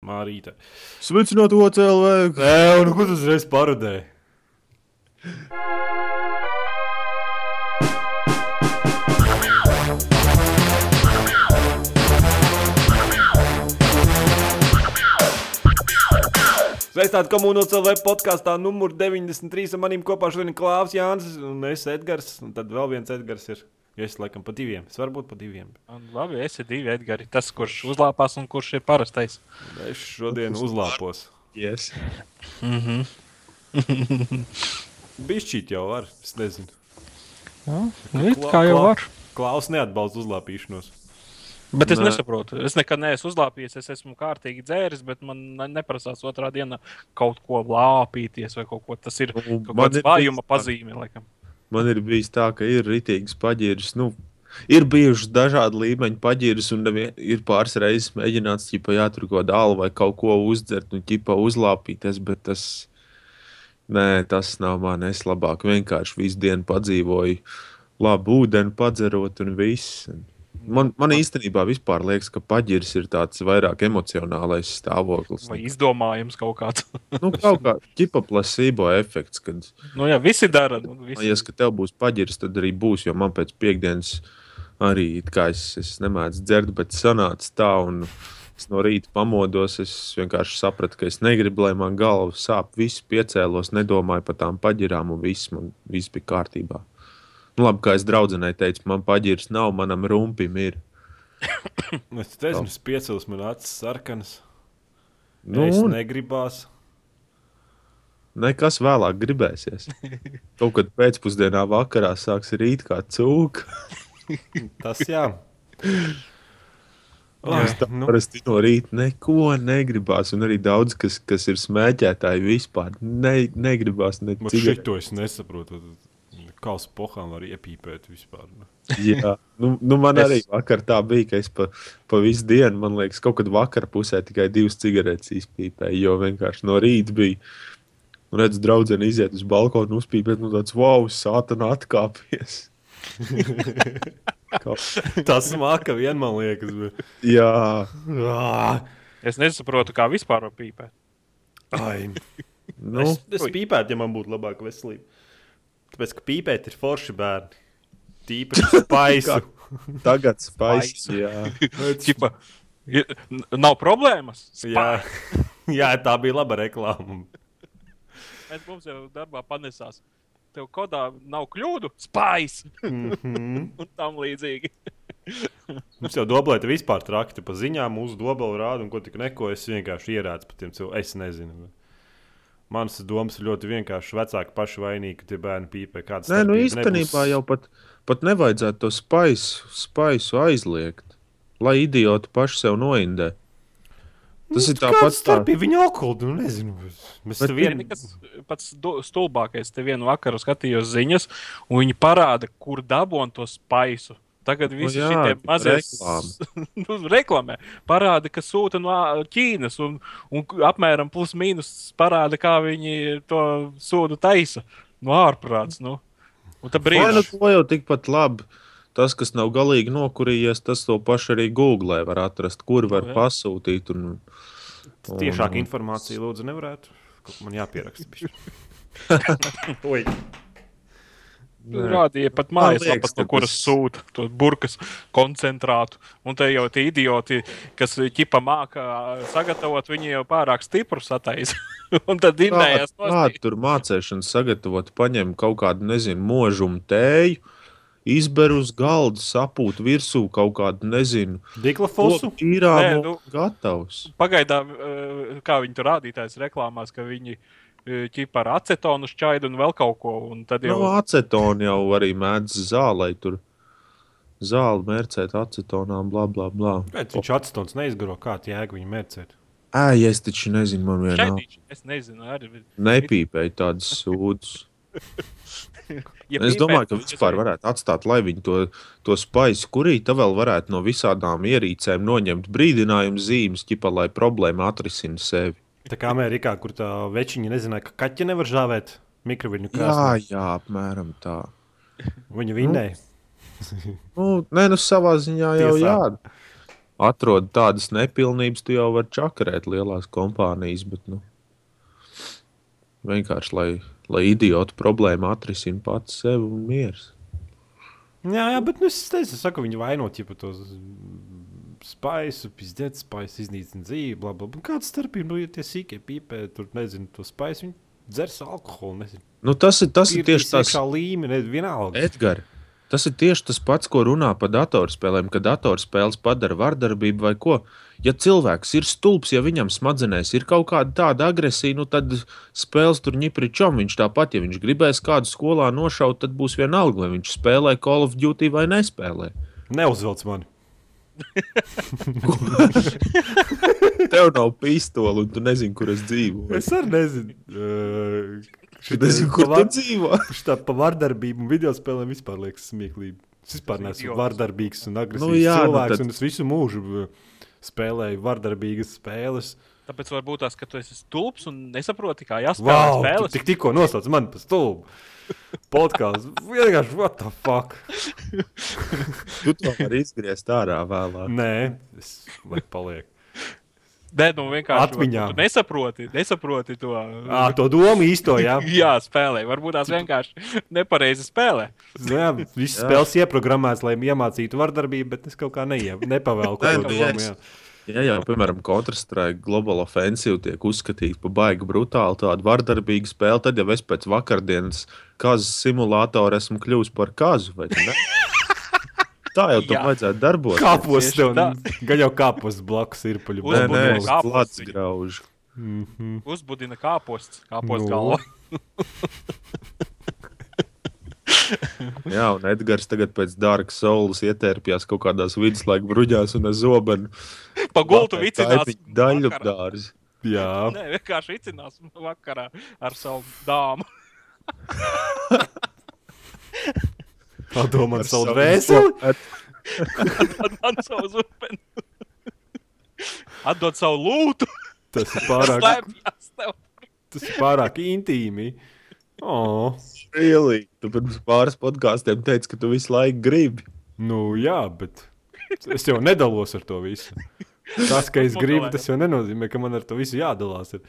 Mārīte. Sveicināt OCLV! Nē, un ko tu uzreiz parodēji? Sveicināti komunālajā CLV podkāstā numur 93. ar maniem kopā šodien Klāvs Jānis un es Edgars. Un tad vēl viens Edgars ir. Jo es laikam pa diviem. Es varu būt pa diviem. Un labi, es esmu divi Edgari. Tas, kurš uzlāpās un kurš ir parastais. Es šodien uzlāpos. Yes. Mhm. Bišķīt jau var. Es nezinu. Ja, nu, it kā jau var. Klaus neatbalsta uzlāpīšanos. Bet es Nē. nesaprotu. Es nekad neesmu uzlāpījies. Es esmu kārtīgi dzēris, bet man ne- neprasās otrā dienā kaut ko lāpīties vai kaut ko. Tas ir Nu, kaut kāds vājuma pazīme. Laikam. Man ir bijis tā, ka ir rītīgs paģiris. Nu, ir bijušas dažādi līmeņi paģiris, un ir pāris reizes mēģināts, ķipa, jā, tur kaut kādu alu vai kaut ko uzdzert, un ķipa uzlāpīties, bet tas, nē, tas nav man. Es labāk vienkārši visu dienu padzīvoju, labu ūdeni padzerot un viss. Man, man īstenībā vispār liekas, ka paģiris ir tāds vairāk emocionālais stāvoklis. Vai izdomājums kaut kāds. Nu, kaut kā ķipa plasībo efekts, kad nu, jā, visi dara. Nu, visi. liekas, ka tev būs paģiris, tad arī būs. Jo man pēc piekdienas arī es, es nemēdzu dzert, bet sanāca tā. Un es no rīta pamodos. Es vienkārši sapratu, ka es negribu, lai man galva sāp. Viss piecēlos, nedomāju par tām paģirām, un viss, man, viss bija kārtībā. Nu, labi, kā es draudzenei teicu, man paģiris nav, manam rumpim ir. Es nezinu, es piecēlos, man acis sarkanas. Nu, Nu, es negribās. nekas vēlāk gribēsies. Kaut kad pēcpusdienā, vakarā sāks rīt kā cūka. Tas jā. Es tā nu, parasti no rīta neko negribās. Un arī daudz, kas, kas ir smēķētāji, vispār ne, negribās ne man šito es nesaprotu. Kā uz pohām var iepīpēt vispār. nu. Jā, nu, nu man Es- es... arī vakar tā bija, ka es pa, pa visu dienu, man liekas, kaut kad vakarā pusē tikai divas cigaretes izpīpēju. Jo vienkārši no rīta bija. Redz, draudzene iziet uz balkonu, uzpīpēt, nu tāds wow, sātana atkāpies. Kā- Tas māka vien, man liekas. Bet... Jā, Ah, Es nesaprotu, kā vispār var pīpēt. Ai. nu, Es, es pīpētu, ja man būtu labāka veselība. Tāpēc, ka pīpēt ir forši bērni. Tīpaši spaisu. tagad. Spaisu. Jā, Čipa, nav problēmas. jā. jā, tā bija laba reklāma. Mēs mums jau darbā panesās. Tev kodā nav kļūdu, spējas Mm -hmm. un tam līdzīgi. Mums jau doblēta vispār trakti pa ziņām, mūsu dobela rāda, un ko tik neko es vienkārši ierādu par tiem cilvēkiem. Es nezinu. bet Manas domas ir ļoti vienkārši. Vecāki paši vainīgi, ka tie bērni pīpē. Kādas Nē, nu īstenībā nebūs. jau pat, pat nevajadzētu to spaisu, spaisu aizliegt, lai idioti paši sev noindē. Tas ir Kāda tāpat tā, starpība viņa alkohola? Nu, nezinu. Mēs tam Ir vien... nekas pats stulbākais. Te vienu vakaru skatījos ziņas, un viņi parāda, kur dabūjām to spaisu. Tagad šie tik mazie reklāma. nu, reklamē. Parāda, ka sūta no Ķīnas un, un apmēram plus mīnus parāda, kā viņi to sūdu taisa no ārprāts. Nu. Un tad Vai nu brīdī. to jau tikpat labi. Tas, kas nav galīgi nokurījies, tas to pašu arī Google var atrast, kur var Nu, jā. pasūtīt. Un, un- informācija, lūdzu, nevarētu. Man jāpieraksta. bišķi. Oi. Nē. Rādīja pat mājaslapas, no kuras sūta to burkas koncentrātu. Un te jau tie idioti, kas ķipa māca sagatavot, viņi jau pārāk stipru sataisa. un tad innējās Kā tur mācīšanas sagatavot, paņem kaut kādu, nezinu, mūžumu tēju, izber uz galda, sapūt virsū kaut kādu, nezinu, Diklafosu. īrā Nē, nu- gatavs. Pagaidām, eh, kā viņi tur rādītājs reklāmās, ka viņi eh, ķipa ar acetonu šķaidu un vēl kaut ko. Un tad Jau no acetona jau arī mēdz zālē, tur zāli mērcēt acetonā, bla, bla, bla. Pēc viņš atstons neizgaro, kā jēga viņa mērcēt. Ē, es taču nezinu, man vienā. Es nezinu, arī. nepīpēju tādas sūdzes. Ja Es domāju, ka vispār varētu atstāt, lai viņi to, to spaisu kurīti, vēl varētu no visādām ierīcēm noņemt brīdinājumu zīmes, ķipa, lai problēma atrisina sevi. Tā kā Amerikā, kur tā večiņa nezināja, ka kaķi nevar žāvēt mikroviļņu Jā, krāsnī. jā, apmēram tā. Viņa vinnēja. Nu, nē, nu savā ziņā jau Tiesā. jā. atrod tādas nepilnības, tu jau vari čakarēt lielās kompānijas. Bet, nu, vienkārši lai, lai idiotu problēmu atrisina pats sev un mieras. Jā, jā, bet nu, es teicu, es saku, viņi vainot jau tos spaisu, pizdzēt, spaisu iznīcina dzīvi, bla, bla, bla. Kāda starpība, nu, ja tie sīkie pīpē, tur nezinu, to spaisu, viņi dzers alkoholu, nezinu. Nu, tas ir, tas ir tieši tas, Kā līmenī, vienalga. Edgars. Tas ir tieši tas pats, ko runā par datorspēlēm, ka datorspēles padara vardarbību vai ko. Ja cilvēks ir stulbs, ja viņam smadzenēs ir kaut kāda tāda agresija, nu tad spēles tur ņipričam. Viņš tāpat, ja viņš gribēs kādu skolā nošaut, tad būs vienalga, vai viņš spēlē Call of Duty vai nespēlē. Neuzvelc mani. Tev nav pistola, un tu nezini, kur es dzīvoju. Es arī nezinu. Uh, Es nezinu, kur tu dzīvo. Tā pa vardarbību un video spēlēm vispār liekas smieklīgi. Es vispār neesmu vardarbīgs un agresīvs Nu nu, jā, nu cilvēks, tad- un es visu mūžu uh, spēlēju vardarbīgas spēles. Tāpēc varbūt tās, ka tu esi stulbs un nesaproti, kā jāspēlē Wow, tu spēles. tik, tikko nosauc mani par stulbu. Podkāsts vienkārši, what the fuck? Tu to vari izgriezt ārā vēlāk. Nē, es lai paliek. Nē, nu vienkārši Atmiņā. Tu nesaproti, nesaproti to. À, to domu īsto, jā. Jā, spēlē. Varbūt tās vienkārši nepareizi spēlē. Nu, jā Visas spēles ieprogrammētas, lai iemācītu vardarbību, bet es kaut kā neie, nepavēlu Nē, to nu, Jā. Ja jau, piemēram, Counter-Strike Global Offensive tiek uzskatīta par baigi brutālu, tādu vardarbīgu spēli, tad jau es pēc vakardienas kazu simulātora esmu kļuvis par kazu. vai ne? Tā jau tam vajadzētu darboties. Kāpos tev, tā. gan jau kāpos blakus ir paļu. Uz- Nē, nē, plats grauž. Mhm. Uzbudina kāposts, kāposts Nu. galva. Jā, un Edgars tagad pēc Dark Souls ietērpjas kaut kādās viduslaika bruģās un zobenu. Pa gultu vicinās. Daļu dārzi. Jā, Nē, vienkārši vicinās vakarā ar savu dāmu. padomā Ar savu dvēseli. Tad man savu zupeni. Atdod savu lūtu. Tas ir pārāk, tas ir pārāk intīmi. Oh. Really? Tu pirms pāris podkāstiem teici, ka tu visu laiku gribi. Nu, jā, bet es jau nedalos ar to visu. Tas, ka es gribu, tas jau nenozīmē, ka man ar to visu jādalās. Ir.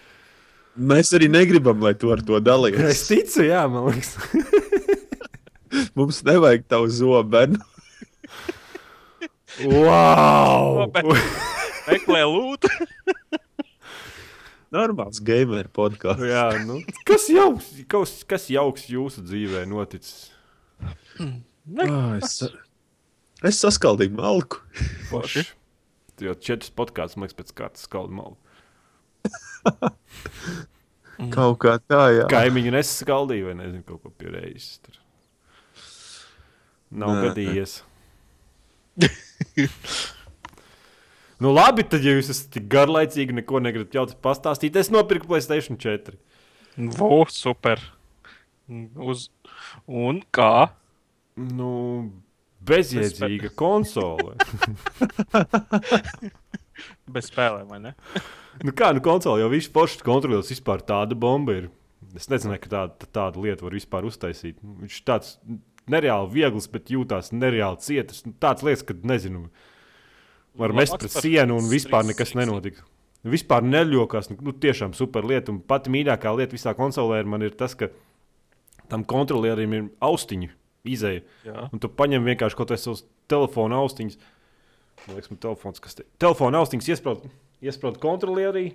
Mēs arī negribam, lai tu ar to Es dalies. ticu, jā, man liekas. Mums nevajag tavu zobenu. Wow! Meklē lūtu. Normāls gamer podkāsts. jā, nu, kas, jauks, kas, kas jauks jūsu dzīvē noticis? Ah, es, es saskaldīju malku. Paši. Jo četras podkāstus, man liekas, pēc kārtas skaldu malu. Kaut kā tā, jā. Kaimiņu neskaldīja vai nezinu, kaut ko pierējis. Tur. Nav Nē. gadījies. nu, labi, tad, ja jūs esat tik garlaicīgi, neko negribat jautāt, pastāstīt, es nopirku Playstation 4. Vo, super. Uz... Un kā? Nu, bezjēdzīga konsole. Bez spēlēm, vai ne? nu, kā nu konsole jau viss foršs kontrolieris vispār tāda bomba ir. Es nezināju, ka tāda, tāda lieta var vispār uztaisīt. Viņš tāds nereāli viegls, bet jūtās nereāli cietas. Nu, tāds lietas, ka nezinu, var mest Labāks pret sienu un vispār nekas Six. nenotiks. Vispār neļokās. Nu, nu, tiešām super lieta. Un pati mīļākā lieta visā konsolē ir, man ir tas, ka tam kontrolierim ir austiņu izēja. Jā. Un tu paņem vienkārši kaut kādas savas telefona austiņas. Man liekas, man telefons, kas te telefona austiņas iesprāst kontrolierī.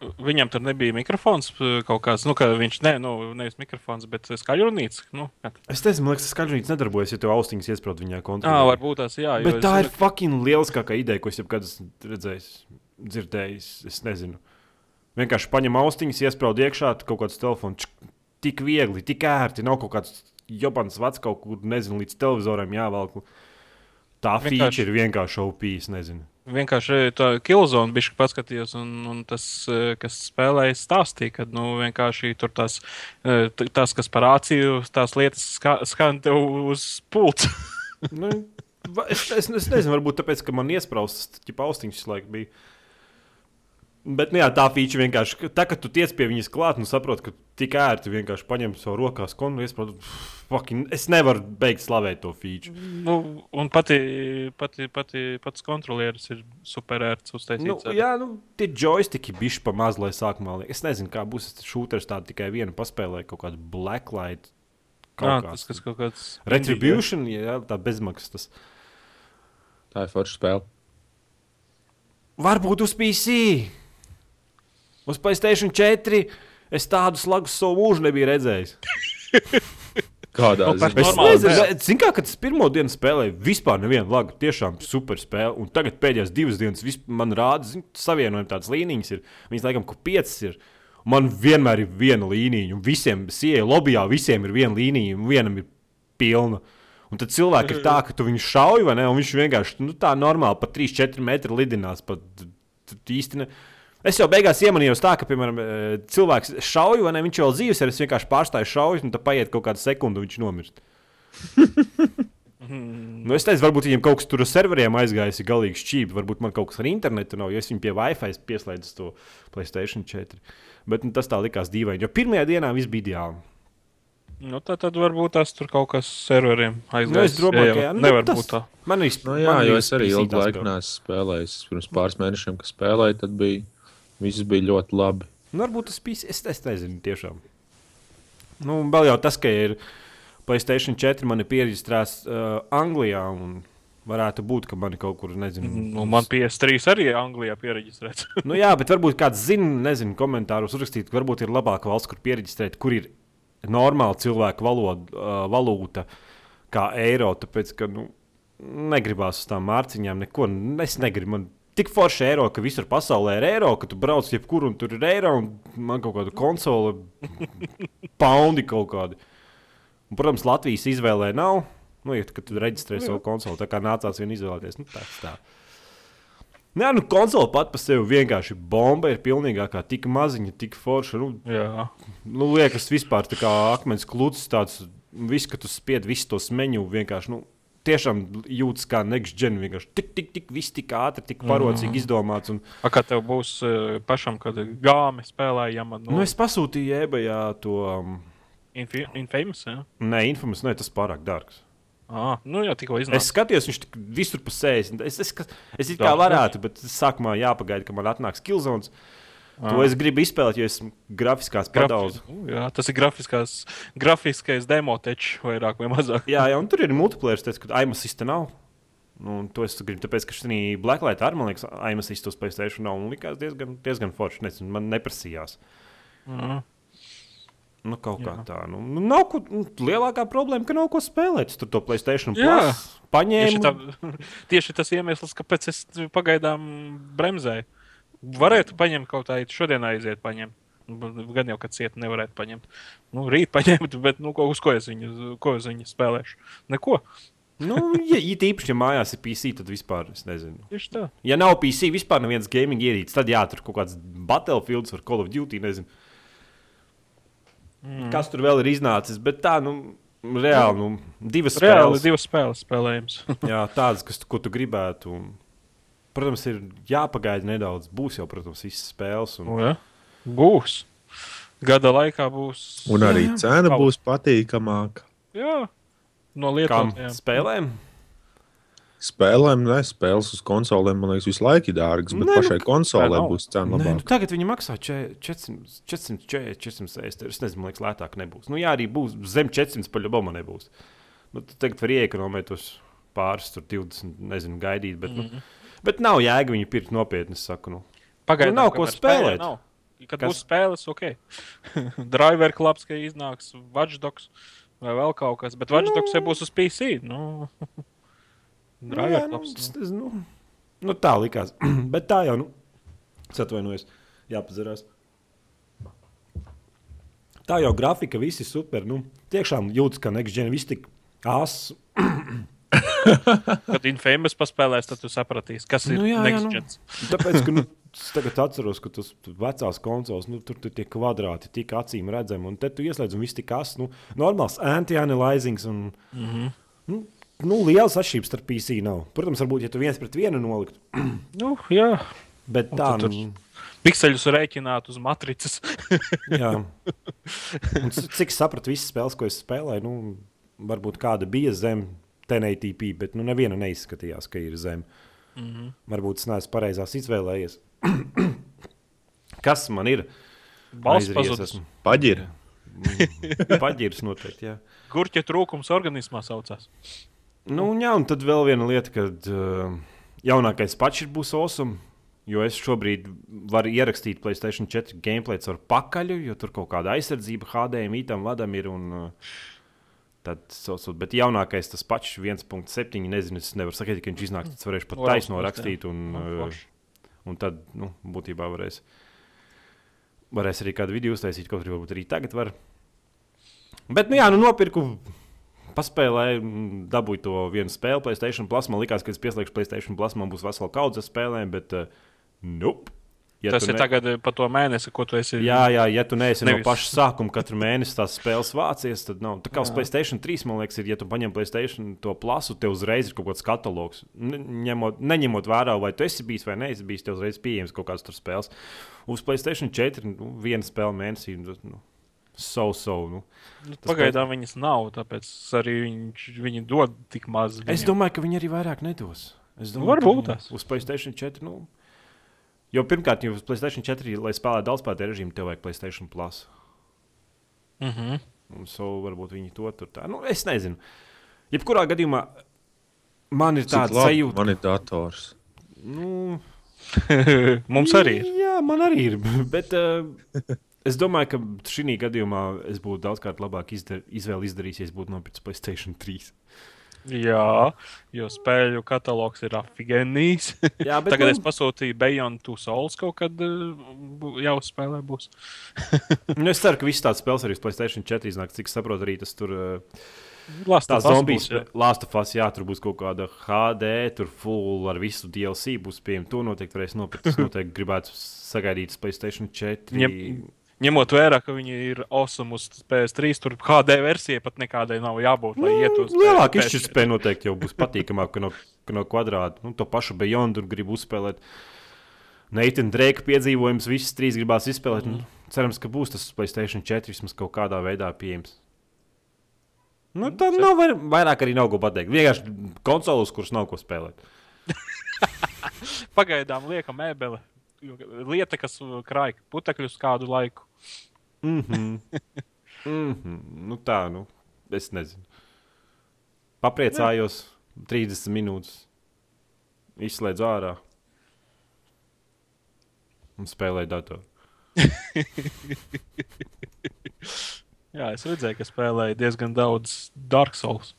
Viņam tur nebija mikrofons p- kaut kāds, nu, ka viņš, ne, nu, nevis mikrofons, bet skaļrunīts. Nu, tā? Es nezinu, man liekas, tas skaļrunīts nedarbojas, ja tev austiņas iesprāst viņā Ā, kontrolierī. varbūt tās, jā. Bet es tā zinu, ir fucking lieliskākā ideja, ko es jebkad esmu redzējis, dzirdējis. Es nezinu. Vienkārši paņem austiņas, iesprāst iekšā tu kaut kāds telefons. Tik viegli, tik ērti. Nav kaut kāds jobans vecs kaut kur, nezinu, līdz televizoram jāvelk. Tā Vienkārši- feature ir vienkārši opīs, nezinu. Vienkārši tā Kilzona bija paskatījos, un, un tas, eh, kas spēlēja, stāstīja, ka nu, vienkārši tur tās, eh, t- tas, kas par āciju, tās lietas ska- skan tev uz pults. Nu, es, es, es nezinu, varbūt tāpēc, ka man iesprāstas, ja austiņas visu laiku bija. Bet, nu, jā, tā feature vienkārši, tā, kad tu tiec pie viņas klāt, nu, saproti, ka tik ērti vienkārši paņem savu rokās kontu, un fucking, es nevaru beigt slavēt to feature. Nu, un pati, pati, pati, pats kontrolieris ir super ērts uztaisīts. Nu, ar- jā, nu, tie joystiki bišķi pa maz, lai sākumā liek. Es nezinu, kā būs tas šūters tādu tikai vienu paspēlēju, kaut kādu blacklight. Jā, Kaut tas, kāds. kas kaut kāds. Retribution, jā, tā bezmaksas. Tas. Tā ir forša spēle. Varbūt uz PC. Uz Playstation 4 es tādu slagu savu mūžu nebiju redzējis. Kādā Nu, ziņā? Es Normāli, nezinu, zinu, kā, kad es pirmo dienu spēlēju, vispār nevienu lagu. Tiešām super spēle. Un tagad pēdējās divas dienas man rāda, zin, savienojumi tādas līnijas ir. Viņas laikam, ka piecas ir. Man vienmēr ir viena līnija, un visiem sievietēm lobbyā visiem ir viena līnija, un vienam ir pilna. Un tad cilvēki ir tā, ka tu viņu šauj, vai ne? Un viņš vienkārši nu, tā normāli, pa 3-4 metru lidinās. Pat, īsti ne. Es jau beigās iemanījos tā, ka, piemēram, eh, cilvēks šauj, vai ne? Viņš jau dzīves ir, es vienkārši pārstāju šauju, un tad paiet kaut kāda sekunde, un viņš nomirst. Nu, es teicu, varbūt viņiem kaut kas tur ar serveriem aizgājis, ir galīgi šķīvi. Varbūt man kaut kas ar internetu nav, jo es viņu pie Wi-Fi pieslēdzu to Playstation 4. Bet nu, tas tā likās dīvaini, jo pirmajā dienā viss bija ideāli. Nu, tad, tad varbūt tas tur kaut kas serveriem aizgājis. Nu, es domāju, ka jā, nu, nevar tas- būt tā. Man ir Nu, jā, jo es arī ilgu laiku neesmu spēlējis. Pirms pāris mēnešiem, kad spēlēju, tad bija, viss bija ļoti labi. Nu, varbūt tas bija. Es, es nezinu, tiešām. Nu, vēl jau tas, ka ir Playstation 4, man ir pierakstēts uh, Anglijā. un Varētu būt, ka man ir kaut kur, nezinu, Nu, man PS3 arī Anglijā pierakstēts. Nu, jā, bet varbūt kāds zina, nezinu, komentāros uzrakstīt, ka varbūt ir labāka valsts, kur pierakstīt, kur ir normāla cilvēka valoda, uh, valūta, kā eiro. Tāpēc, ka nu, negribās uz tām mārciņām neko. Es negribu. Man tik forši eiro, ka visur pasaulē ir eiro, ka tu brauc jebkur un tur ir eiro, un man kaut kāda konsole, poundi kaut kādi. Un, protams, Latvijas izvēlē nav. Nu, ja tu reģistrē savu konsoli, tā kā nācās vien izvēlēties. Nu, tāds tā. Nē, nu, konsole pat par sevi vienkārši bomba ir pilnīgākā, tik maziņa, tik forša. Nu, jā, nu, liekas, vispār tā kā akmens klūcis, tāds viss, ka tu spied visu to smeņu, vienkārši. Nu, Tiešām jūtas kā next gen. Vienkārši tik, tik, tik, viss tik ātri, tik parocīgi mm. izdomāts. Un, A, kā tev būs uh, pašam, kad gāmi spēlējama no nu, es pasūtīju ebajā to. Um, Infi Infamous? Ja? nē, informācijas, nē, tas pārāk dārgs. Ah, nu jā, tikko iznāca. Es skatījos, viņš tik visur 60. Es, es, es, es it kā varētu, bet sākumā jāpagaida, ka man atnāks Kilzonas. Ah. To es gribu izspēlēt, jo esmu grafiskās padaudz. Nu, Jā, tas ir grafiskās, grafiskais demotečs, vairāk vai mazāk. Jā, jā, un tur ir multiplayer, tas, ka aimasista nav. Nu, to es gribu, tāpēc, ka šī Blacklight ar, man liekas, aimasista uz Playstation nav un likās diezgan, diezgan forši. Nezinu, man neprasījās. Mm. Nu, kaut kā Jā. tā. Nu, nu, nav ko, nu, lielākā problēma, ka nav ko spēlēt. Tur to Playstation plus Tieši, paņēmu. tā, tieši tas iemesls, kāpēc es pagaidām bremzēju. Varētu paņemt kaut kādā šodien aiziet, paņemt. Nu, Gan jau, ka cieta nevarētu paņemt. Nu, rīt paņemt, bet nu, ko, uz ko es viņu, ko es viņu spēlēšu? Neko. Nu, ja, ja tīpaši, ja mājās ir PC, tad vispār es nezinu. Tieši tā. Ja nav PC, vispār nevienas gaming ierīces, tad jā, tur kaut kāds Battlefields vai Call of Duty. Nezinu. Mm. Kas tur vēl ir iznācis? Bet tā, nu, reāli, nu, divas Reāli spēles. divas spēles spēlējams. Jā, tādas, kas, ko tu gribētu. Un, protams, ir jāpagaida nedaudz. Būs jau, protams, visas spēles. Un, Nu, ja? Būs. Gada laikā būs. Un arī Jā, jā. cena Pavas. būs patīkamāka. Jā, no Kam lietām. spēlēm? Spēlēm, ne spēles uz konsolēm, man liekas, visu laiku ir dārgas, bet Nē, nu, pašai konsolē nav. būs cena Nē, nu, labāka. tagad viņi maksā če- 400, 440, 460. Es nezinu, man liekas, lētāk nebūs. Nu, jā, arī būs zem 400, paļāvā man nebūs. Nu, tagad var iekonomēt tos pāris, tur 20, nezinu, gaidīt. Bet, mm -hmm. nu, bet nav jēga viņu pirkt nopietni, saku. Nu. Pagaidām Nu, nav ko spēlēt. spēlē Nav. Kad Kas? Būs spēles, ok. Driver clubs, ka iznāks Watchdogs vai vēl kaut kas, bet Watchdogs jau būs uz PC. Nu. Nu, Driver nu, clubs. es nezinu, nu, nu, tā likās. bet tā jau, nu, atvainojos, jāpazarās. Tā jau grafika, viss ir super. Nu, tiešām jūtas, ka Nextgen viss tik ās. Kad Infamous paspēlēs, tad tu sapratīsi, kas ir Nu, jā, jā, nu. Tāpēc, ka nu, es tagad atceros, ka tas vecās konsoles, nu, tur, tur tie kvadrāti tik acīm redzami, un te tu ieslēdz, un viss tik as, nu, normāls anti-analyzings. Un, mm Mhm. -hmm. nu, nu, liels atšķirības starp PC nav. Protams, varbūt, ja tu viens pret vienu noliktu, Nu, jā. bet tā, nu, tur Pikseļus rēķināt uz matricas. Jā. Un, cik sapratu, visas spēles, ko es spēlēju, nu, varbūt kāda bija zem 1080p, bet nu, neviena neizskatījās, ka ir zem. Mm Mhm. -hmm. Varbūt es neesmu pareizās izvēlējies. Kas man ir? Balsts pazudis. esmu. Paģiri. Paģirs noteikti. Jā. Gurķa trūkums organismā saucās. Nu, jā, un tad vēl viena lieta, ka uh, jaunākais pats būs awesome. Jo es šobrīd varu ierakstīt Placēta 4 gameplay ar pakaļu, jo tur kaut kāda aizsardzība HDMI tam vadam ir. Un, uh, tad, saucot, bet jaunākais tas pats 1.7. Nezinu, es nevaru sakīt, ka viņš iznāks. Tas varēšu pat taisno rakstīt. Un, Nu, uh, forši. un tad, nu, būtībā varēs, varēs arī kādu video uztaisīt, kaut arī varbūt arī tagad var. Bet, nu jā, nu nopirku paspēlēju, dabūju to vienu spēli, Playstation Plus. Man liekas, ka es pieslēgšu Playstation Plus, man būs vesela kaudze spēlēm, bet uh, nope. Ja Tas ir tagad eh, pa to mēnesi, ko tu esi. Jā, jā, ja tu neesi Nevis. No paša sākuma katru mēnesi tās spēles vācies, tad nav. Tā kā uz Playstation 3, man liekas, ir, ja tu paņem Playstation to plasu, tev uzreiz ir kaut kāds katalogs. Ne- Ņemot, neņemot vērā, vai tu esi bijis vai neesi bijis, tev uzreiz pieejams kaut kāds tur spēles. Uz Playstation 4 nu, viena spēle mēnesī. Nu, So, so, nu. Nu, Pagaidām viņas nav, tāpēc arī viņš, viņi dod tik maz. Es viņiem. domāju, ka viņi arī vairāk nedos. Es Nu, domāju, varbūt tas. Uz Playstation 4. Nu, jo pirmkārt, jau uz Playstation 4, lai spēlētu daudzspēlētāju režīmu, tev vajag Playstation Plus. Mhm. Un so varbūt viņi to tur tā. Nu, es nezinu. Jebkurā gadījumā man ir tāds sajūta, man ir dators. nu, Mums arī ir. Jā, man arī ir. Bet uh, es domāju, ka šī gadījumā es būtu daudzkārt labāk izdar, izvēle izdarījis, ja es būtu nopircis Playstation 3. Jā, jo spēļu katalogs ir bet Tagad nu, es pasūtīju Beyond Two Souls kaut kad bu- jau spēlē būs. nu, es ceru, ka visas tādas spēles arī Playstation 4 iznāks. Cik saprotu, arī tas tur. Uh, Last Us zombijas, jā. Lāstafās, jā, tur būs kaut kāda HD, tur full ar visu DLC būs pieejama. To noteikti varēs nopirkt. Es noteikti gribētu sagaidīt Playstation 4. Ņem- Ņemot vērā, ka viņi ir awesome uz PS3, tur HD versija pat nekādai nav jābūt, lai iet uz Nu, Lielāka PS4. izšķirtspēja noteikti jau būs patīkamāka ka no, ka no kvadrāta. Nu, to pašu Beyond tur grib uzspēlēt. Neitina Drake piedzīvojums, visas trīs gribās izspēlēt. Mm. Cerams, ka būs tas Playstation 4 vismaz kaut kādā veidā pieejams. Nu, tam nav vair, vairāk arī nav ko pateikt. Vienkārši konsoles, kuras nav ko spēlēt. Pagaidām liekam mēbele. jo Lieta, kas uh, krāj putekļus kādu laiku. Mm -hmm. mm -hmm. Nu, tā, nu, es nezinu. Papriecājos, 30 minūtes. Izslēdzu ārā. Un spēlēju datoru. Jā, es redzēju, ka spēlēja diezgan daudz Dark Souls.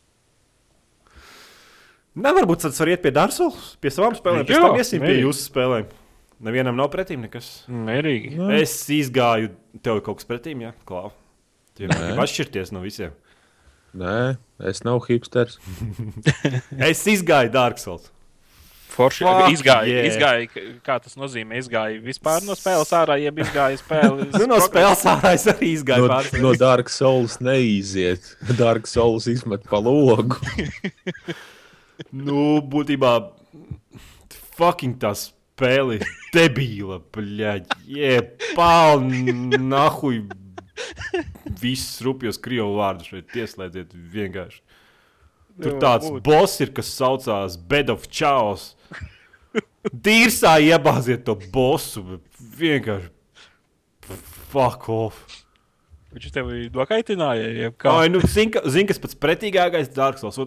Nē, varbūt tas var iet pie Dārsalas, pie savām spēlēm. Pēc Jā, tam iesim pie jūsu spēlēm. Nevienam nav pretīm nekas. Mierīgi. Nu, Es izgāju, tev ir kaut kas pretīm, jā, klāv. Tie grib atšķirties no visiem. Nē, es nav hipsters. Es izgāju Dārsalas. Forši Fuck izgāja, yeah. izgāja, kā tas nozīmē, izgāja vispār no spēles ārā, jeb izgāja spēles. Nu, no spēles ārā es arī izgāju No, pāris no Dark Souls neiziet. Dark Souls izmet pa logu. Nu, būtībā, fucking tā spēle ir debīla, bļaļ, jebāli, nahuj, visus rupjos krievu vārdus šeit pieslēdziet vienkārši. Tur tāds boss ir, kas saucās Bed of Chaos. Dīrsā iebāziet to bossu, bet vienkārši fuck off. Viņš tevi nokaitināja, jeb kā. Ai, nu, zini, zini, kas pats pretīgākais Souls.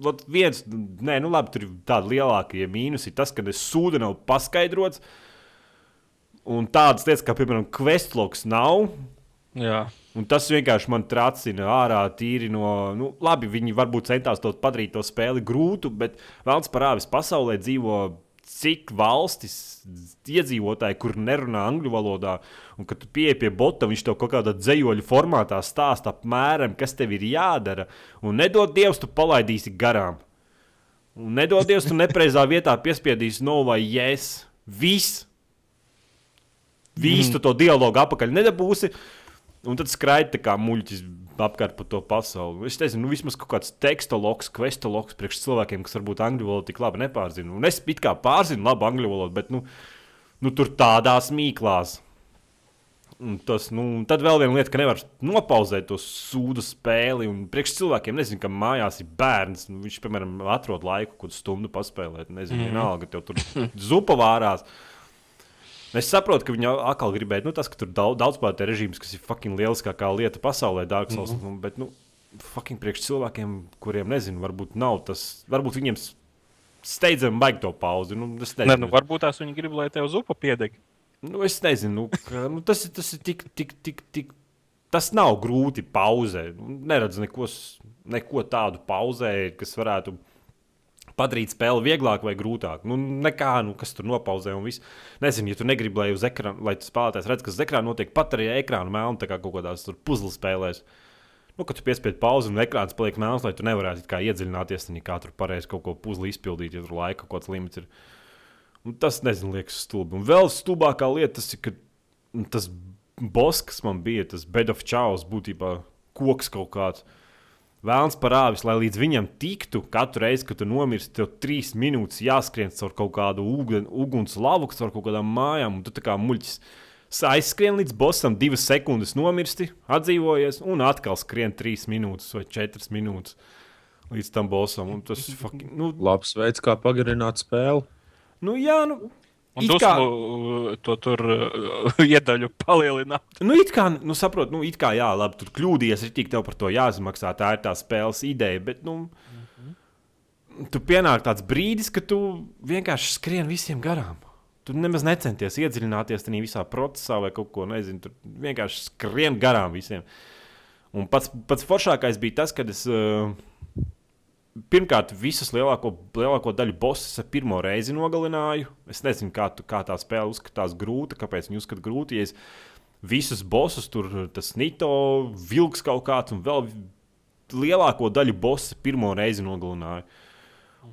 Ot, viens, nē, nu labi, tur ir tādi lielākie mīnusi. Tas, ka es sūdu nav paskaidrots. Un tādas lietas, kā, piemēram, questlogs nav. Jā. Un tas vienkārši man tracina ārā tīri no. Nu, labi, viņi varbūt centās to padarīt to spēli grūtu, bet Vēlams parādīs, pasaulē dzīvo cik valstis iedzīvotāji, kur nerunā angļu valodā, un kad tu pieeji pie bota, viņš tev kaut kādā dzējoļu formātā stāsta apmēram, kas tev ir jādara. Un nedod Dievs, tu palaidīsi garām. Un nedod Dievs, tu nepreizā vietā piespiedīsi no vai yes. Viss. Visu to dialogu apakaļ nedabūsi. Un tad skraida tā kā muļķis apkārt pa to pasauli. Es nezinu, nu, vismaz kaut kāds kvesta loks priekš cilvēkiem, kas varbūt angļu valodu tik labi nepārzina. Un es it kā pārzinu labu angļu valodu, bet nu, nu, tur tādās mīklās. Un Tas, nu, tad vēl viena lieta, ka nevar nopauzēt to sūdu spēli. Un priekš cilvēkiem, nezinu, ka mājās ir bērns. Nu, viņš, piemēram, atrod laiku, kur stundu paspēlēt. Nezinu, mm. vienalga, tev tur zupa vārās. Es saprotu, ka viņi atkal gribēja, nu, tas, ka tur daudz, daudz spēlētāju režīms, kas ir fucking lieliskākā lieta pasaulē, Dark Souls. Mm -hmm. nu, bet, nu, fucking priekš cilvēkiem, kuriem, nezinu, varbūt nav tas, varbūt viņiem steidzami baigt to pauzi. Nu, es Ne, nu, varbūt tās viņi grib, lai tev zupa piedeg. Nu, es nezinu, nu, ka, nu, tas, ir- tas ir tik, tik, tik, tik. Tas nav grūti pauzēt. Neredzu neko, neko tādu pauzē, kas varētu padarīt spēli vieglāk vai grūtāk. Nu, nekā, nu, kas tur nopauzē un viss. Nezinu, ja tu negribi, lai uz ekrāna, lai tas spēlētājs redz, kas uz ekrāna notiek, pat arī ekrāna melna, tā kā kaut kādās puzles spēlēs. Nu, kad tu piespied pauzi un ekrāns paliek melns, lai tu nevarētu kā iedziļināties, tad kā tur pareizi kaut ko puzli izpildīt, ja tur laika kaut kāds limits ir. Un tas, nezinu, liekas stulbi. Un vēl stulbākā lieta tas ir, ka nu, tas boss, kas man bija, tas bed of chaos, būtībā koks kaut kāds. Vēlams parādīs, lai līdz viņam tiktu, katru reizi, kad tu nomirsti, tev trīs minūtes jāskrien caur kaut kādu ugun, uguns lavu, caur kaut kādām mājām, un tu tā kā muļķis aizskrien līdz bossam, divas sekundes nomirsti, atdzīvojies, un atkal skrien trīs minūtes vai četras minūtes līdz tam bossam. Un tas ir fucking. Nu, Labs veids, kā pagarināt spēli. nu jā, nu. Un it tu kā- kā... to tur uh, iedaļu palielināt. Nu, it kā, nu, saprot, nu, it kā, jā, labi, tur kļūdījies, ir tik tev par to jāsamaksā. Tā ir tā spēles ideja, bet, nu, tu pienāk tāds brīdis, kad tu vienkārši skrien visiem garām. Tu nemaz necenties iedziļināties tajā visā procesā vai kaut ko nezinu. Tur vienkārši skrien garām visiem. Un pats, pats foršākais bija tas, kad es uh, pirmkārt visus lielāko, lielāko daļu bosus ar pirmo reizi nogalināju. Es nezinu, kā, tu, kā tā spēle uzskatās grūta, kāpēc viņi uzskata grūti. Ja es visus bosus, tur tas Nito, vilks kaut kāds un vēl lielāko daļu bosu pirmo reizi nogalināju.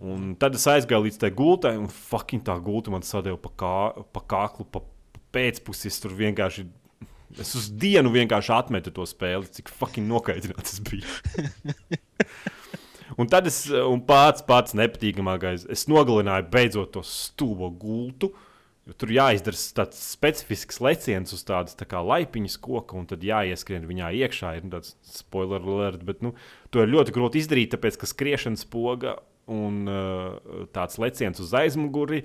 Un tad es aizgāju līdz tai gultai, un fucking tā gulta man sadeva pa, kā, pa kaklu, pa, pa pēcpusi. Es tur vienkārši, es uz dienu vienkārši atmetu to spēli, cik fucking nokaitināts tas bija. un tad es, un pats pats nepatīkamākais, es nogalināju beidzot to stūbo gultu. Jo tur jāizdara tāds specifisks leciens uz tādas tā kā laipiņas koka, un tad jāieskrien viņā iekšā. Ir tāds spoiler alert, bet nu, to ir ļoti grūti izdarīt, tāpēc ka skriešanas poga un uh, tāds leciens uz aizmuguri.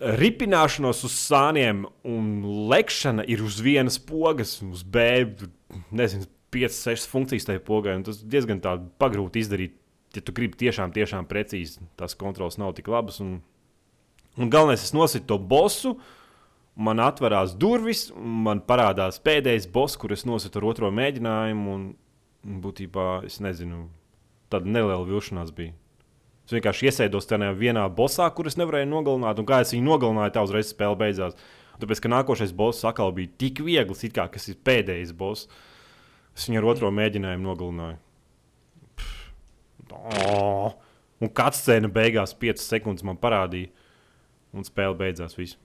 Ripināšanos uz sāniem un lekšana ir uz vienas pogas, uz B, nezinu, 5, 6 funkcijas tajā pogai. Tas diezgan pagrūti izdarīt, ja tu gribi tiešām, tiešām precīzi. Tās kontrols nav tik labas. Un, un galvenais, es nositu to bosu. Man atverās durvis, man parādās pēdējais boss, kur es nositu ar otro mēģinājumu. Un, būtībā es nezinu, tāda neliela vilšanās bija. Es vienkārši iesēdos tajā vienā bosā, kurus nevarēju nogalināt, un kā es viņu nogalināju, tā uzreiz spēle beidzās. Tāpēc, ka nākošais boss atkal bija tik viegls, it kā kas ir pēdējais boss. Es viņu ar otro mēģinājumu nogalināju. Oh. Un kāds scēna beigās 5 sekundes man parādīja, un spēle beidzās. Visu.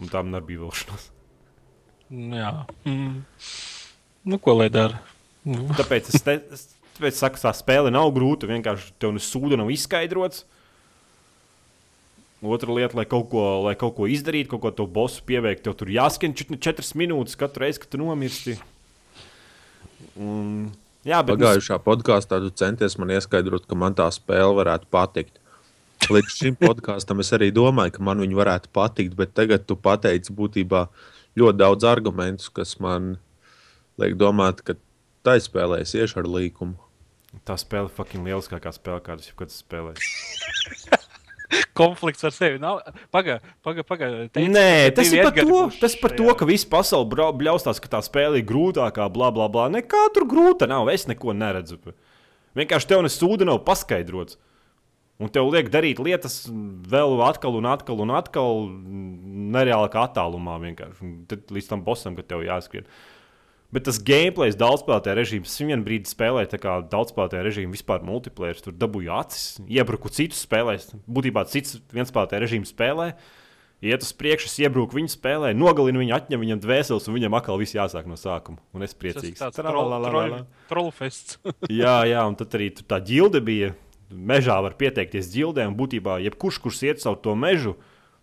Un tā man arī bija vilšanās. Jā. Mm. Nu, ko lai dara? Nu, Tāpēc es, te, es tāpēc saku, tā spēle nav grūta. Vienkārši tev no sūda nav izskaidrots. Otra lieta, lai kaut ko, lai kaut ko izdarītu, kaut ko to bosu pieveikt, tev tur jāskan 4 minūtes katru reizi, kad tu nomirsti. Un, jā, bet Pagājušā podkāstā tu centies man ieskaidrot, ka man tā spēle varētu patikt. Līdz šim podkāstam es arī domāju, ka man viņa varētu patikt, bet tagad tu pateici būtībā ļoti daudz argumentus, kas man liek domāt, ka tā spēlēs iešu ar līkumu. tā spēle ir fucking lieliskākā spēle, kādu es jebkad spēlēju. konflikts ar sevi nav. Pagaid, pagaid, pagaid. Nē, tas ir, par to, tas ir par to, ka visa pasaule bļaustās, ka tā spēle ir grūtākā, bla, bla, bla. Nekā tur grūta nav. Es neko neredzu. Vienkārši tev nesūda nav paskaidrots. Un tev liek darīt lietas vēl atkal un atkal un atkal, nereālākā attālumā. vienkārši. Un Tad līdz tam bosam, kad tev jāskrien. Bet tas gameplay, daudzspēlētāja režīms, es vienā brīdī spēlēju tā kā daudzspēlētāja režīmu, vispār multiplayer. Tur dabūju acis, iebruku citus spēlēs. Būtībā cits vienspēlētāja režīms spēlē. Iet uz priekšu, iebruku viņa spēlē, nogalinu viņu, atņem viņam dvēseles, un viņam atkal viss jāsāk no sākuma. Un es Tas priecīgs. tāds trollfests. Jā, jā, un tad arī tur tā ģilde bija. Mežā var pieteikties ģildē, un būtībā jebkurš, kurš iet caur to mežu,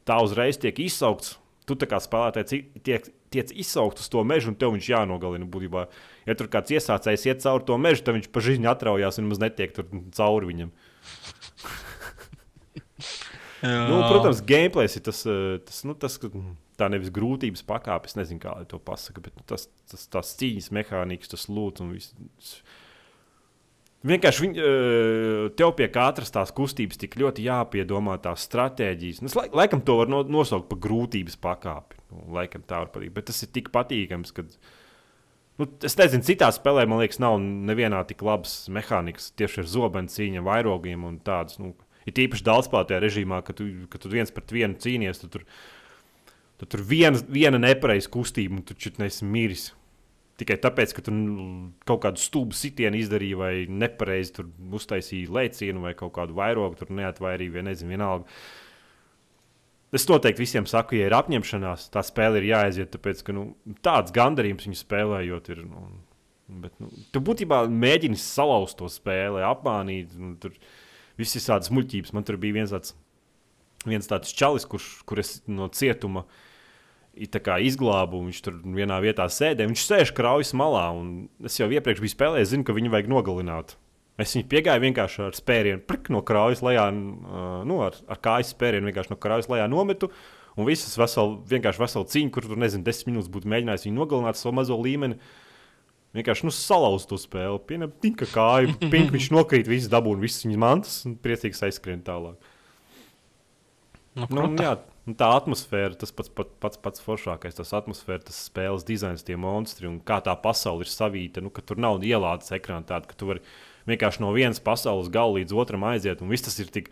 tā uzreiz tiek izsaukts. Tu tā kā spēlētājs i- tiek, tiek izsaukt uz to mežu, un tev viņš jānogalina. Būtībā. Ja tur kāds iesācējs iet cauri to mežu, tad viņš pa žiņu atraujās un maz netiek cauri viņam. Nu, protams, gameplays ir tas, eh, tas, nu, tas tā nevis grūtības pakāpe, es nezinu, kā to pasaka, bet nu, tas, tas tās cīņas mehānikas, tas lūdzu un viss. Vienkārši viņ, eh, tev pie katras tās kustības tik ļoti jāpiedomā tās stratēģijas. Nu, es lai, laikam to var no, nosaukt par grūtības pakāpi. Nu, laikam tā var pateikt, bet tas ir tik patīkams, ka. Nu, es nezinu, citā spēlē, man liekas, nav nevienā tik labas mehānikas tieši ar zobenu cīņu, vairogiem un tādas. Nu, ir īpaši daudzspēlētajā režīmā, kad tu, kad tu viens pret vienu cīnies, tad tur, tad tur viena, viena nepareiza kustība, un tu taču neesi miris. Tikai tāpēc, ka tu kaut kādu stūbu sitienu izdarīji, vai nepareizi uztaisīji lēcienu, vai kaut kādu vairogu tur neatvairīji, vai nezinu, vienalga. Es noteikti visiem saku, ja ir apņemšanās, tā spēle ir jāaiziet, tāpēc ka nu, tāds gandarījums viņu spēlējot ir. Nu, bet, nu, tu būtībā mēģini salauzt to spēli, apmānīt. Nu, tur viss ir tādas muļķības. Man tur bija viens tāds, viens tāds čalis, kurš kur es no cietuma kā izglābu. Viņš tur vienā vietā sēdēja. Viņš sēž kraujas malā. un Es jau iepriekš biju spēlējis, zinu, ka viņu vajag nogalināt. Es viņu piegāju vienkārši ar spērienu, prik, no kraujas lejā, uh, nu, ar, ar kājas spērienu vienkārši no kraujas lejā nometu. Un visas vesel, vienkārši vesela cīņa, kur tur, nezinu, desmit minūtes būtu mēģinājis viņu nogalināt savu mazo līmeni. Vienkārši nu, salauzt to spēli. Pienam, tinka kāju, pink, viņš nokrīt, viss dabūna, visas viņas mantas un priecīgs aizskrien tālāk. Nu, Nu, un, kruta. Un tā atmosfēra, tas pats, pats, pats, pats foršākais, tas atmosfēra, tas spēles dizains, tie monstri un kā tā pasaule ir savīta. Nu, tur nav ielādes ekrāna tāda, ka tu vari vienkārši no vienas pasaules gala līdz otram aiziet, un viss tas ir tik,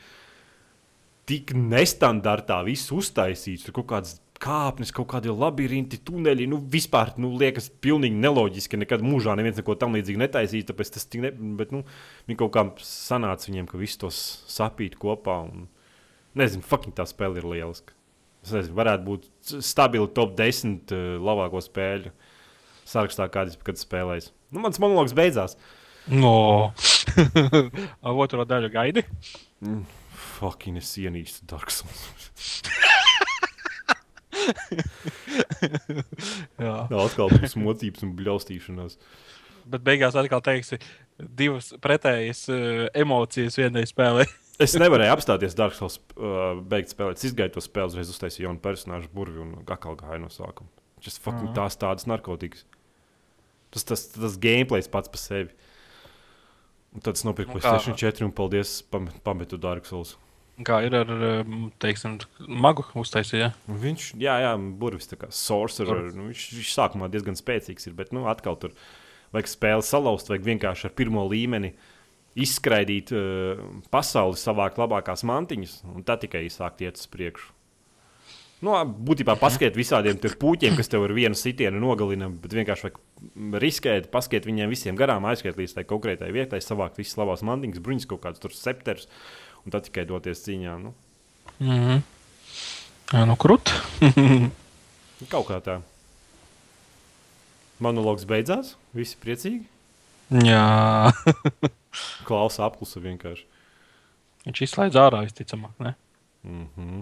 tik nestandartā, viss uztaisīts. Tur kaut kāds kāpnes, kaut kādi labirinti, tuneļi. Nu, vispār nu, liekas, pilnīgi neloģiski. Nekad mūžā neviens neko tam līdzīgu netaisīs. Tāpēc tas tik ne, bet, nu, viņi kaut kā sanāca viņiem, ka viss tos sapīt kopā. Un, nezinu, fucking tā spēle ir lieliska. Es nezinu, varētu būt stabili top 10 uh, labāko spēļu sarakstā, kādas kad spēlējis. Nu, mans monologs beidzās. No. Otro daļu gaidi. Fucking es ienīstu Dark Souls. Jā. Atkal būs mocības un bļaustīšanās. Bet beigās atkal teiksi divas pretējas uh, emocijas vienai spēlē. Es nevarēju apstāties Dark Souls, uh, beigt spēlēt. Es izgāju to spēli, uzreiz uztaisīju jaunu personāžu burvi un atkal gāju no sākuma. Tas fucking tās tādas narkotikas. Tas, tas, tas gameplays pats par sevi. Un tad es nopirku? PlayStation 4 un paldies, pam- pametu Dark Souls. Kā ir ar, um, teiksim, magu uztaisīja? Un Viņš, jā, jā, burvis tā kā sorcerer. Nu, viņš, viņš sākumā diezgan spēcīgs ir, bet nu, atkal tur vajag spēli salauzt, vajag vienkārši ar pirmo līmeni izskraidīt uh, pasauli, savākt labākās mantiņas, un tad tikai sākt iet uz priekšu. Nu, būtībā paskatīt visādiem puķiem, kas tev ar vienu sitienu nogalina, bet vienkārši vajag riskēt, paskatīt viņiem visiem garām, aiziet līdz tai konkrētai vietai, savākt visas labās mantiņas, bruņas, kaut kādas tur septers, un tad tikai doties cīņā. Nu, Mm -hmm. Jā, nu krūt. Kaut kā tā. Monologs beidzās, visi priecīgi. Jā. Klausa apklusa vienkārši. Viņš izslēdz ārā, visticamāk. Ne? Mm -hmm.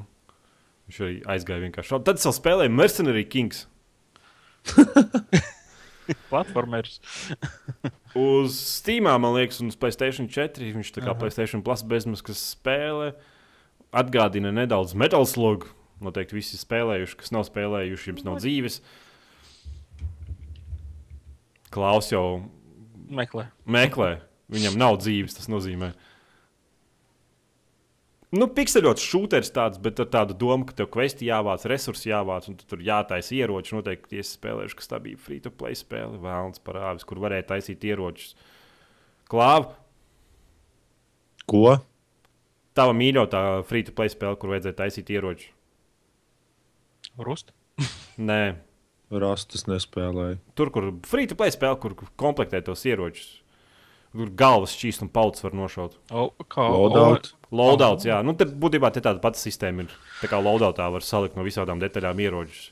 Viņš arī aizgāja vienkārši. Tad es vēl spēlēju Mercenary Kings. Platformers. Uz Steam, man liekas, un uz Playstation 4. Viņš tā kā Aha. Playstation Plus bezmaksas spēle. Atgādina nedaudz Metal Slug. Noteikti visi spēlējuši, kas nav spēlējuši, jums nav dzīves. Klaus jau Meklē. meklē. Viņam nav dzīves, tas nozīmē. Nu, pikseļots šūteris tāds, bet ar tādu domu, ka tev kvesti jāvāc, resursi jāvāc, un tu tur jātaisa ieroči. Noteikti es spēlēšu, kas tā bija free to play spēle, vēlams parādījis, kur varēja taisīt ieročus. Klāva, Ko? tava mīļotā free to play spēle, kur vajadzēja taisīt ieročus. Rust. Nē, Rastus nespēlēja. tur, kur free to play spēle, kur komplektē tos ieročus. Tur galvas šķīst un pauts var nošaut. O, kā Loadout. Loadouts, jā, nu, te būtībā te tāda pati sistēma ir. Tā kā loadoutā var salikt no visām detaļām ieročus.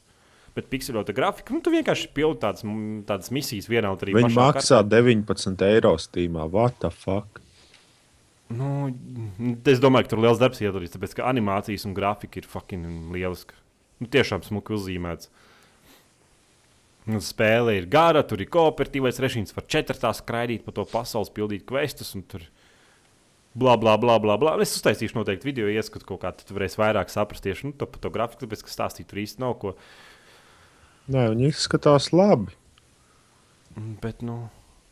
Bet pikselota grafika, nu, tu vienkārši pildi tādas, tādas misijas vienā un arī Viņi maksā 19 eiro stīmā. What the fuck? Nu, es domāju, ka tur ir liels darbs iedarīts, tāpēc ka animācijas un grafika ir fucking lieliska. Nu, tiešām smuki uzzīmēts. Nu, spēle ir gara, tur ir kooperatīvais režīms, var četrtā skraidīt pa to pasaules, pildīt questus. un Tur bla, bla, bla, bla, bla. Es uztaisīšu noteikti video ieskatu, kaut kā tu varēsi vairāk saprast tieši nu, to, par to grafiku, tāpēc ka stāstīt tur īsti nav ko. Nē, viņi izskatās labi. Mm, Bet, nu,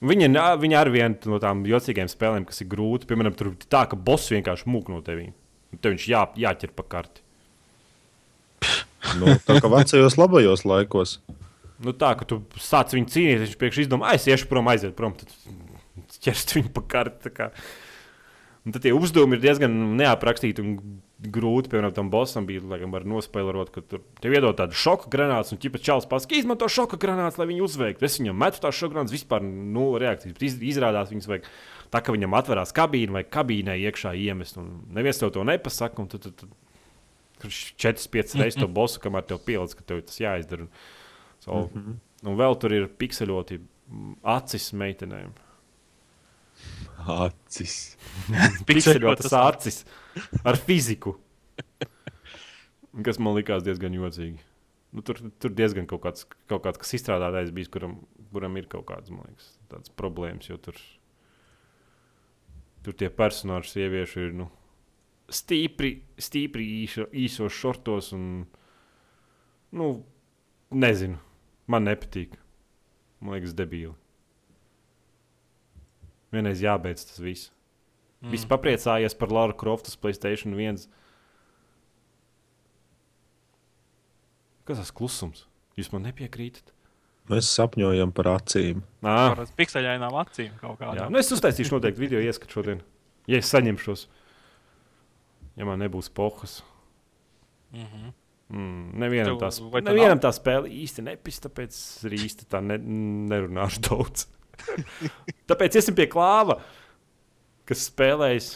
viņa, viņa ar vienu no tām jocīgām spēlēm, kas ir grūti, piemēram, tur ir tā, ka boss vienkārši mūk no tevis. Tev viņš jā, jāķer pa karti. Nu, tā kā vecajos labajos laikos. Nu, tā, ka tu sāc viņu cīnīties, viņš priekš izdomā, "Ai, es iešu prom, aiziet prom. Tad ķerst viņu pa karti. kā. Un tad tie uzdevumi ir diezgan neaprakstīti un grūti. Piemēram, tam bossam bija, laikam, var nospēlēt, ka tur tev iedod tādu šoka granātu, un ķipa čels pasaka, izmanto šoka granātu, lai viņu uzveiktu. Es viņam metu tās šoka granatātus, vispār nulle reakcijas. Bet iz, izrādās, viņas vajag tā, ka viņam atverās kabīne vai kabīnē iekšā iemest. Un neviens tev to nepasaka. Tad, tad, tad, tur 4-5 reizes to bosu, kamēr tev pielic, ka tev tas jāizdara. Un, so, mm -hmm. Un vēl tur ir pikseļoti mm, acis meitenēm. Acis. Pikseļotas acis ar fiziku. Kas man likās diezgan jocīgi. Nu, tur, tur diezgan kaut kāds, kaut kāds kas izstrādātais bijis, kuram, kuram ir kaut kādas liekas, tādas problēmas. Jo tur, tur tie personāļi, sieviešu ir nu, stipri, stipri īso, īsos šortos. Un, nu, nezinu, man nepatīk. Man liekas, debīli. Vienreiz jābeidz tas viss. Mm. Visi papriecājies par Laura Croftas Playstation 1. Kas tas klusums? Jūs man nepiekrītat? Mēs sapņojam par acīm. Nā, Ar pikseļainām acīm kaut kādā. Nu, es uztaisīšu noteikti video ieskatu šodien. Ja es saņemšos, ja man nebūs pohas. Mm -hmm. Mm, nevienam, vai tev nevienam tā spēle īsti nepis, tāpēc es arī īsti tā ne, nerunāšu daudz. tāpēc iesim pie klāva, kas spēlējas.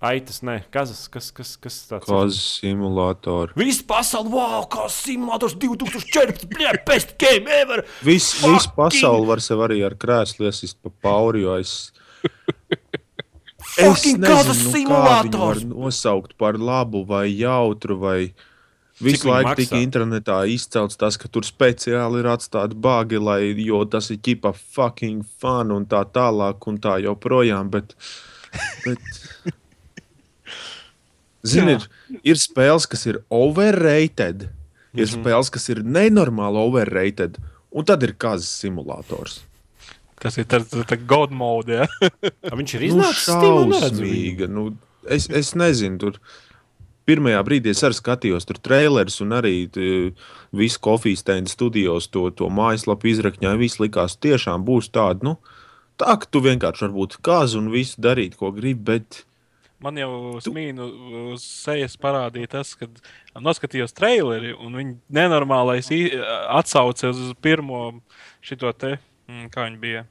Aitas, nē, kazas, kas, kas, kas tāds ir? Kāzu simulātori. Viss pasaule, wow, kā simulators 2014, bļā, best game ever! Viss Fucking- vis pasaule var sev arī ar krēslu iesist pa pauri, jo es. Fucking viņu var simulators! nosaukt par labu vai jautru vai. Visu viņi laiku tika internetā izcelts tas, ka tur speciāli ir atstāti bagi, lai, jo tas ir ķipa fucking fun un tā tālāk un tā joprojām. Bet, bet, Zini, ir, ir spēles, kas ir overrated, ir Mhm. spēles, kas ir nenormāli overrated, un tad ir kazas simulators. Tas ir tāds tā, tā god mode. Ja? Viņš ir Nu, iznācis viņu. šausmīga. Nu, es, es nezinu, tur pirmajā brīdī es arī skatījos, tur trailers un arī visu kofijas tēna studijos to, to mājaslapu izrakņāja. Viss likās, tiešām būs tāda, nu, tā, ka tu vienkārši varbūt kāzu un visu darīt, ko gribi, bet Man jau smīnu uz sejas parādīja tas, kad noskatījos traileri un viņa nenormālais atsauce uz pirmo šito te, mm, kā viņi bija,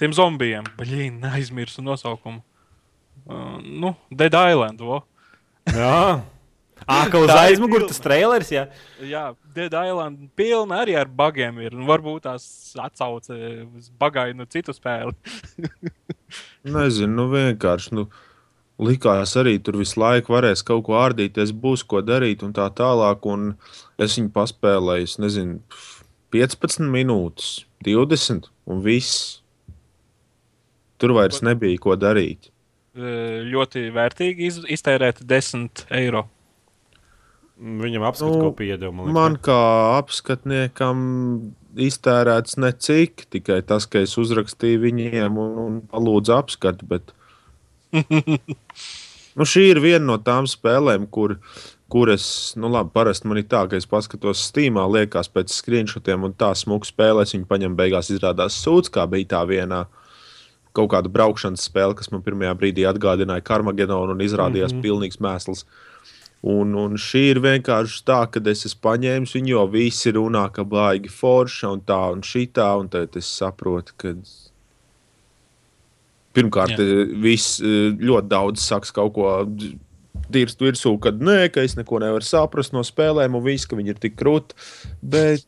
tiem zombijiem. Baļīn, aizmirsu nosaukumu. Uh, nu, Dead Island, vo. Jā, ah, ka uz aizmugures tas trailers. Jā. Jā, Dead Island pilna arī ar bagiem ir. Un varbūt tās atsauce uz bagainu citu spēli. nezinu, nu, vienkārši. Nu, Likās arī tur visu laiku varēs kaut ko ārdīties, būs ko darīt un tā tālāk. Un es viņu paspēlēju, es nezinu, 15 minūtes, 20 un viss. Tur vairs nebija ko darīt. Ļoti vērtīgi iz, iztērēt 10 eiro. Viņam apskatu Nu, nu, ko piedeva. Man, kā apskatniekam iztērēts necik, tikai tas, ka es uzrakstīju viņiem un, un palūdzu apskatu. Bet... nu, šī ir viena no tām spēlēm, kur, kur es, nu, labi, parasti man ir tā, ka es paskatos Steamā, liekas, pēc screenshotiem, un tā smuka spēlē, es viņu paņemu, beigās izrādās sūds, kā bija tā vienā. Kaut kāda braukšanas spēle, kas man pirmajā brīdī atgādināja Karmagedonu un izrādījās mm -hmm. pilnīgs mēsls. Un, un šī ir vienkārši tā, ka es esmu paņēmis viņu, jo visi runā, ka baigi forša un tā un šitā. Un tad es saprotu, ka pirmkārt, viss eh, ļoti daudz saka kaut ko dirzt virsū, ka nē, ka es neko nevaru saprast no spēlēm, un viss, ka viņi ir tik krūti. Bet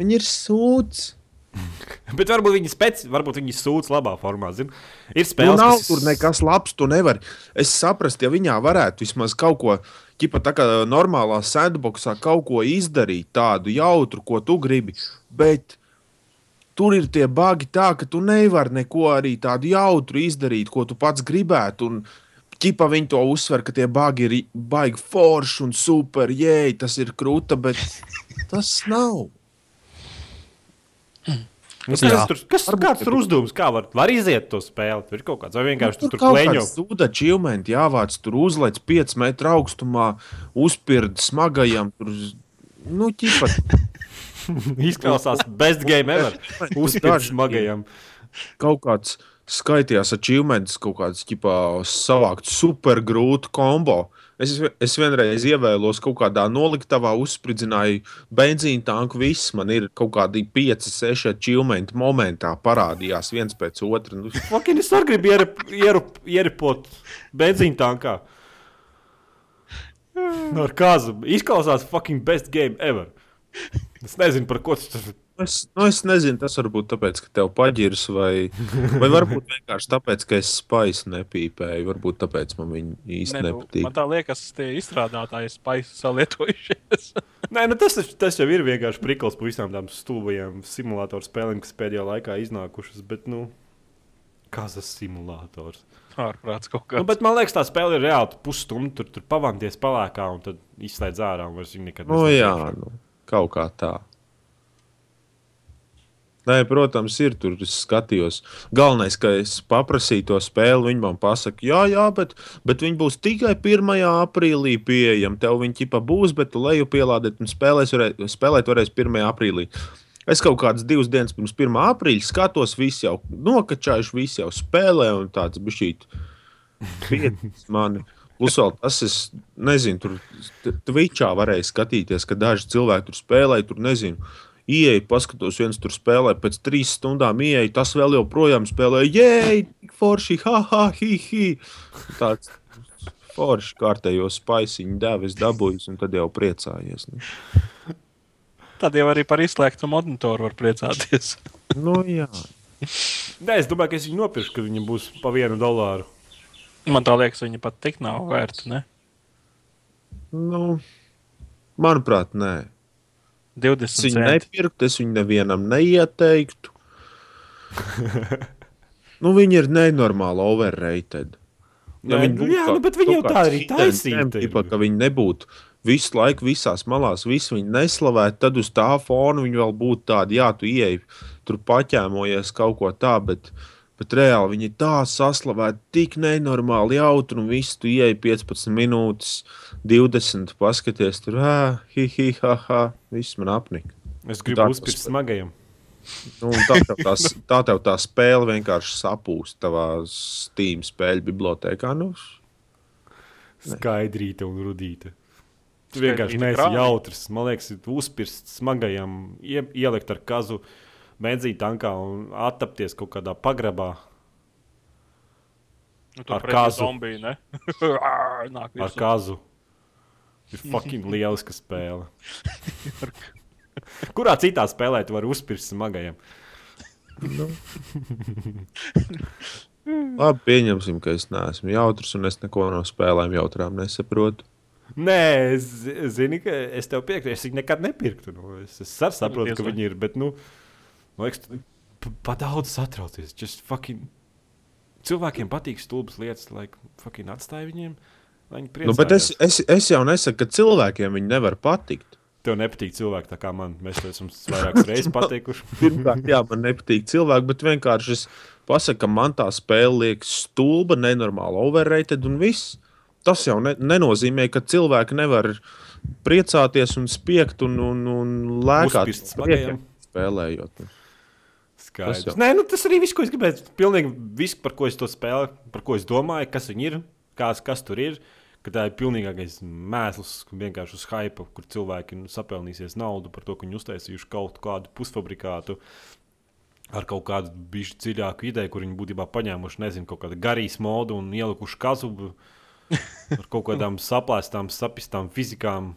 viņi ir sūds. Bet varbūt viņi, spēc, varbūt viņi sūdz labā formā. Zin? Ir Nu, spēles, nav kas- tur nekas labs. Tu nevari. Es saprotu, ja viņā varētu vismaz kaut ko, ķipa tā kā normālā sandboxā, kaut ko izdarīt tādu jautru, ko tu gribi. Bet tur ir tie bagi tā, ka tu nevari neko arī tādu jautru izdarīt, ko tu pats gribētu. Un, Ķipa viņi to uzsver, ka tie bagi ir baigi forši un super, jē, tas ir krūta, bet tas nav. Nu, kas tur, kas, Varbūt kāds tur uzdevums, kā var, var iziet to spēli? Tur ir kaut kāds, vai vienkārši Nu, tur, tur kaut kleņo. kāds Zūda čilmenti jāvāc, tur uzlēc 5 metru augstumā, uzpird smagajam. Tur, nu, ķipa, Izklausās best game ever. Daži smagajam. kaut kāds skaitījās achievements, kaut kāds ķipā, savākt super grūtu kombo. Es, es vienreiz ievēlos kaut kādā noliktavā, uzspridzināju benzīna tanku. Viss man ir kaut kādi 5, 6 achievementi momentā parādījās viens pēc otra. Nu, Fucking es arī gribu ierip- ierup- ieripot benzīna tankā. No ar kāzu. Izklausās fucking best game ever. Es nezinu, par ko tas tur Es, nu, es nezinu, tas varbūt tāpēc, ka tev paģirs, vai, vai varbūt vienkārši tāpēc, ka es spaisu nepīpēju. Varbūt tāpēc man viņi īsti Ne, ne, nu, nepatīk. man tā liekas, tie izstrādātāji spaisu salietojušies. Nē, nu tas, tas jau ir vienkārši prikals par visām tām stulbajām simulātoru spēlēm, kas pēdējā laikā iznākušas. Bet, nu, kas tas simulators? Ārprāts kaut Nu, kā. bet man liekas, tā spēle ir reāli pusstundu. Tur, tur pavanties palēkā un tad izslēdz ārā. un vairs nekad Nu, jā, nesaprot. nu, kaut kā tā. Nē, protams, ir tur. Es skatījos. Galvenais, ka es paprasīju to spēli, viņi man pasaka, jā, jā, bet, bet viņi būs tikai 1. aprīlī pieejami. Tev viņi ķipa būs, bet tu leju pielādēt un spēlēs, varē, spēlēt varēs 1. aprīlī. Es kaut kādas divas dienas pirms 1. aprīļa skatos, visi jau nokačājuši, visi jau spēlē un tāds bišķīt. Piedzīvot mani. Plus, vēl tas, es nezinu, tur Twitchā varēja skatīties, ka daži cilvēki tur spēlēja, tur nezinu. Ieja, paskatos, viens tur spēlē, pēc trīs stundām ieja, tas vēl joprojām spēlē, jēj, tik forši, ha, ha, hi, hi. Tāds forši kārtējo spaisiņu devis dabūjis, un tad jau priecājies. Nu, Tad jau arī par izslēgtu monitoru var priecāties. nu jā. Nē, es domāju, ka es viņu nopirkšu, ka viņam būs pa vienu dolāru. Man tā liekas, viņa pat tik nav vērta. Ne? Nu, manuprāt, nē. 20 Es viņu centi. nepirktu, es viņu nevienam neieteiktu. nu, viņi ir nenormāli overrated. Nē, viņi nu būtu jā, kā- nu, bet viņi jau tā arī tipa, Ka viņi nebūtu visu laiku visās malās, visu viņi neslavētu, tad uz tā fona viņi vēl būtu tādi, jā, tu ieej, tur paķēmojies kaut ko tā, bet, bet reāli viņi tā saslavēti, tik nenormāli jautri, un viss tu ieej 15 minūtes, 20, paskaties tur, ah, hi, hi, ha, ha, viss man apnika. Es gribu spēlē. smagajam. Nu, tā, tev tā, s- tā tev tā spēle vienkārši sapūst tavā Steam spēļu bibliotekā. Nu, Skaidrīta un rudīta. Tu vienkārši neesi jautrs. Man liekas, ir uzspirst smagajam, ie, ielikt ar kazu benzīna tankā un attapties kaut kādā pagrabā Nu, Ar kazu. zombiju, ar kazu. Ir fucking lieliska spēle. Kurā citā spēlē tu vari uzspirst smagajam? labi, pieņemsim, ka es neesmu jautrs un es neko no spēlēm jautrām nesaprotu. Nē, es zinu, ka es tev piekrītu. Es viņu nekad nepirktu. Nu, es, es saprotu, ka viņi ir. Bet, nu, man liekas, tu pa- pa daudz satraucies. Just fucking... Cilvēkiem patīk stulbas lietas, lai fucking atstāj viņiem. Nu, bet es, es, es jau nesaku, ka cilvēkiem viņi nevar patikt. Tev nepatīk cilvēki tā kā man. Mēs to esam vairākas reizes pateikuši. Pirmkārt, jā, man nepatīk cilvēki, bet vienkārši es pasaku, ka man tā spēle liekas stulba, nenormāli overrated un viss. Tas jau ne, nenozīmē, ka cilvēki nevar priecāties un spiegt un, un, un Uzspist smagajam. spēlējot. Skaidrs. Tas. Nē, nu, tas arī viss, ko es gribēju. Pilnīgi viss, par ko es to spēlēju, par ko es domāju, kas viņi ir, kas, kas tur ir. Ka tā ir pilnīgais mēsls, vienkārši uz hype, kur cilvēki nu, sapelnīsies naudu par to, ka viņi uztaisījuši kaut kādu pusfabrikātu ar kaut kādu bišķi dziļāku ideju, kur viņi būtībā paņēmuši, nezinu, kaut kādu garīs modu un ielikuši kazu ar kaut kādām saplēstām, sapistām fizikām.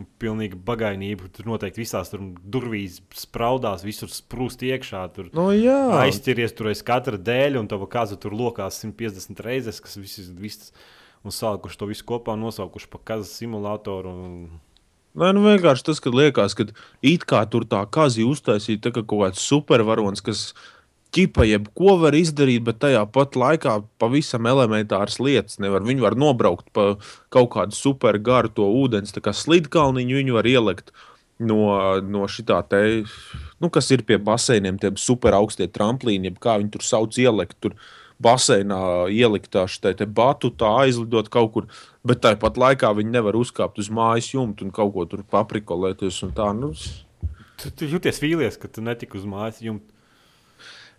Un pilnīgi bagainība. Tur noteikti visās tur durvīs spraudās, visur sprūst iekšā. Tur Nu, jā, aizķeries tur aiz katra dēļa, un tava kaza tur lokās 150 reizes, kas viss ir. Un salikuši to visu kopā, nosaukuši par kazas simulātoru. Un... Nē, nu vienkārši tas, ka liekas, ka it kā tur tā kazi uztaisīja tā kā kaut kāds supervaronis, kas ķipa jebko var izdarīt, bet tajā pat laikā pavisam elementāras lietas nevar. Viņi var nobraukt pa kaut kādu supergaru to ūdens, kā slidkalniņu viņi var ielikt. No, no šitā te, nu, kas ir pie baseiniem, tie super augstie tramplīni, jeb kā viņi tur sauc, ielikt tur baseinā, ielikt tā šitā te batu, tā aizlidot kaut kur. Bet tāpat laikā viņi nevar uzkāpt uz mājas jumta un kaut ko tur paprikolēties. Tā, nu, Tu, tu jūties vīlies, ka tu netiki uz mājas jumta.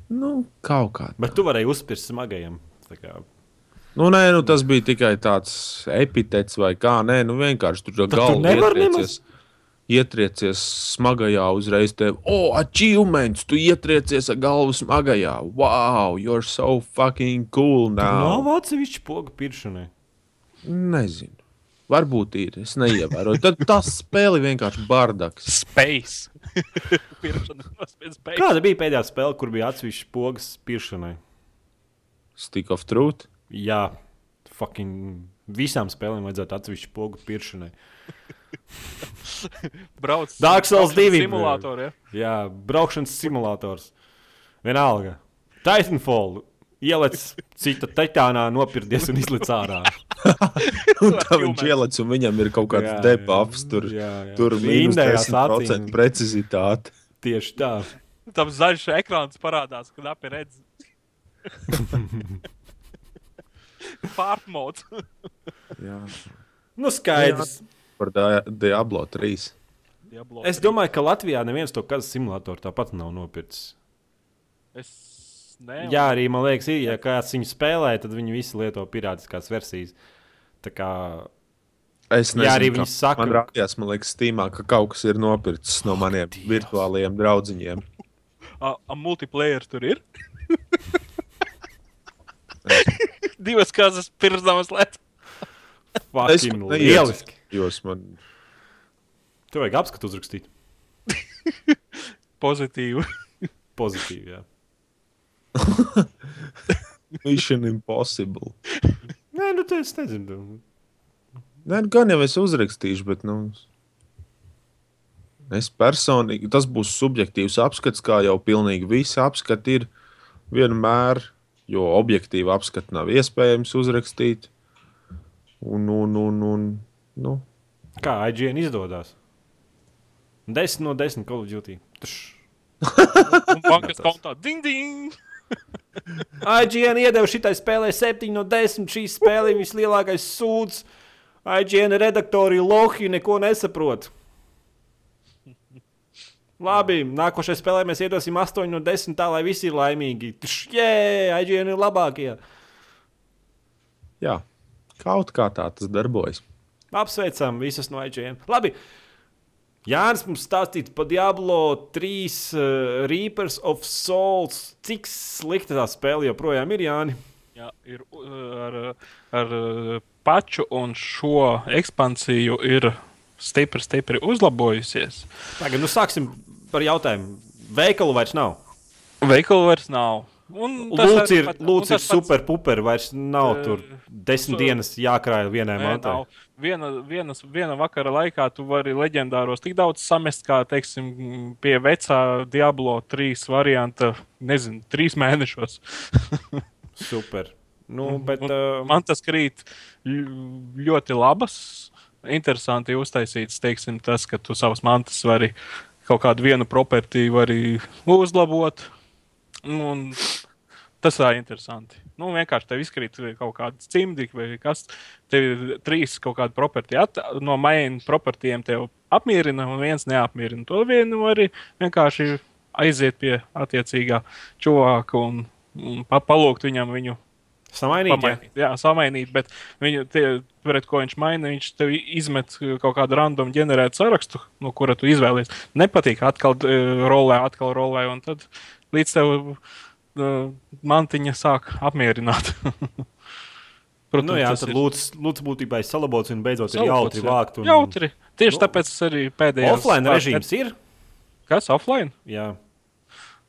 Nu, kaut kā. Bet tu varēji uzspirst smagajam. Tā Nu, nē, nu, tas bija tikai tāds epitets vai kā. Nē, nu, vienkārši tur tu galva ietriecies. Ietriecies smagajā uzreiz. Te, oh, achievements! Tu ietriecies ar galvu smagajā. Wow, you're so fucking cool Nav now. atsevišķi poga pirkšanai. Nezinu. Varbūt ir. Es neievēroju. Tad tas spēle vienkārši bardaks. Space. Space. Kāda bija pēdējā spēle, kur bija atsevišķi pogas pirkšanai? Stick of truth. Jā, fucking visām spēlēm vajadzētu atsevišķi pogu pirkšanai. Brauc. Dark Souls braukšanas 2, Simulātori, ja? Jā, braukšanas simulators. Vienalga. Titanfall. Ieliec cita titānā, nopirkties un izliec ārā. Un tā viņš ieliec, un viņam ir kaut kāds Jā, jā. debuffs. Tur, Jā, jā. tur mīnus Indējās 10% acīm. precizitāte. Tieši tā. Tam zaļš ekrāns parādās, kad api redz. Pārmods. Jā. Nu, skaidrs. Par Dia- Diablo 3. Diablo Es 3. domāju, ka Latvijā neviens to kazu simulātoru tāpat nav nopircis. Es ne, Jā, arī man liekas, ir, ja kāds viņu spēlē, tad viņi visi lieto pirātiskās versijas. Tā kā Es nezinu, Jā, arī viņi saka- Man rādījās, man liekas, Steamā, ka kaut kas ir nopircis no maniem virtuālajiem draugiņiem. a, a multiplayer tur ir. Divas kazas pirmsdamas lietas. Es lieliski. Jūs man Tur vajag apskatu uzrakstīt. Pozitīvi. Pozitīvi. Jā. Mission Impossible. Nē, nu tas es nezinu. Nē, nu, gan jau es uzrakstīšu, bet nu, es personīgi tas būs subjektīvs apskats, kā jau pilnīgi visi apskati ir vienmēr, jo objektīvi apskati nav iespējams uzrakstīt. Un, un, un, un, nu, Kā IGN izdodas? 10 no 10 Call of Duty. Bankas kontā ding ding. IGN iedeva šitai spēlē 7 no 10. Šī spēle ir vislielākais sūds. IGN redaktori Lohi neko nesaprot. Labi, nākošajā spēlē mēs iedosim 8 no 10, tā lai visi ir laimīgi. Jē, IGN ir labākie. jā, kaut kā tā tas darbojas. Apsveicam visus no IGN. Labi. Jānis mums stāstīja par Diablo 3 uh, Reapers of Souls. Cik slikta tā spēle joprojām ir, Jāni? Jā, ir uh, ar, ar uh, paču un šo ekspansiju ir stipri, stipri uzlabojusies. Tagad nu, sāksim par jautājumu. Veikalu vairs nav. Veikalu vairs nav. Lūdzu, ir, pat- un lūdzu, ir tas pats- super puper. Vairs nav Eh, tur desmit su- dienas jākrāj vienai mantai. nav. Viena, vienas, viena vakara laikā tu vari leģendāros tik daudz samest, kā teiksim, pie vecā Diablo 3 varianta, nezinu, trīs mēnešos. Super. Nu, bet, uh, Man tas krīt ļoti labas, interesanti uztaisīts, teiksim, tas, ka tu savas mantas vari kaut kādu vienu propertīvu arī uzlabot. Un tas tā ir interesanti. Nu, vienkārši tev izkrīt kaut kāda cimdi vai kas. Tev ir trīs kaut kādi properti. No main propertiem tev apmierina un viens neapmierina. To vienu arī vienkārši aiziet pie attiecīgā cilvēka un, un pa, palūgt viņam viņu samainīt. Pamainīt. Jā, samainīt, bet viņu, tie, pret ko viņš maina, viņš tev izmet kaut kādu random ģenerētu sarakstu, no kura tu izvēlies. Nepatīk, atkal uh, rolē, atkal rolē, un tad līdz tev uh, mantiņa sāk apmierināt. Protams, Nu, jā, tad ir lūdzu, lūdzu būtībā ir salabots un beidzot ir salabots, jautri jā. vākt. Un... Jautri. Tieši Nu, tāpēc es arī pēdējā Offline režīms ir. Kas offline? Jā.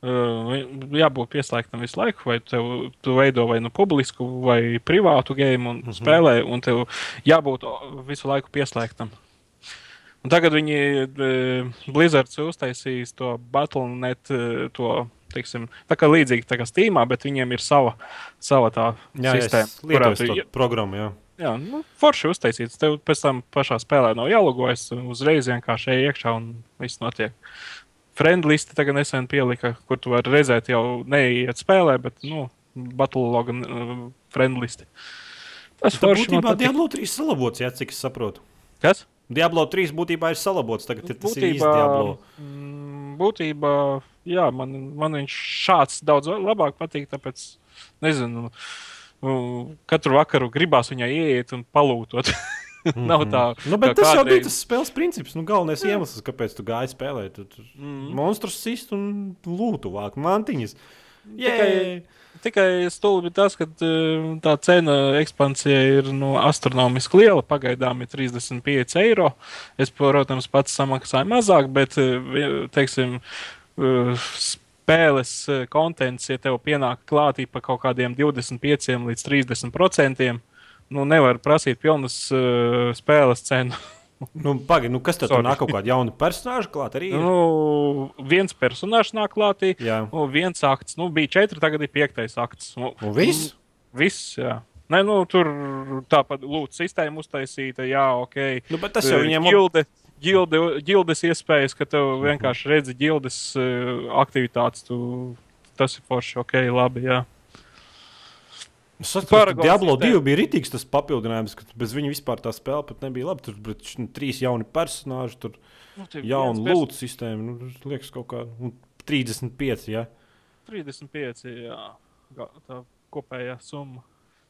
Uh, jābūt pieslēgtam visu laiku, vai tev, tu veido vai nu publisku, vai privātu game un mm -hmm. spēlē, un tev jābūt visu laiku pieslēgtam. Un tagad viņi uh, Blizzards uztaisīs to Battle.net, uh, to, teiksim, tā kā līdzīgi tā kā Steamā, bet viņiem ir sava, sava tā Jā, sistēma. es lietoju tu- to programmu. Jā. Jā, nu, forši uztaisīts. Tev pēc tam pašā spēlē nav jālogojas. Uzreiz vienkārši ej iekšā un viss notiek. Friendlisti tagad nesen pielika, kur tu vari redzēt, jau neiet spēlē, bet, nu, Battle.log uh, friendlisti. Tas forši būtībā. Diablo 3 salabots, jā, cik es saprotu. Kas? Diablo 3 būtībā ir salabots, tagad ir tas īsts Būtībā, Diablo. mm, būtībā, jā, man, man viņš šāds daudz labāk patīk, tāpēc, nezinu, nu, katru vakaru gribās viņai ieiet un palūtot. Nav tā, Nu, bet tas jau kādreiz. bija tas spēles princips. Nu, galvenais jā. iemesls, kāpēc tu gāji spēlēt. Tu, tu Mm. monstrus sist un lūtu vākt mantiņas. Tikai- Tikai stulbi tas, ka eh, tā cena ekspansija ir nu, astronomiski liela. Pagaidām ir 35 eiro. Es, protams, pats samaksāju mazāk, bet vi- teiksim, spēles eh, kontents, ja tev pienāk klātī pa kaut kādiem 25 līdz 30 procentiem, nu, nevar prasīt pilnas eh, spēles cenu. Nu, Pagaidi, nu, kas tad nāk kaut kāda jauna personāža klāt arī? ir? Nu, viens personāžs nāk klātī, Jā. nu, viens akts. Nu, bija četri, tagad ir piektais akts. Nu, Un viss? Viss, jā. Nē, nu, tur tāpat lūdzu sistēma uztaisīta, jā, ok. Nu, bet tas jau Eh, viņiem Gilde, gilde, gildes iespējas, ka tev vienkārši redzi gildes eh, aktivitātes. Tu, tas ir forši, ok, labi, jā. Es saprotu, ka Diablo sistēma. 2 bija rītīgs tas papildinājums, ka bez viņa vispār tā spēle pat nebija laba. Tur bija nu, trīs jauni personāļi, tur Nu, tie jauna lūtu sistēma. Nu, liekas, kaut kā un 35. Ja. 35, jā. Tā kopējā summa.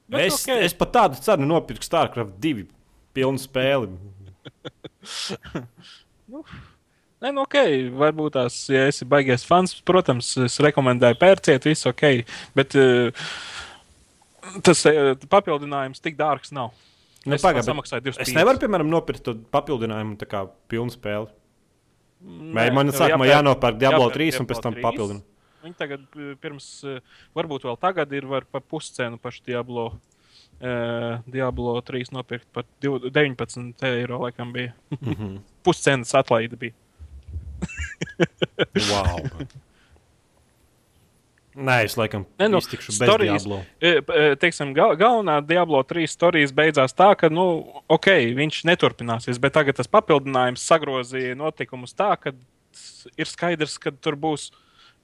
Bet Es, ok. es pat tādu cenu nopirku StarCraft 2 pilnu spēli. Nē, nu, ok, varbūt tās, ja esi baigies fans, protams, es rekomendēju pērciet, viss ok. Bet uh, tas uh, papildinājums tik dārgs nav. Nu, es bet samaksāju 25. Es nevaru, piemēram, nopirkt papildinājumu, tā kā pilnu spēli. Vai man sākumā jānopērk Diablo jāpērk 3 un pēc tam 3. papildināt? Viņi tagad uh, pirms, varbūt vēl tagad ir par puscenu pašu Diablo. Uh, Diablo 3 nopirkt par div- 19 eiro, laikam bija. Mhm. Puscenas atlaide bija. Wow. Nē, es laikam nu, iztikšu bez stories- Diablo. E, p- e, Teiksim, gal, galvenā Diablo 3 stāstījis beidzās tā, ka, nu, ok, viņš neturpināsies, bet tagad tas papildinājums sagrozīja notikumus tā, ka ir skaidrs, ka tur būs.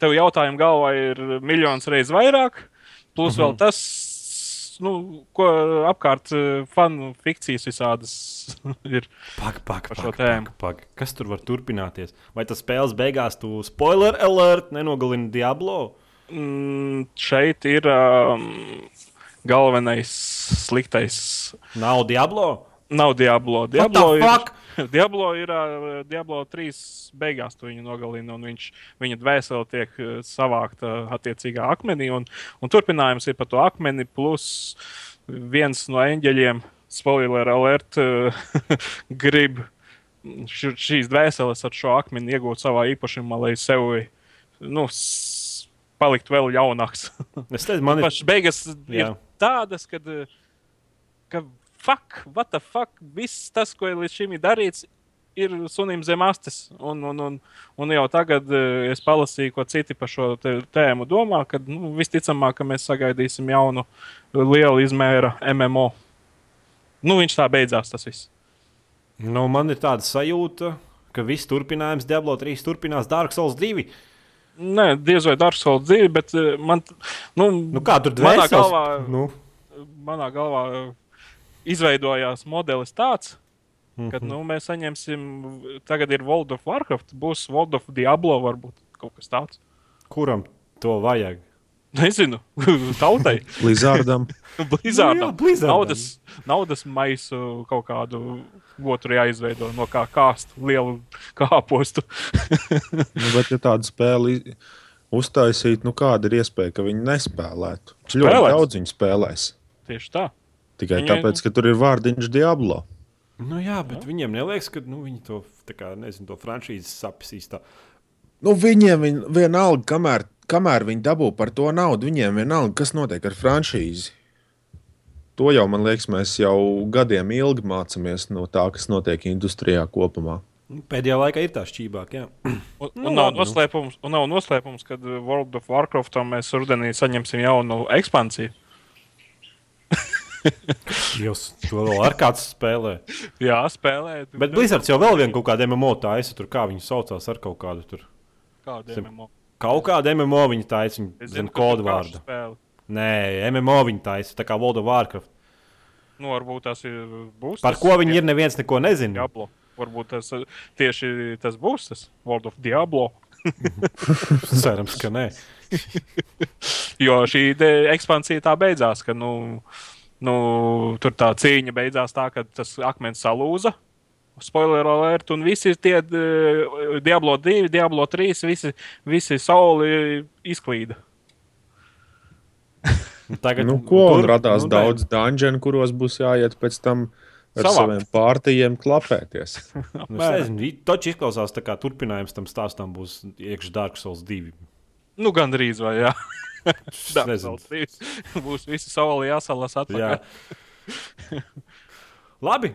Tev jautājumu galvā ir miljonus reizes vairāk, plus Mhm. vēl tas, nu, ko apkārt e, fanu fikcijas visādas ir. Šo pag, tēmu. pag, pag. Kas tur var turpināties? Vai tas spēles beigās tu spoiler alert nenogalina Diablo? Mm, šeit ir um, galvenais sliktais Nav Diablo? Nav Diablo. Diablo ir? Diablo ir uh, Diablo 3 beigās, tu viņu nogalini, un viņš, viņa dvēsele tiek uh, savākta attiecīgā akmenī. Un, un turpinājums ir par to akmeni, plus viens no eņģeļiem, spoiler alert, uh, grib š, šīs dvēseles ar šo akmeni iegūt savā īpašumā, lai sevi nu, palikt vēl jaunāks. Es teicu, man ir. Pašas beigas ir Jā. tādas, kad, ka fuck, what the fuck, viss tas, ko līdz šim ir darīts, ir sunim zem astes. Un, un, un, un jau tagad eh, es palasīju, ko citi par šo tēmu domā, ka nu, visticamāk, ka mēs sagaidīsim jaunu lielu izmēra MMO. Nu, viņš tā beidzās, tas viss. Nu, man ir tāda sajūta, ka viss turpinājums Diablo 3 turpinās Dark Souls 2. Nē, diez vai Dark Souls 2, bet eh, man, nu, Nu, kā tur Manā dvēseles? galvā- Nu, manā galvā izveidojās modelis tāds, ka mhm. nu, mēs saņemsim, tagad ir World of Warcraft, būs World of Diablo, varbūt kaut kas tāds. Kuram to vajag? Nezinu, tautai, Blizzardam. Blizzardam. Nu jā, Blizzardam. Naudas, naudas maisu kaut kādu otru jāizveido no kā kāstu, lielu kāpostu. Nu, bet, ja tādu spēli uztaisīt, nu kāda ir iespēja, ka viņi nespēlētu? Taču Ļoti Spēlēs. daudz viņi spēlēs. Tieši tā. Tikai Viņai- tāpēc, ka tur ir vārdiņš Diablo. Nu, jā, bet jā. viņiem neliekas, ka nu, viņi to, kā, nezinu, to franšīzi sapsīs. Tā. Nu, viņiem vien, vienalga, kamēr, kamēr viņi dabū par to naudu, viņiem vienalga, kas notiek ar franšīzi. To jau, man liekas, mēs jau gadiem ilgi mācāmies no tā, kas notiek industrijā kopumā. Nu, Pēdējā laikā ir tā šķībāk, jā. Un, Nu, un, nav labi, nu. noslēpums, un nav noslēpums, ka World of Warcraftā mēs rudenī saņemsim jaunu ekspansiju. Jūs to vēl ar kāds spēlē. Jā, spēlē. Bet Blizzards jau vēl vienu kaut kādu MMO taisa, tur kā viņi saucās ar kaut kādu tur. kādu MMO. Kaut kādu MMO viņi taisa, viņi zina kodu vārdu. Nē, MMO viņi taisa, tā kā World of Warcraft. Nu, varbūt tas ir būs. Par ko viņi ir, neviens neko nezina. Diablo. Varbūt tas uh, tieši tas būs tas World of Diablo. Cerams, ka nē. Jo šī ekspansija tā beidzās, ka nu, nu, tur tā cīņa beidzās tā, ka tas akmens salūza. Spoiler alert, un visi tie uh, Diablo 2, Diablo 3, visi, visi sauli izklīda. Nu, Tagad, Nu, ko, un tur- radās nu, nu, daudz dungeonu, kuros būs jāiet pēc tam ar Savākt. saviem pārtījiem klapēties. Nu, es nezinu, taču izklausās tā kā turpinājums tam stāstam būs iekšā Dark Souls 2. Nu, gandrīz vai jā. Es Tā būs visi sauli jāsalas Jā. atpakaļ. Labi.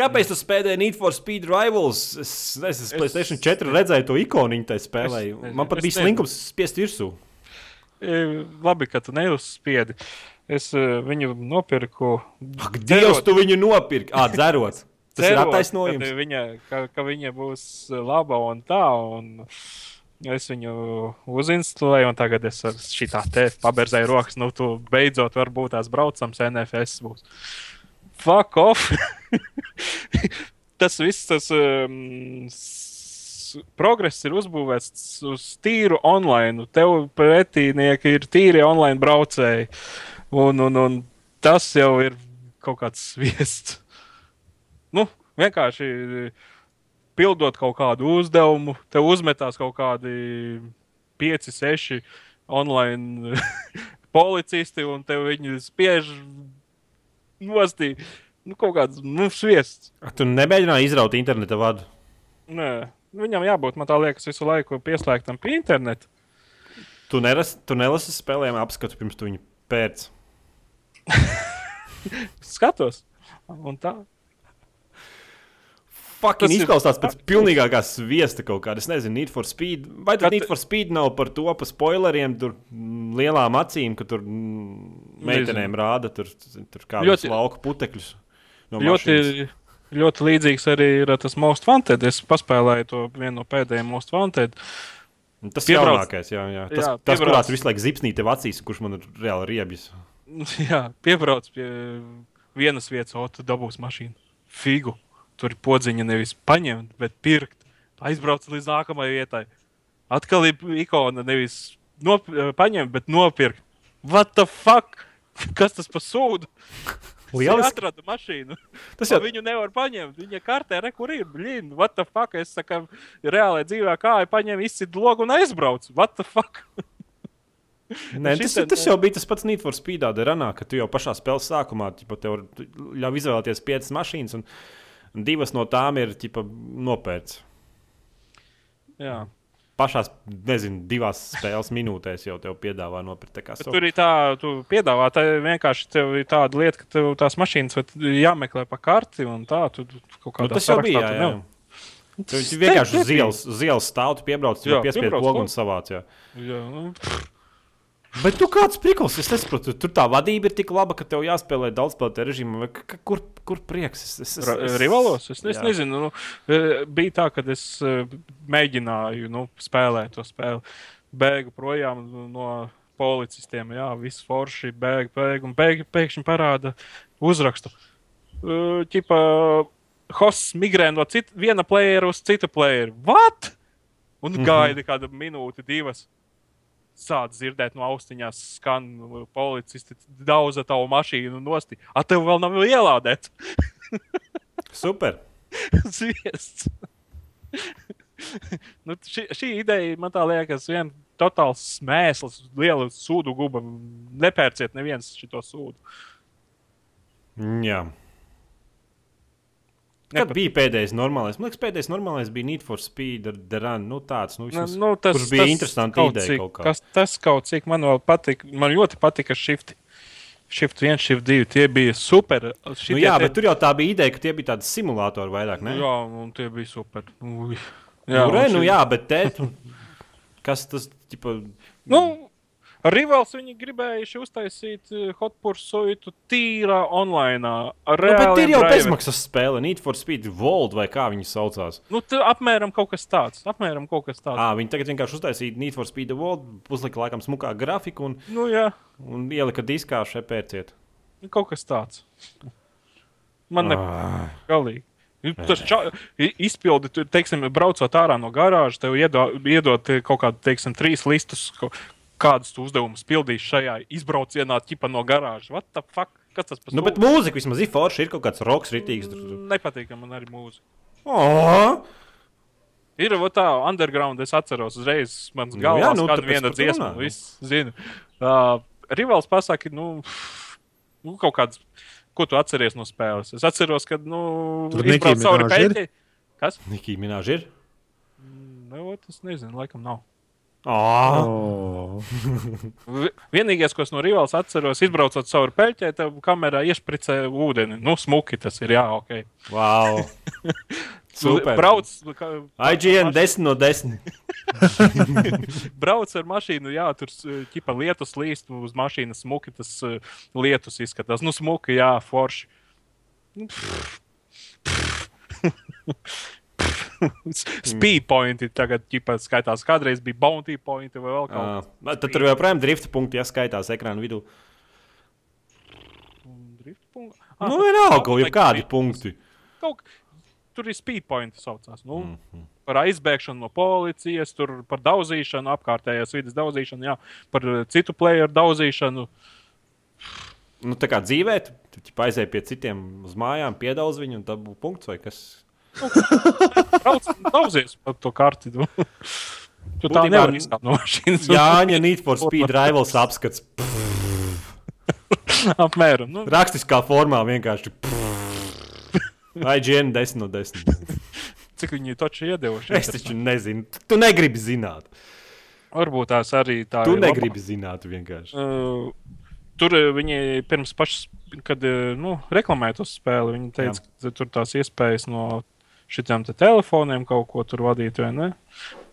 Kāpēc tu spēlēji Need for Speed Rivals? Es nezinu, es Playstation 4 redzēju to ikoniņu, tai spēlēju. Es nezinu, Man pat es bija slinkums spiest virsū. E, Labi, ka tu neuzspiedi. Es uh, viņu nopirku. Ak, Dievs, tu viņu nopirki! Ah, dzerot! Tas ir cerot, attaisnojums. kad Viņa, ka, ka viņa būs laba un tā. Un es viņu uzinstalēju, un tagad es ar šitā te paberzēju rokas. Nu, tu beidzot varbūt tās braucams NFS būs. Fuck off! tas viss, tas um, progress ir uzbūvēts uz tīru online. Tev pretinieki ir tīri online braucēji. Un, un, un tas jau ir kaut kāds sviests. Nu, vienkārši pildot kaut kādu uzdevumu, tev uzmetās kaut kādi 5, 6 online policisti, un tev viņi spiež nostī. Nu, kaut kāds nu, sviests. Ak, Tu nemēģināji izraut interneta vadu. Nē, viņam jābūt, man liekas, visu laiku pieslēgtam pie interneta. Tu, neras, tu nelasi spēlējumu apskatu pirms tu viņu pēc. Skatos. Un tā. Fucking Tas ir- izklausās pēc pilnīgākā sviesta kaut kāda. Es nezinu, Need for Speed. Vai tad Bet- Need for Speed nav par to, pa spoileriem, tur mm, lielām acīm, ka tur mm, meitenēm rāda tur, tur kādus Ļoti- lauku putekļus. No Ļoti, mašīnas. ļoti līdzīgs arī ir tas Most Wanted. Es paspēlēju to vienu no pēdējiem Most Wanted. Tas piebrauc- jaunākais, jā, jā. Tas, Jā, tas piebrauc- kurās visu laiku zipsnīt tev acīs, kurš man ir reāli riebjis. Jā, piebrauc pie vienas vietas, o, tu dabūsi mašīnu. Figu. Tur ir podziņa nevis paņemt, bet pirkt. Aizbrauc līdz nākamajai vietai. Atkal ir ikona nevis nop paņemt, bet nopirkt. What the fuck? Kas tas par sūdu? Viņš Lieliski. atrada mašīnu. Tas jau Viņu nevar paņemt. Viņa kartē, re, kur ir. Blin, what the fuck? Es saku, reālajā dzīvē kā ir paņem izcīt logu un aizbrauc. What the fuck? Nē, tas, Šitā- tas jau bija tas pats Need for Speed, Ranā, ka tu jau pašā spēles sākumā ķipa, tev ļauj izvēlēties piecas mašīnas, un divas no tām ir ķipa, nopērts. Jā. Pašā, nezinu, divās spēles minūtēs jau tev piedāvā nopirkt. So- Tur ir tā, tu piedāvā, tā vienkārši tev ir tāda lieta, ka tev tās mašīnas jāmeklē pa karti un tā, tu tu kaut Nu, kādā tas jau bija. Jā, jā. Tas vienkārši te- uz ielas, uz ielas stāv, tu piebrauc, jau piespiedu pogu un savāc. Jā. Jā, nu, Bet tu kāds prikls, es nesaprotu, tur tā vadība ir tik laba, ka tev jāspēlē daudz spēlētāju režīmu. Kur, kur prieks? Es, es, es, es- Rivalos? Es, es nezinu. Nu, e, bija tā, ka es e, mēģināju nu, spēlēt to spēli. Bēgu projām no policistiem. Jā, viss forši bēg, bēg, un bēg, pēkšņi parāda uzrakstu. Uh, ķipa, hosts migrē no cita, viena playera uz citu playeru. What? Un Mhm. gaida kādu minūti, divas. Sāc dzirdēt no austiņās, skan uh, policisti daudza tavu mašīnu nosti. A tev vēl nav ielādēts. Super. Zviests. nu, šī, šī ideja man tā liekas, viena totāls smēsls, liela sūdu guba. Nepērciet neviens šo sūdu. Jā. Kad Nepat- bija pēdējais normālais? Man liekas, pēdējais normālais bija Need for Speed ar Deranu. Nu, tāds, nu, Nu, vismaz, nu, tas, kurš bija kaut ideja cik, kaut kā. Kas, tas kaut cik man vēl patika. Man ļoti patika Shift. Shift 1, Shift 2. Tie bija super. Nu, Šitie jā, te- bet tur jau tā bija ideja, ka tie bija tādi simulatori vairāk. Ne? Jā, un tie bija super. Ui. jā, nu, re, nu, jā bet te, kas tas ķipa, Nu, Rivals viņi gribējuši uztaisīt eh, Hot Pursuit tīrā online. nu, bet ir jau bezmaksas spēle, Need for Speed World vai kā viņi saucās. Nu, tā apmēram kaut kas tāds. Apmēram kaut kas tāds. À, viņi tagad vienkārši uztaisīja Need for Speed World, uzlika laikam smukā grafiku un, Nu, jā, un ielika diskā šeit pērciet. nu, kaut kas tāds. Man nepatīk. Galīgi. Nu, Tas izpildi, teiksim, braucot ārā no garāžas, tev iedod, iedod eh, kaut kādu, teiksim, trīs listus, ko- kādus uzdevumus pildīsi šajā izbraucienā, tipa no garāžas. What the fuck? Kas tas par Nu, bet mūzika vismaz ir forša, ir kaut kāds roks, ritīgs. Nepatīk man arī mūzika. Oh! Ir jau tā, underground, es atceros, uzreiz manas Nu galvā jā, nu, nu, kāda tāpēc viena dziesma, viss zinu. Uh, Rivals pasaka, nu, nu, kaut kāds, ko tu atceries no spēles. Es atceros, ka, nu, Tur cauri Minaj ir? pēķi. Kas? Nikī Minēža ir. Nu, ot, es nezinu, laikam nav. Oh! Vi- Vienīgais, ko es no Rivals atceros, izbraucot cauri peļķē, tev kamerā iešpricē ūdeni. Nu, smuki tas ir, jā, ok. Wow! Super! Brauc, kā- IGN 10 no 10. brauc ar mašīnu, jā, tur ķipa lietus līst uz mašīnas smuki, tas lietus izskatās. Nu, smuki, jā, forši. Speed pointi tagad, ķipa, skaitās, kādreiz bija bounty pointi vai vēl kaut kas tad tur joprojām drifta punkti jāskaitās ekrāna vidū. Drift punkts. Nu, vienalga, kaut kādi punkti. Kaut, tur ir speed pointi saucās. Nu, mm -hmm. Par aizbēgšanu no policijas, tur par daudzīšanu, apkārtējās vidas daudzīšanu, jā, par eh, citu playeru daudzīšanu. Nu, tā kā dzīvē, tu, tu aizēji pie citiem uz mājām, piedaudz viņu un dabū punkts vai kas. Daudzies pa to karti. Tu, tā nevar izkāpt no mašīnas. Jāņa Need for Speed Rivals apskats. Apmēram. Nu, Rakstiskā formā vienkārši. IGN 10 no 10. cik viņi taču iedevuši? Es taču nezinu. Tu negribi zināt. Varbūt tās arī tā Tu ir labā. negribi zināt vienkārši. Uh, tur eh, viņi pirms pašas, kad eh, nu, reklamēja to spēli, viņi teica, ka tur tās iespējas no šitiem te telefoniem kaut ko tur vadīt, vai ne?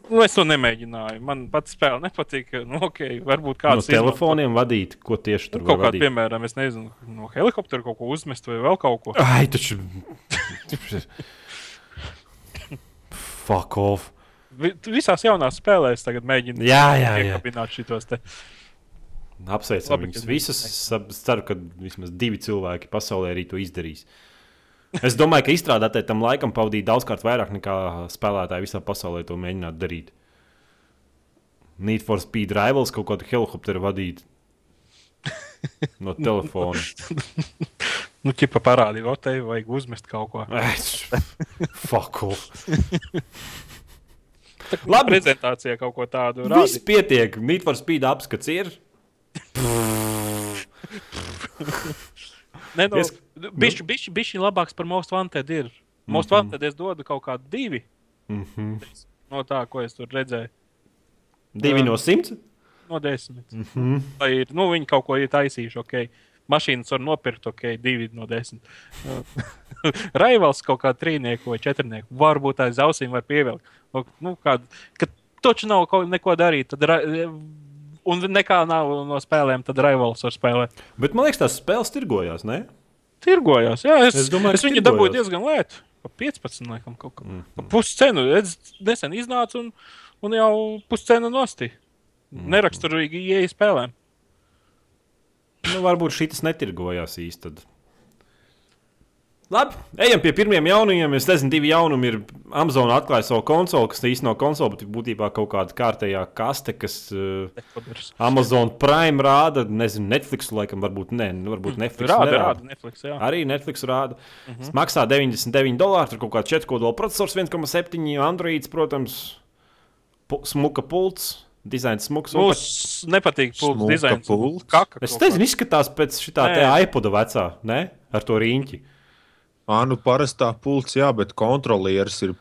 Nu, es to nemēģināju. Man pat spēle nepatīk. Nu, okay, varbūt No kāds telefoniem vadīt, ko tieši tur Nu, kaut var kā, vadīt. piemēram, es nezinu, no helikoptera kaut ko uzmest vai vēl kaut ko. Ai, taču. Fuck off. Vi- Visās jaunās spēlēs tagad mēģinu iekabināt šitos te. Apsveicam viņus visus. Es ceru, ka vismaz divi cilvēki pasaulē arī to izdarīs. Es domāju, ka izstrādātāji tam laikam pavadīja daudzkārt vairāk nekā spēlētāji visā pasaulē to mēģinātu darīt. Need for Speed Rivals kaut kādu helikopteru vadīt no telefona. Nu, ķipa parādīja, o, te vajag uzmest kaut ko. Off. Labi. Prezentācijā kaut ko tādu Viss pietiek. Need for Speed apskats ir. Nē, nu, Es- bišķi, bišķi, bišķi labāks par Most Wanted ir. Most Mhm. Wanted es dodu kaut kādu divi Mm -hmm. no tā, ko es tur redzēju. Divi Jā. no simts. No desmit. Mm -hmm. Vai ir, nu, viņi kaut ko ir taisījuši, ok. Mašīnas var nopirkt, ok, divi no desmit. Raivals kaut kā trīnieku vai četrnieku. Varbūt aiz ausīm var pievilkt. Nu, Nu, kād, kad taču nav ko, neko darīt, tad un nekā nav no spēlēm, tad Raivals var spēlēt. Bet man liekas, tās spēles tirgojās, ne? Tirgojās, jā, es, Es domāju, es viņu tirgojās. dabūju diezgan lētu. Pa 15, laikam, kaut kā. Mm. Pa puscenu. Es nesen iznācu un, un jau puscenu nostī. Mm. Neraksturīgi ieeja spēlēm. Nu, varbūt šis netirgojās īsti. Tad. Labi, ejam pie pirmiem jaunumiem. Es nezinu, divi jaunumi ir. Amazon atklāja savu konsoli, kas īstenībā nav konsole, bet būtībā kaut kāda kārtējā kaste, kas uh. Amazon Prime rāda. Nezinu, Netflix laikam, varbūt ne. Nu, varbūt Netflix Rāda, nerāda. rāda Netflix. Jā. Arī Netflix rāda. Uh -huh. Maksā 99 dolāri. Tur kaut kāds 4 kodola processors, 1,7 Androids, protams, pu smuka pults, dizains smuks. Mums nepatīk Smuka dizains. pults. Kaka Es nezinu, izskatās pēc šī tā Nē. iPoda vecā, ne? Ar to rīņķi. Ā, nu parastā pults, jā, bet kontrolieris ir.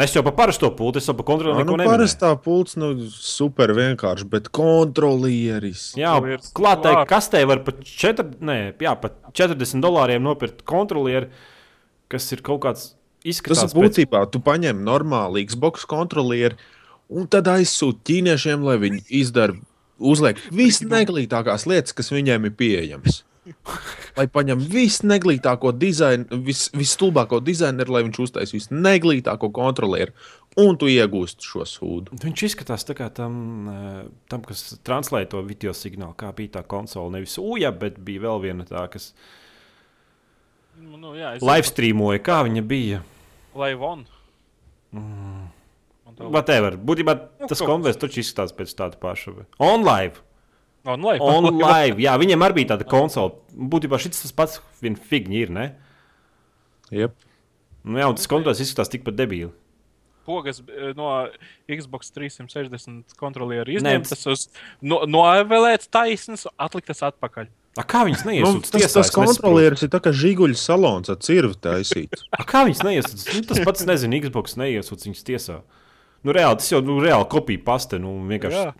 Es jau par parasto pultu, es jau par kontroli Ā, neko nu, nemanīju. parastā pults, nu, super vienkārši, bet kontrolieris. Jā, klātai klāt. kastē var pat, četr, ne, jā, pat 40 dolāriem nopirkt kontrolieri, kas ir kaut kāds Tas izskatās. ir būtībā, tu paņem normālu Xbox kontrolieri un tad aizsūti ķīniešiem, lai viņi izdara, uzliek visneglītākās lietas, kas viņiem ir pieejamas. Lai paņem visneglītāko dizainu, vis, visstulbāko dizaineru, lai viņš uztaisītu visneglītāko kontrolieri, un tu iegūsti šo sūdu. Viņš izskatās tā kā tam, eh, tam kas translē to video signālu, kā bija tā konsole. Nevis UJA, bet bija vēl viena tā, kas Nu, nu, jā, es live streamoja, kā viņa bija. Live on. Mm. Whatever. Būtībā Nu, tas kaut konverts taču izskatās pēc tāda paša. On live. On live. On live. Jā, viņiem arī bija tāda konsole. Būtībā šis tas pats viena figņa ir, ne? Yep. Nu, jā, un tas konverts izskatās tikpat debīli. Pogas eh, no Xbox 360 kontrolieru Nē, izņemtas uz no, novēlēts taisnas, atliktas atpakaļ. A, kā viņas Nu, neiesūdz? tas, tas kontrolieris ir tā kā žiguļu salons ar cirvi taisīts. A, kā viņas neiesūdz? Nu, tas pats nezinu, Xbox neiesūdz viņas tiesā. Nu, reāli, tas jau nu, reāli kopija paste. Nu, vienkārši Jā.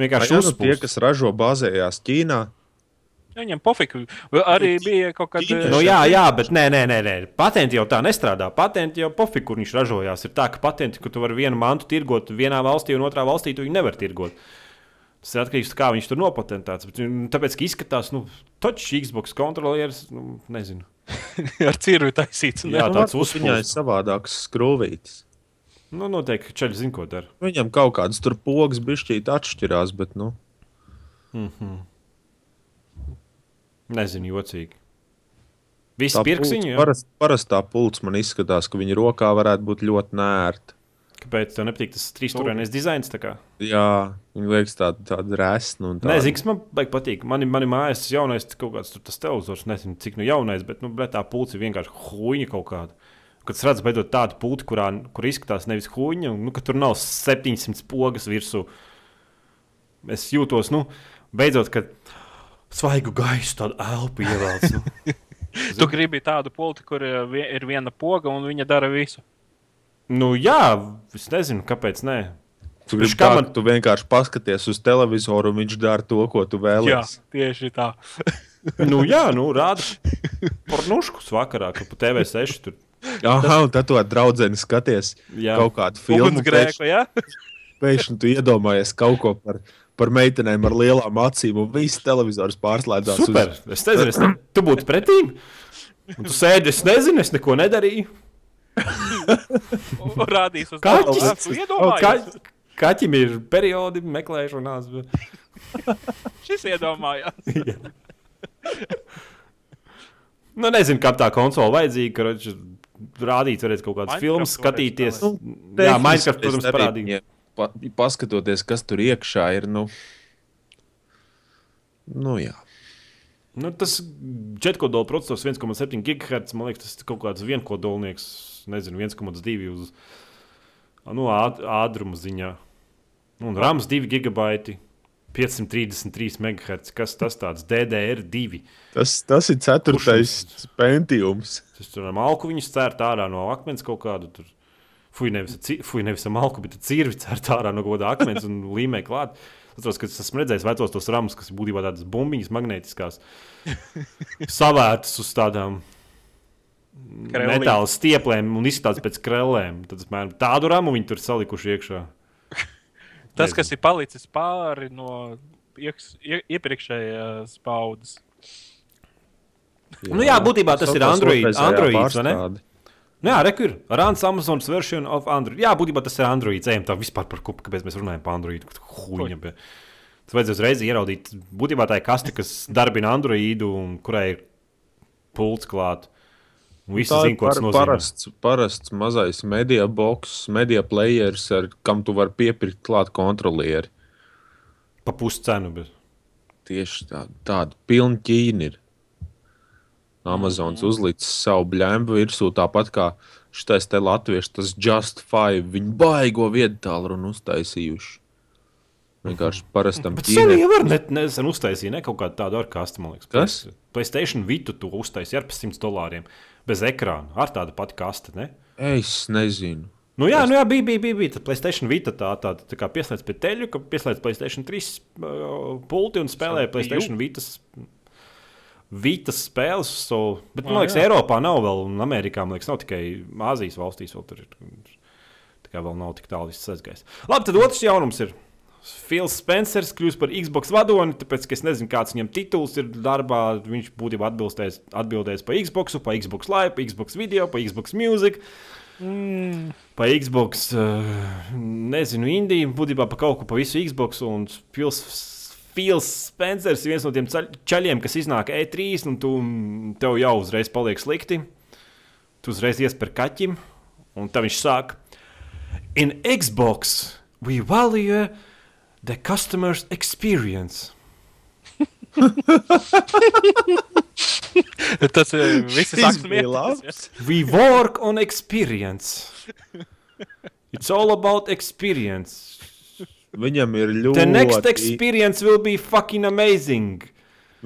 Vienkārši nu, tie, uzspūst. kas ražo bāzējās Ķīnā, Viņam pofiku. Arī bija kaut kāda. Ķīnieši. Nu, jā, jā, bet nē, nē, nē, nē. patenti jau tā nestrādā. Patenti jau pofīgi, kur viņš ražojās. Ir tā, ka patenti, ka tu vari vienu mantu tirgot vienā valstī, un otrā valstī tu viņu nevar tirgot. Tas ir atkarīgs no tā, kā viņš tur nopatentēts. Bet, nu, tāpēc, ka izskatās, nu, taču Xbox kontrolieris, nu, nezinu. ar cirvi taisīts. Jā, tāds Nu, ir uzpūsts. savādāks skrūvītis. Nu, noteikti, čaļi zina, ko dara. Viņam kaut kādas tur pogas bišķīt atšķirās, bet, nu, Nezinu, jocīgi. Visi tā pirksiņi, parast, parastā pults man izskatās, ka viņa rokā varētu būt ļoti nērta. Kāpēc tev nepatīk tas trīsstūrainais dizains? tā? Jā, viņa liekas tāda, tāda resna tāda. zini, kas man patīk. Man, man ir mājās tas jaunais kaut kāds tur tas televizors, nezinu, cik nu jaunais, bet nu, tā pulce ir vienkārši huīņa kaut kāda. Kad redzu, beidzot tādu pulti, kurā, kur izskatās nevis huīņa, nu, ka tur nav 700 pogas virsū. Es jūtos, nu, beidzot, kad svaigu gaisu tādu elpu ievelc. Nu. Tu gribi tādu politi, kur eh, ir viena poga un viņa dara visu. nu, jā, es nezinu, kāpēc nē. Tu, gribi kā man- tu vienkārši paskaties uz televizoru, un viņš dara to, ko tu Jā, vēlēsies. tieši tā. Nu, jā, nu, rāda pornuškus vakarā, ka pa TV6 tur. Aha, un tad tu ar draugu skaties Jā. kaut kādu filmu. Ugunsgrēku, jā? Pēkšņi tu iedomājies kaut ko par, par meitenēm ar lielām acīm, un viss televizors pārslēdzās. Super. Es nezinu, es ne... tu būtu pretī. Un tu sēdi, es nezinu, es neko nedarīju. Un Rādīs uz Kaķis. Ka... Kaķim ir periodi meklēšanās. Bet... Šis iedomājās. Nu, nezinu, kā tā konsole vajadzīga. Ka viņš rādīt, varētu kaut kādas filmas, skatīties. spēlēt. Jā, Minecraft, protams, parādīja. Pa, paskatoties, kas tur iekšā ir. Nu, nu jā. Nu, tas četrkodola processors 1,7 GHz, man liekas, tas ir kaut kāds vienkodolnieks, nezinu, 1,2 uz nu, ātruma ziņā. Un RAMs 2 GB, 533 MHz. Kas tas tāds? DDR2. Tas, tas ir ceturtais pentiums. Tas tur malku viņus cērt ārā no akmens kaut kādu. Tur. Fui, nevis, fui, nevis ar malku, bet ar cirvi cērt ārā no kāda akmens un līmē klāt. Es atceros, ka es esmu redzējis vecos tos ramus, kas būtībā tādas bumbiņas, magnētiskās, savērtas uz tādām Krellīm. metāla stieplēm un izskatās pēc krellēm. Tad, mēram, tādu ramu viņi tur salikuši iekšā. Tas, kas ir palicis pāri no ieks, ie, iepriekšējās paudzes. Nu jā, būtībā tas ir Android- Androids, vai ne? pārstrāde. Nu, jā, rekur, Rāns Amazons version of Android. Jā, būtībā tas ir Android. Ejam tā vispār par kupu, kāpēc mēs runājam par Android. Huņa, bet tas vajadzēja uzreiz ieraudzīt. Būtībā tā ir kaste, kas darbina Androidu un kurai ir pults klāt. Visi Tā zina, ir par, parasts, parasts mazais media box, media players, ar kam tu vari piepirkt klāt kontrolieri. Pa puscenu. Bet... Tieši tāda, tāda pilna ķīna ir. Amazons Mhm. uzlicis savu blēmu virsū, tāpat kā šitais te latviešu, tas Just Five. Viņi baigo vietu tālruni uztaisījuši. Vienkārši parastam Sony ķīnē. jau var net, nesen uztaisīja ne, kaut kādu tādu ar kastu, man liekas. Kas? Playstation Vitu to uztaisīja ar pa 100 dolāriem. Bez ekrāna. Ar tādu pati kastu, ne? Es nezinu. Nu jā, nu jā, bija, bija, bija, bija. Tad Playstation Vita tā, tā, tā kā pieslēdz pie teļu, ka pieslēdz Playstation 3 uh, pulti un spēlē Savu Playstation Vitas. Vitas spēles, so, bet man Ah, liekas, jā. Eiropā nav vēl, un Amerikā man liekas, nav tikai Āzijas valstīs. Vēl tur ir. Tā kā vēl nav tik tālu viss aizgājis. Labi, tad otrs jaunums ir. Fils Spencers kļūst par Xbox vadoni, tāpēc, es nezinu, kāds viņam tituls ir darbā. Viņš būtībā atbildēs, atbildēs par Xbox, par Xbox Live, par Xbox Video, par Xbox Music. Mm. Pa Xbox, uh, nezinu, Indiju, būtībā pa kaut ko pa visu Xbox. Un Fils, Fils Spencers ir viens no tiem čaļiem, kas iznāk E3, un tu, tev jau uzreiz paliek slikti. Tu uzreiz ies par kaķim, un tad viņš sāk. In Xbox, we value the customer's experience. Tas ir viss bija labs. We work on experience. It's all about experience. Viņam ir ļoti. The next experience will be fucking amazing.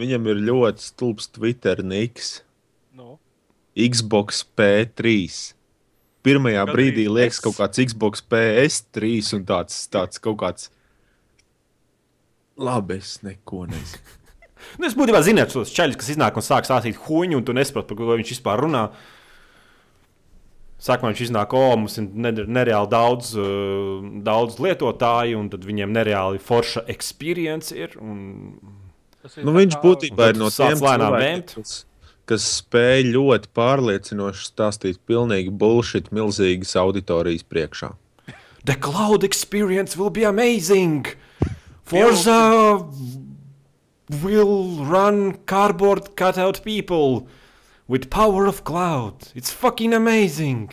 Viņam ir ļoti stulbs Twitter niks. Nu, Xbox P3. Pirmajā Gandrīz brīdī liekas S. kaut kāds Xbox PS3 un tāds, tāds kaut kāds. Labi, es neko nezinu. Nu, es būtībā zinu tos čaļus, kas iznāk un sāk sāstīt huņu, un tu nesaproti, par ko viņš vispār runā. Sākumā viņš iznāk, o, mums ir ne- nereāli daudz, uh, daudz lietotāju, un tad viņiem nereāli forša experience ir. Un... ir Nu, viņš būtībā ir no tiem cilvēkiem, kas, kas spēj ļoti pārliecinoši stāstīt pilnīgi bullshit milzīgas auditorijas priekšā. The cloud experience will be amazing. Forza will run cardboard cutout people with power of cloud. It's fucking amazing.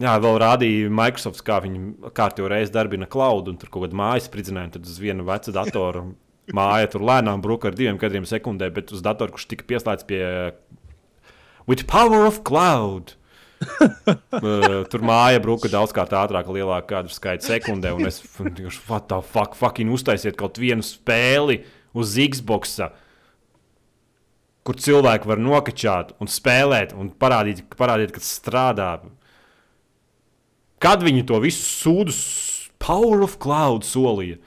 Jā, vēl rādīja Microsoft, kā viņi kārtībā reizē darbina cloud, un tur kaut kāda mājas spridzināja. Tad uz viena veca datora māja tur lēnām bruka ar diviem kadriem sekundē, bet uz datora, kurš tika pieslēgts pie With power of cloud. Uh, tur māja bruka daudzkārt ātrāk, lielāka kādu skaitu sekundē. Un es vienkārši, what the fuck, fucking uztaisiet kaut vienu spēli uz Xbox, kur cilvēki var nokačāt un spēlēt un parādīt, parādīt ka strādā. Kad viņi to visu sūdu Power of Cloud solīja.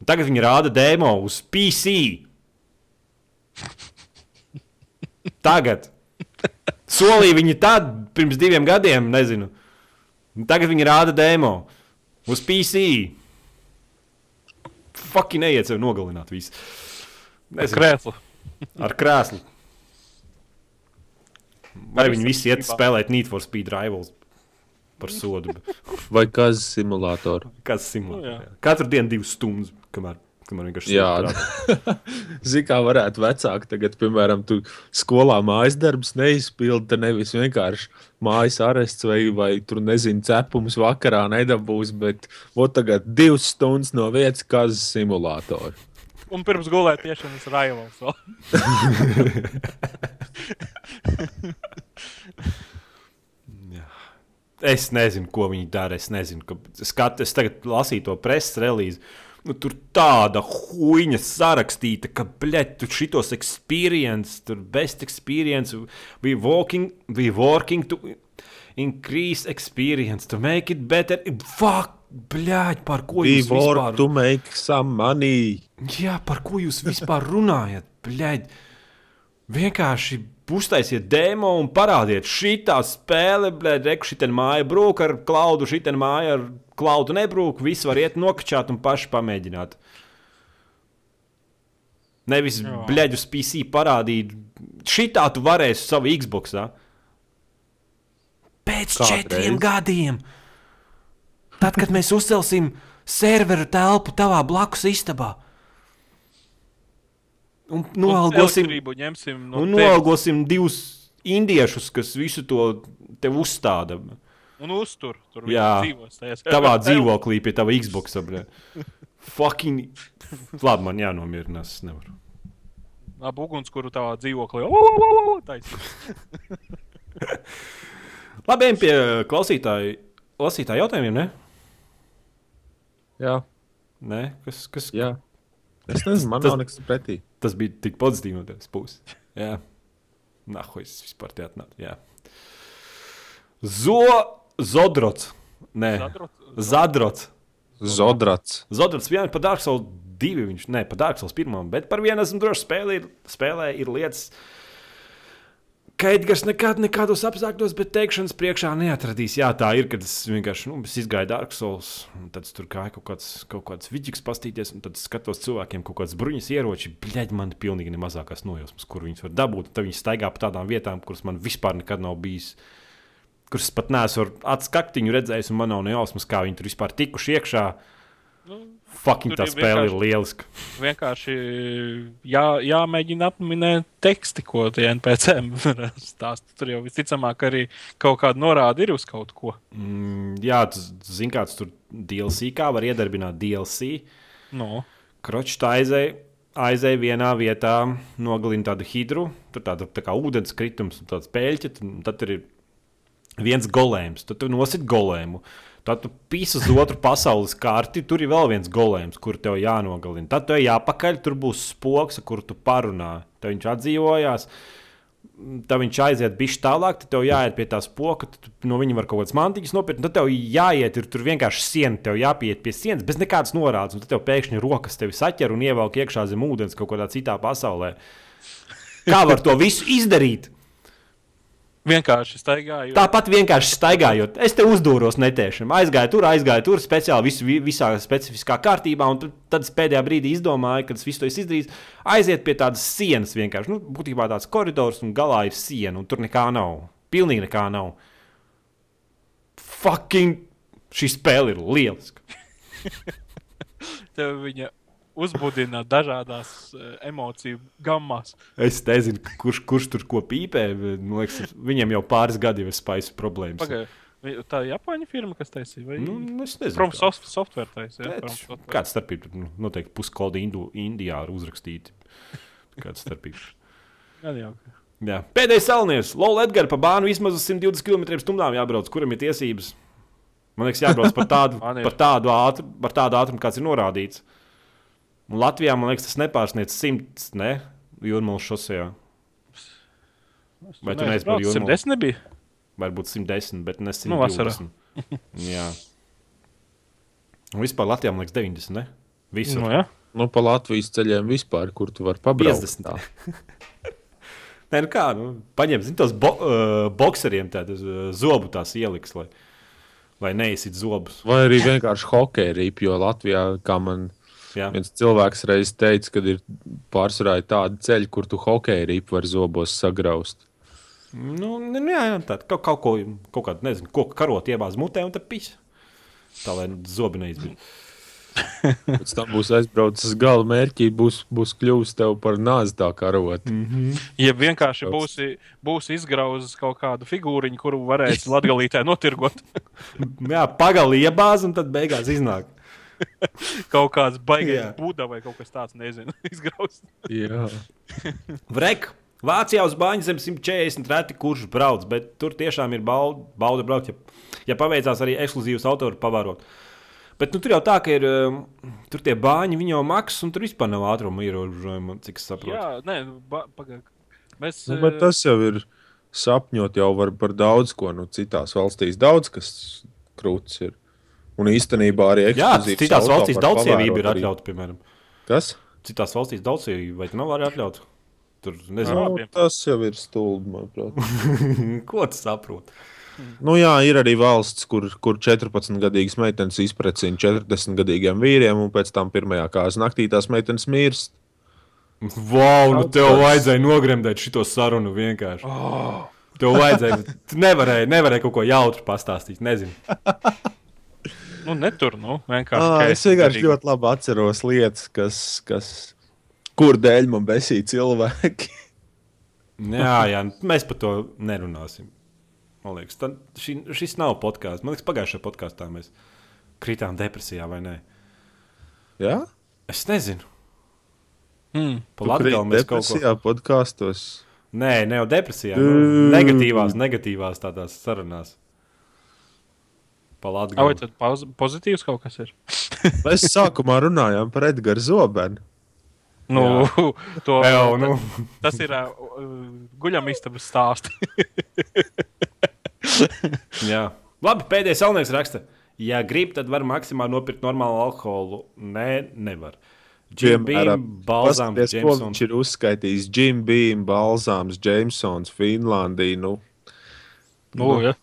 Un tagad viņi rāda demo uz PC. Tagad. Solīja viņi tad, pirms diviem gadiem, nezinu. Tagad viņi rāda demo uz PC. Fucking neiet sev nogalināt visu. Nezinu, Krēslu. ar krēslu. Vai viņi visi iet spēlēt Need for Speed Rivals par sodu? Vai kāds simulātors? Kāds Nu, simulācijas? jā. Katru dienu divas stundas, kamēr, kamēr vienkārši Jā, sūta Zini, kā varētu vecāki tagad, piemēram, tu skolā mājas darbus neizpildi, tad nevis vienkārši mājas arests vai, vai tur nezinu, cepums vakarā nedabūs, bet ot tagad divas stundas no vietas, kas simulātori. Un pirms gulētiešanas raivals vēl. Es nezinu, ko viņi dara. Es nezinu, ka skat, es tagad lasīju to preses relīzi. Nu, tur tāda huīņa sarakstīta, ka, blēķ, tur šitos experience, tur best experience, we walking, we working to increase experience, to make it better. Fuck, blēķ, par ko We jūs work vispār to make some money. Jā, par ko jūs vispār runājat? Bļaļ. Vienkārši uztaisiet demo un parādiet, šī tā spēle, reku, šī māja brūk ar klaudu, šī māja ar klaudu nebrūk. Visi var iet nokačāt un paši pamēģināt. Nevis uz PC parādīt, šī tā tu varēsi savu Xbox. Pēc Kādreiz. četriem gadiem, tad, kad mēs uzcelsim serveru telpu tavā blakus istabā. Un noalgosim, ņemsim no un noalgosim divus indiešus, kas visu to tev uzstāda. Un uztur. Tur Jā. dzīvos. tajā Tavā dzīvoklī pie tava Xbox. Fucking. Labi, man jānomierinās. Es nevaru. Ap ugunskura tavā dzīvoklī. Labi, ejam pie klausītāju, lasītāju jautājumiem. Ne? Jā, Nē, kas, kas, Jā. Es nezinu, man Tas- nav nekas pretī. Tas bija tik pozitīvi no tevis puses. Jā, nahuj, es vispār te atnācu. Jā. Zo, Zodrots. Nē, Zadrots? Zodrats. Zodrots vienam par Dark Souls 2, viņš ne par Dark Souls 1, bet par vienu esmu droši spēlē, ir, spēlē ir lietas. Ka Edgars nekad, nekādos apstākļos, bet teikšanas priekšā neatradīs. Jā, tā ir, kad es vienkārši nu, es izgāju Dark Souls, un tad tur gāju kaut kāds, kaut kāds vidžiks pastīties, un tad skatos cilvēkiem kaut kādas bruņas ieroči. Bļaigi, man ir pilnīgi ne mazākās nojausmas, kur viņas var dabūt. Tad viņi staigā pa tādām vietām, kuras man vispār nekad nav bijis. Kuras pat neesmu ar atskaktiņu redzējis, un man nav ne jausmas, kā viņi tur vispār tikuši iekšā. Nu, Fucking tā spēle ir vienkārši- lieliska. vienkārši jā, jāmēģina apminēt teksti, ko tie NPC stāsta. Tur jau visticamāk arī kaut kāda norāde ir uz kaut ko. Mm, jā, tas zina, kāds tur DLC, kā var iedarbināt DLC. No. Kročs tā aizēja. Aizēja vienā vietā, nogalina tādu hidru, tur tāda tā kā ūdens kritums, un tāds pēļķis. Tad ir viens golēms, tad tu nosit golēmu. Tad tu pīsi uz otru pasaules karti, tur ir vēl viens golēms, kur tev jānogalina. Tad tev jāpakaļ, tur būs spoks, ar kuru tu parunā. Tad viņš atdzīvojās. Tad viņš aiziet bišķi tālāk, tad tev jāiet pie tā spoka, tad no viņa var kaut kādas mantiņas nopirkt. Tad tev jāiet, ir tur vienkārši siena, tev jāpieiet pie sienas, bez nekādas norādes. Tad tev pēkšņi rokas tevi saķer un ievelk iekšā zem ūdens kaut kādā citā pasaulē. Kā var to visu izdarīt? Vienkārši staigāju. Tāpat vienkārši staigājot, es te uzdūros netiešām. Aizgāju tur, aizgāju tur, speciāli visu, vi- visā specifiskā kārtībā. Un tad pēdējā brīdī izdomāju, kad es visu to esmu izdarījis, aiziet pie tādas sienas vienkārši. Nu, būtībā tāds koridors un galā ir siena, un tur nekā nav. Pilnīgi nekā nav. Fucking šī spēle ir lieliska. Tev viņa uzbudina dažādās uh, emociju gammās. Es nezinu, kurš, kurš tur ko pīpē. Man liekas, viņam jau pāris gadi ir spējas problēmas. Pagaid, vi- tā ir Japāņu firma, kas taisīja? Vai Nu, es nezinu. From soft, Software taisīja? Kāda starpība? Tur, nu, Noteikti puskodi Indu, Indijā ir uzrakstīti. Kāda starpība? Gan jau. Jā. Pēdējais salnieks. Lola Edgars pa bānu vismaz uz 120 km/h jābrauc. Kuram ir tiesības? Man liekas, jābrauc par tādu, par tādu, ātru, par tādu ātrumu, kāds ir norādīts. Un Latvijā, man liekas, tas nepārsniedz 100, ne? Jūrmālas šosejā. Vai tu neesi par jūrmālu? 110 nebija. Varbūt 110, bet ne 120. Nu, vasarā. Jā. Un vispār Latvijā, man liekas, 90, ne? Visur. Nu, ja? Nu, pa Latvijas ceļiem vispār, kur tu vari pabraukt. 50. tā. Nē, nu kā, nu, paņem zin, tos bo uh, bokseriem tādas uh, zobu tās ieliks, lai, lai neizsit zobus. Vai arī vienkārši hokeja rīp, jo Latvijā, kā man Jā, viens cilvēks reiz teica, kad ir pārsvarā tādi ceļi, kur tu hokeja rīp var zobos sagraust. nu, nu, jā, jā tā kaut, kaut ko, kaut kādu, nezinu, ko karot iebāz mutē un tad pis. Tā lai zobi neizbīd. Pēc tam būs aizbraucis uz gala mērķī, būs, būs kļuvis tev par nāzi tā karot. Mm. Ja vienkārši būsi, būsi izgrauzis kaut kādu figūriņu, kuru varēsi latgalītē notirgot, Jā, pagali iebāz un tad beigās iznāk. kaut kāds baigais būda vai kaut kas tāds, nezinu, izgrauzis. Jā, Vrek! Vācijā uz Bāņu zem 140 reti kurš brauc, bet tur tiešām ir bauda, bauda braukt, ja, ja paveicās arī ekskluzīvas autoru pavārot. Bet nu, tur jau tā, ka ir um, tur tie bāņi, viņi jau maksā, un tur vispār nav ātruma ierobežojuma, cik es saprotu. Jā, nē, ba- pagaid. Mēs. nu, bet tas jau ir sapņot jau var par daudz ko. Nu, citās valstīs daudz kas krūts ir. Un īstenībā arī Jā ekskluzīvs citās auto valstīs daudzsievība ir atļauta, piemēram. Kas? Citās valstīs daudzsievība, vai nav arī atļauta? Tur nezinu, Jā. Nu, tas jau ir stulbi, manuprāt. ko tu saproti. Nu, jā, ir arī valsts, kur, kur 14-gadīgas meitenes izprecina 40-gadīgiem vīriem, un pēc tam pirmajā kārtas naktī tās meitenes mirst. Wow, nu tev vajadzēja nogremdēt šo sarunu vienkārši. Oh. Tev vajadzēja, tu nevarēji, nevarēji kaut ko jautru pastāstīt, nezinu. Nu, netur, nu, vienkārši. Ka es vienkārši derīgi. ļoti labi atceros lietas, kas, kas kur dēļ man besīja cilvēki. Jā, jā, mēs par to nerunāsim. Man liekas, tad, šī, šis nav podkāsts. Man liekas, pagājušajā podkāstā mēs kritām depresijā vai nē. Jā, Es nezinu. Mm. Pa Latviju mēs kaut ko. depresijā podkāstos. Nē, ne jau depresijā. Nu, negatīvās, negatīvās tādās sarunās. Pa Ah, vai poz- pozitīvs kaut kas ir? Mēs sākumā runājām par Edgars Zobenu. Nu, to, Jau, nu. Tas ir uh, guļamistabas stāsts. Jā. Labi, pēdējais salnieks raksta. Ja grib, tad var maksimāli nopirkt normālu alkoholu. Nē, nevar. Jim Beam, Balzāms, Jamesons. viņš ir uzskaitījis. Jim Beam, Balzāms, Jamesons, Finlandija. Nu, nu, ja.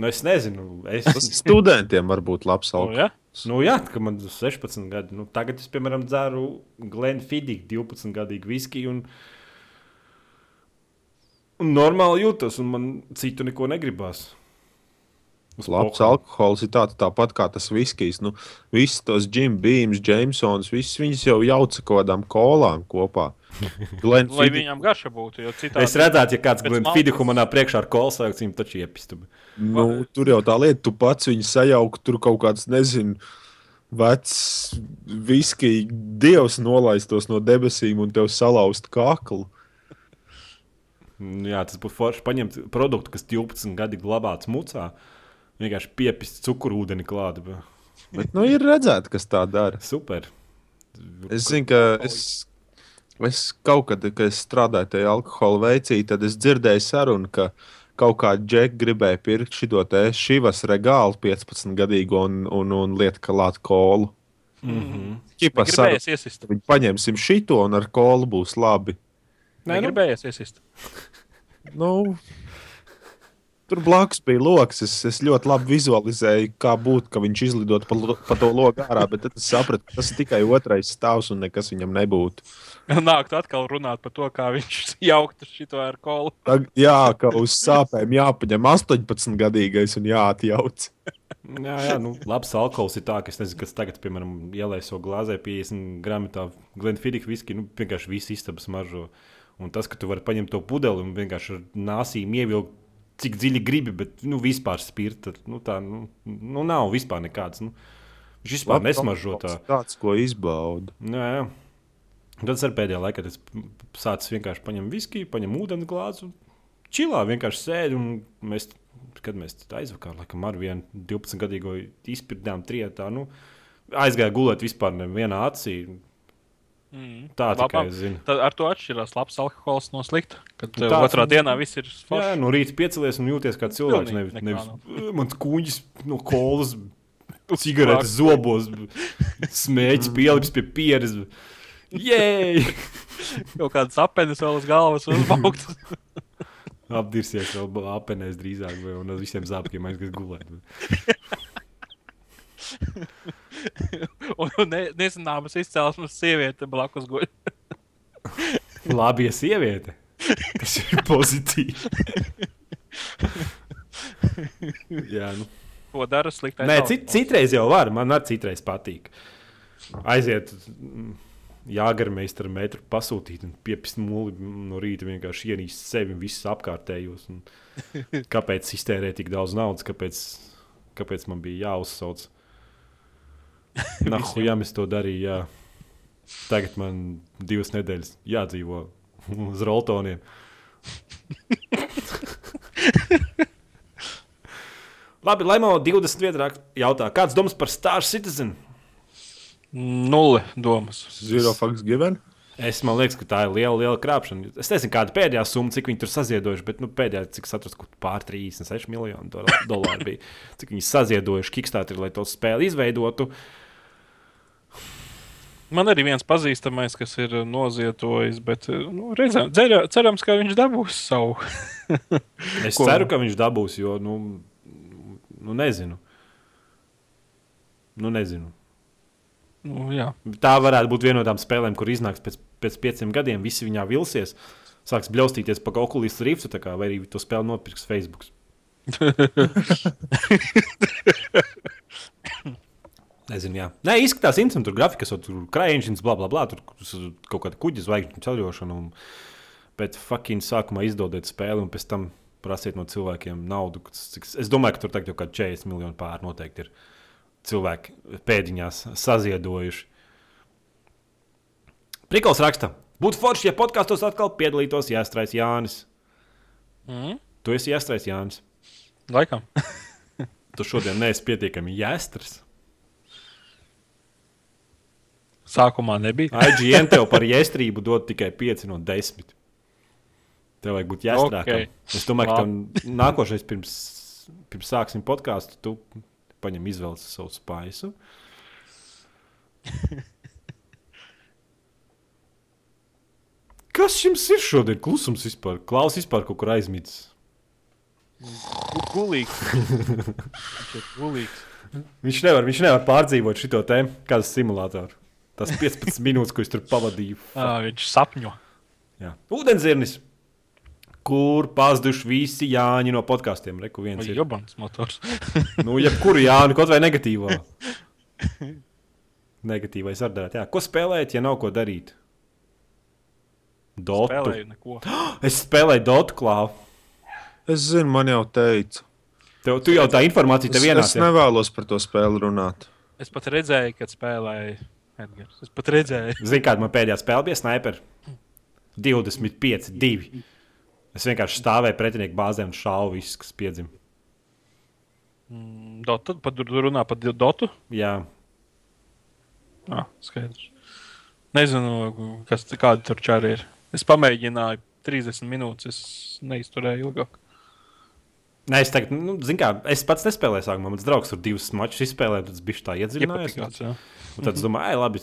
Nu, es nezinu. Es, tas studentiem var būt labs Nu, alkohols. ja. nu, jā, kad man ir 16 gadi. Nu, tagad es, piemēram, dzeru Glenfiddich 12 gadīgu viskiju. Un, un normāli jūtos, un man citu neko negribās. Labs pohu. alkohols ir tāds tāpat kā tas viskijs. Nu, Visus tos Jim Beams, Jamesons, visus viņus jau jauca kaut kādām kolām kopā. Glenn Lai Fiddich- viņam garša būtu. jo Citādi... Es redzētu, ja kāds Pēc Glenfiddichu maltas- manā priekšā ar kolu sākts, viņam taču iepistu. Nu, tur jau tā lieta, tu pats viņu sajauki, tur kaut kāds, nezinu, vecs viskija dievs nolaistos no debesīm un tev salauzt kaklu. Jā, tas būtu forši paņemt produktu, kas 12 gadi glabāts mucā. Vienkārši piepist cukurūdeni klāt. Bet, nu, ir redzēts, kas tā dara. Super. Es zinu, ka es, es kaut kad, kad es strādāju tajā alkohola veicī, tad es dzirdēju sarunu, ka kaut kāda džeka gribēja pirkt šo te šivas regālu 15 gadīgo un, un, un lietu klāt kolu. Mm -hmm. Gribējies iesist. viņi paņemsim šito un ar kolu būs labi. Nē, nu, Gribējies iesist. Nu, tur blakus bija lokus. Es, es ļoti labi vizualizēju, kā būtu, ka viņš izlidotu pa, lo- pa to loku ārā, bet tad es sapratu, ka tas ir tikai otrais stāvs un nekas viņam nebūtu. Nākt atkal runāt par to, kā viņš jauktu šo ar kolu. Tag, jā, ka uz sāpēm jāpaņem 18 gadīgais un jāatjauc. jā, jā, nu, labs alkohols ir tā, ka es nezinu, kas tagad, piemēram, ielaiso glāzē 50 gramu tā Glenfiddich viski, nu, vienkārši viss istabas mažo. Un tas, ka tu vari paņemt to pudeli un vienkārši ar nāsīm ievilkt, cik dziļi gribi, bet, nu, vispār spirta, nu, tā, nu, nu nav vispār nekāds, nu, viņš vispār nesmažo tā. Tāds, ko izbauda. Jā, jā. Un Tad es ar pēdējā laikā tas sācis vienkārši paņemt viskiju, paņemt ūdeni glāzi čilā vienkārši sēdi. un Mēs, kad mēs aizvakar, laikam, ar vienu 12 gadīgo izpildījām trietā, nu, aizgāja gulēt vispār nevienā acī. Mm. Tā tikai es zinu. Tad ar to atšķirās labs alkohols no slikta. Kad Nu, nu, tāds- otrā dienā viss ir Jā, forši. no rīta piecelies un jūties kā cilvēks. Nevis, nevis. "Ugh, mans kuģis no kolas, cigaretes zobos, smēķis pielips pie pieres. Jē! Kaut kādas apenes vēl uz galvas uzbaukt. Apdirsies vēl apenēs drīzāk, vai un uz visiem zābakiem aizgājis gulēt. un ne, nezināmas izcelsmes sieviete blakus guļ. Labi, ja sieviete. Tas ir pozitīvi. Jā, nu. Ko dara sliktais? Nē, cit, citreiz jau var. Man arī citreiz patīk. Aiziet, mm, jāgarmeistar metru pasūtīt un piepist mūli no rīta vienkārši ienīst sevi un visus apkārtējos. Un kāpēc iztērēt tik daudz naudas, kāpēc, kāpēc man bija jāuzsauc? Nahu, ja mēs to darījām, jā. Tagad man divas nedēļas jādzīvo uz roltoniem. Labi, Laimo 20 vietā jautā, kāds domas par Star Citizen? Nulle domas. Zero fucks given. Es man liekas, ka tā ir liela, liela krāpšana. Es nezinu, kāda pēdējā summa, cik viņi tur saziedojuši, bet nu, pēdējā, cik es atradu, kur pār 36 miljonu dolāru bija. Cik viņi saziedojuši Kickstarter, lai to spēli izveidotu. Man arī viens pazīstamais, kas ir uh, nozietojis, bet nu, redzam, dzerā, cerams, ka viņš dabūs savu. Es Ko? ceru, ka viņš dabūs, jo, nu, nu nezinu. Nu, nezinu. Nu, jā. Tā varētu būt viena no tām spēlēm, kur iznāks pēc, pēc pieciem gadiem, visi viņā vilsies, sāks bļaustīties pa Oculus Riftu, tā kā, vai arī to spēli nopirks Facebook. Nezinu, jā. Nē, izskatās interesanti. Tur grafikas, tur krāpšanas, bla, bla, bla. Tur kaut kāda kuģa zvaigžņu ceļošana. Un... Bet fucking sākumā izdodiet spēli un pēc tam prasiet no cilvēkiem naudu. cik- Es domāju, ka tur tagad jau kaut kādi 40 miljoni pāri noteikti ir cilvēki pēdiņās saziedojuši. Prikals raksta, būtu forši, ja podkāstos atkal piedalītos Jāstrais Jānis. Mm? Tu esi Jāstrais Jānis. Laikam. Tu šodien neesi pietiekami Jāstras. Sākumā nebija. IGN tev par iestrību dod tikai 5 no 10. Tev vajag būt jāstrādā. Ok. Es domāju, ka nākošais pirms, pirms sāksim podkāstu, tu paņem izvēles savu spaisu. Kas jums ir šodien? Klusums vispār. Klaus vispār kaut kur aizmidzis. Gulīgs. Viņš ir gulīgs. Viņš nevar, viņš nevar pārdzīvot šo tēmu, kādas simulātoru. Tas 15 minūtes, ko es tur pavadīju. Ā, Viņš sapņo. Jā. Ūdenzirnis, kur pazuduši visi Jāņi no podkāstiem. Reku viens Vai ir. Jobans motors. Nu, jebkuru Jānu, kaut vai negatīvo. Negatīvais var darīt. Jā. Ko spēlēt, ja nav ko darīt? Dotu. Spēlēju neko. Es spēlēju Dotu klāvu. Es zinu, man jau teica. Tev, tu jau tā informācija Es, tev es ienāca. nevēlos par to spēli runāt. Es pat redzēju, kad spēlēju Edgars. Es pat redzēju. Zini, kāda man pēdējā spēle bija sniper? 25, 2. Es vienkārši stāvēju pretinieku bāzē un šāvu visus, kas piedzima. Mm, Dotu, pat tur runā par Dotu. Jā, Ah, skaidrs. Nezinu, kas kāda tur čāra ir. Es pamēģināju 30 minūtes, es neizturēju ilgāk. Nē, es teiktu, nu, kā, es pats nespēlēju sākumā. Mans draugs tur divus mačus izspēlēja, tad es biju tā iedziļinājies. Jā. Un tad es domāju, ej, labi,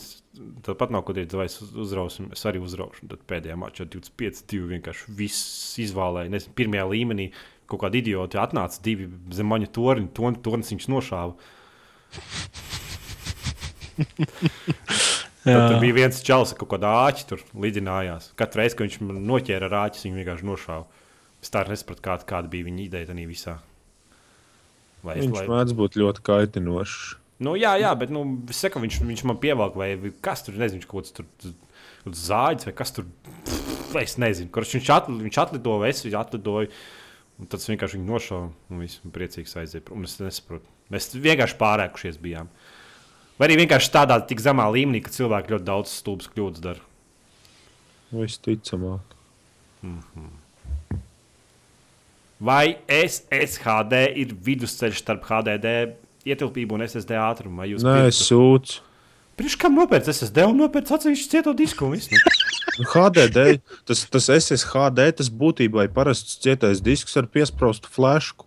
tad pat nav ko teikt, vai es uzrausim. Es arī uzraušu. Un Tad pēdējā mačā 25, 2 vienkārši viss izvēlēja. Nezinu, pirmajā līmenī kaut kādi idioti atnāca, divi zem maņa torņa, tornis viņš nošāva. Tad tur bija viens čels, ar kaut kāda āķa tur lidinājās. Katru reizi, kad viņš noķēra ar āķi, viņš vienkārši nošāva. Es tā arī nesapratu, kāda, kāda bija viņa ideja tajā visā. Lai, es- Viņš mēdz būt ļoti kaitinošs. Nu, jā, jā, bet nu, es saku, viņš, viņš man pievelk, vai kas tur nezinu, kaut kas tur zāģis vai kas tur. Pff, Es nezinu, kurš viņš, atli, viņš atlidoja, vai es viņu atlidoju. Un tad es vienkārši viņu nošauju un viss bija priecīgs aiziet. Un es nesaprotu. Mēs vienkārši pārēkušies bijām. Vai arī vienkārši tādā tik zemā līmenī, ka cilvēki ļoti daudz stulbas kļūdas dara. Visticamāk. Vai SSHD ir vidusceļš starp HDD ietilpību un SSD ātrumu? Vai jūs Nē, es sūdzu. Pirms kam nopērts SSD un nopērts atsevišķu cieto disku? Nu? Nu, HDD, tas, tas SSHD, tas būtībā ir parasts cietais disks ar piesprāstu flešu.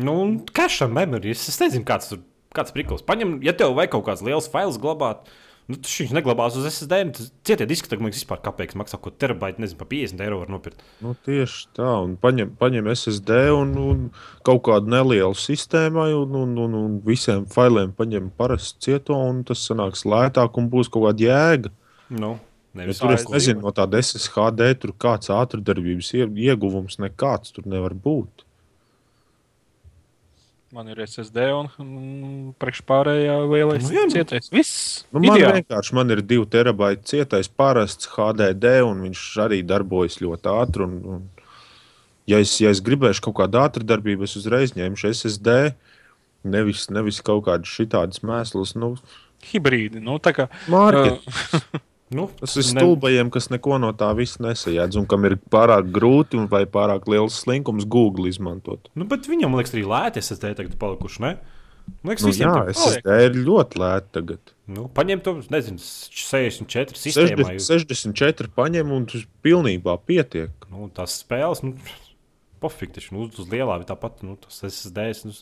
Nu, un kašam memorijas. Es nezinu, kāds tur kāds priklis. Paņem, ja tev vajag kaut kāds liels fails glabāt, nu, tad viņš neglabās uz SSD. nu, tas Cietie diski, tagad man liekas, vispār kāpēc maksā kaut ko terabaita, nezinu, pa 50 eiro var nopirkt. Nu, tieši tā, un paņem, paņem SSD un, un kaut kādu nelielu sistēmu, un, un, un, un visiem failiem paņem parastu cieto, un tas sanāks lētāk un būs kaut kāda jēga. Nu, Ja nevis tur es nezinu, no tāda SSHD tur kāds ātrdarbības ie- ieguvums nekāds tur nevar būt. Man ir SSD un, un priekšpārējā lielais Nu, jā, nu. cietais. Viss. Nu, man Ideāli. vienkārši man ir 2 terabaiti cietais parasts HDD, un viņš arī darbojas ļoti ātri. Un, un, ja, es, ja es gribēšu kaut kādu ātrdarbību, es uzreiz ņemšu SSD. Nevis, nevis kaut kādas šitādas mēslas. Nu, Hibrīdi. Nu, tā kā, Mārķis. Nu, Tas ir ne- stulbajiem, kas neko no tā visa nesajēdz, un kam ir pārāk grūti vai pārāk liels slinkums Google izmantot. Nu, bet viņam, liekas, arī lēti SSD tagad palikuši, ne? Man liekas, Nu, jā, SSD ir ļoti lēti tagad. Nu, paņem to, nezinu, 64 sistēmā. 60, 64 paņem un tas pilnībā pietiek. Nu, tās spēles, nu, pofīgi, taču nu, uz, uz lielā bija tāpat, nu, tas SSD, nu,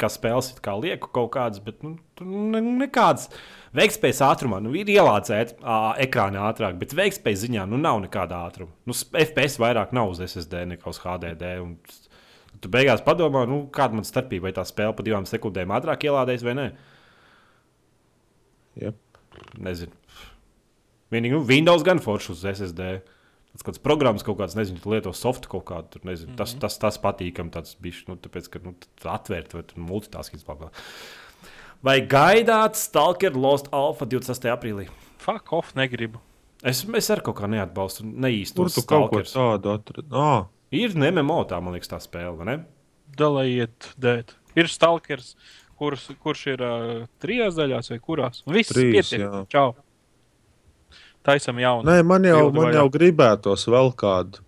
kā spēles, kā lieku kaut kādas, bet, nu, ne, nekādas veiktspējas ātrumā, nu, ir ielācēt ekrānā ātrāk, bet veiktspējas ziņā, nu, nav nekāda ātruma. Nu, FPS vairāk nav uz SSD nekā uz HDD. Un, Tu beigās padomā, nu, kāda ir starpība, vai tā spēle pa divām sekundēm ātrāk ielādēs vai nē. Jep. Nezinu. Vienīgi nu, Windows gan foršs uz SSD. Tas kāds programmas kaut kāds, nezinu, lieto softu kaut kādu. Tur, nezinu, mm -hmm. tas, tas, tas patīkam, tāds bišķi, nu, tāpēc, ka, nu, atvērt vai bla. Vai gaidāt Stalker Lost Alpha 26. aprīlī? fuck off, negribu. Es, es arī kaut kā neatbalstu, neīstu Tur tu kaut ko tādu atradi. Ah, Ir MMO, tā man liekas, tā spēle, vai ne? Dalējiet, dēt. Ir stalkers, kurš, kurš ir uh, trijās daļās vai kurās. Viss Trīs, pietiek. jā. Čau. Taisam jaunu. nē, man jau, man jau gribētos vēl kādu.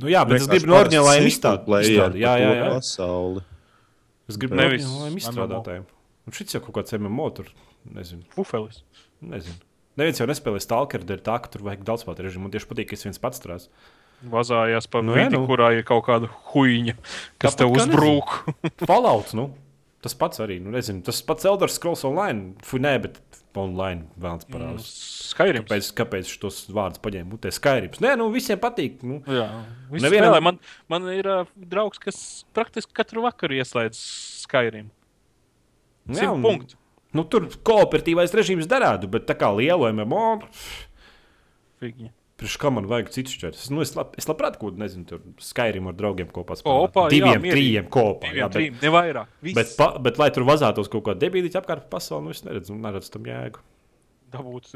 Nu, jā, bet es gribu no orģināliem parasts izstrādāt. single player Jā, jā, par jā. to Pasauli. Es gribu Nevis izstrādātājiem. Un šis jau kaut kāds MMO tur, nezinu. Pufelis. nezinu. Neviens jau nespēlē stalkeru, dēļ tā, ka tur vajag daudz spēlēt režīmu. Man tieši patīk, ka es viens pats strādāju. Vazājās pa Nu vidi, nu. kurā ir kaut kāda huīņa, kas Tāpat tev uzbrūk. Fallouts, nu, tas pats arī, nu, nezinu, tas pats Elder Scrolls online, fu, nē, bet online vēlams parādās. Skaidrs. Kāpēc, kāpēc šos vārdus paņēma mutē Skyrims? Nē, nu, visiem patīk. Nu, Jā, Nevienam- man, man ir uh, draugs, kas praktiski katru vakaru ieslēdz Skyrim. jā, Simt un- punktu. Nu, tur kooperatīvais režīms derētu, bet tā kā liela MMO, Figņa. Priekš kā man vajag citu šķērs. Nu, es, lab, es labprāt, ko nezinu, tur Skyrim ar draugiem kopā jā, Diviem, mierīgi. trījiem kopā. Diviem, jā, bet, trim, ne vairāk. Viss. bet, pa, bet, lai tur vazātos kaut kāda debītīša apkārt pa pasauli, nu, es neredzu, neredzu tam jēgu. dabūt,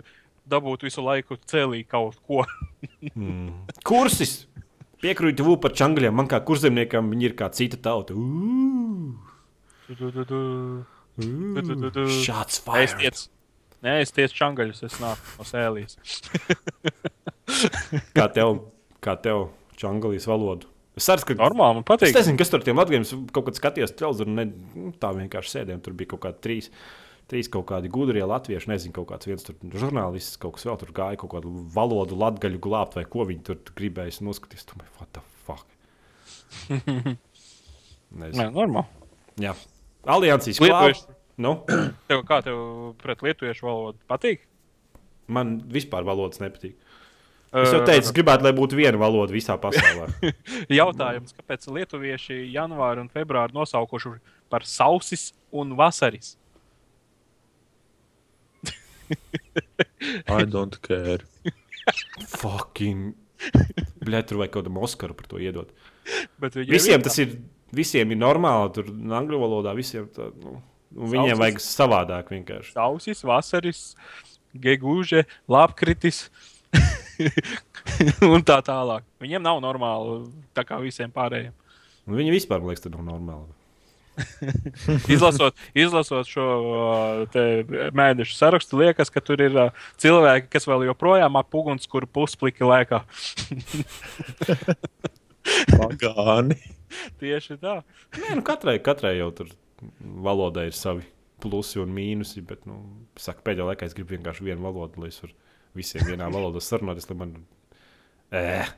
dabūt visu laiku cēlī kaut ko. Kursis! Piekrītu tev par čangļiem. Man kā kurzemniekam viņi ir kā cita tauta. Šāds tiecu. Nē, es tiecu čangaļus, es nāku no sēlijas. Kā tev, kā tev čangalīs valodu? Es saprotu, ka Normāli, man Es patīk. nezinu, kas tur tiem latgadiem kaut kad skatījās televizoru. Ne, nu, tā vienkārši sēdēm. Tur bija kaut kādi trīs, trīs kaut kādi gudrie latvieši. Nezinu, kaut kāds viens tur žurnālists, kaut kas vēl tur gāja, kaut kādu valodu latgaļu glābt vai ko viņi tur gribēja noskatīties. Bija, what the fuck? Nē, Nezinu. normāli. Jā. Lietuvieši. klāts. Nu, Tev, kā tev pret lietuviešu valodu patīk? man vispār valodas nepatīk. Es jau teicu, es gribētu, lai būtu viena valoda visā pasaulē. Jautājums, kāpēc lietuvieši janvāri un februāri nosaukuši par sausis un vasaris? I don't care. Fucking. Bļet, tur vajag kaut kādam Oskaru par to iedot. Bet Visiem ir tas ir, visiem ir normāli. Tur angļu valodā visiem tā, nu, un viņiem Sausis. vajag savādāk vienkārši. sausis, vasaris, gegūže, lapkritis. un tā tālāk. Viņiem nav normāli, tā kā visiem pārējiem. Un Viņi vispār, man liekas, nav normāli. Izlasot, izlasot šo te mēnešu sarakstu, liekas, ka tur ir uh, cilvēki, kas vēl joprojām ap uguns, kur puspliki lēkā. Pagāni. Tieši tā. Nē, nu katrai, katrai jau tur valodai ir savi plusi un mīnusi. Bet, nu, saka, pēdējā laikā es gribu vienkārši vienu valodu, lai es varu visiem vienā valodā sarunāties. lai Man... Eh,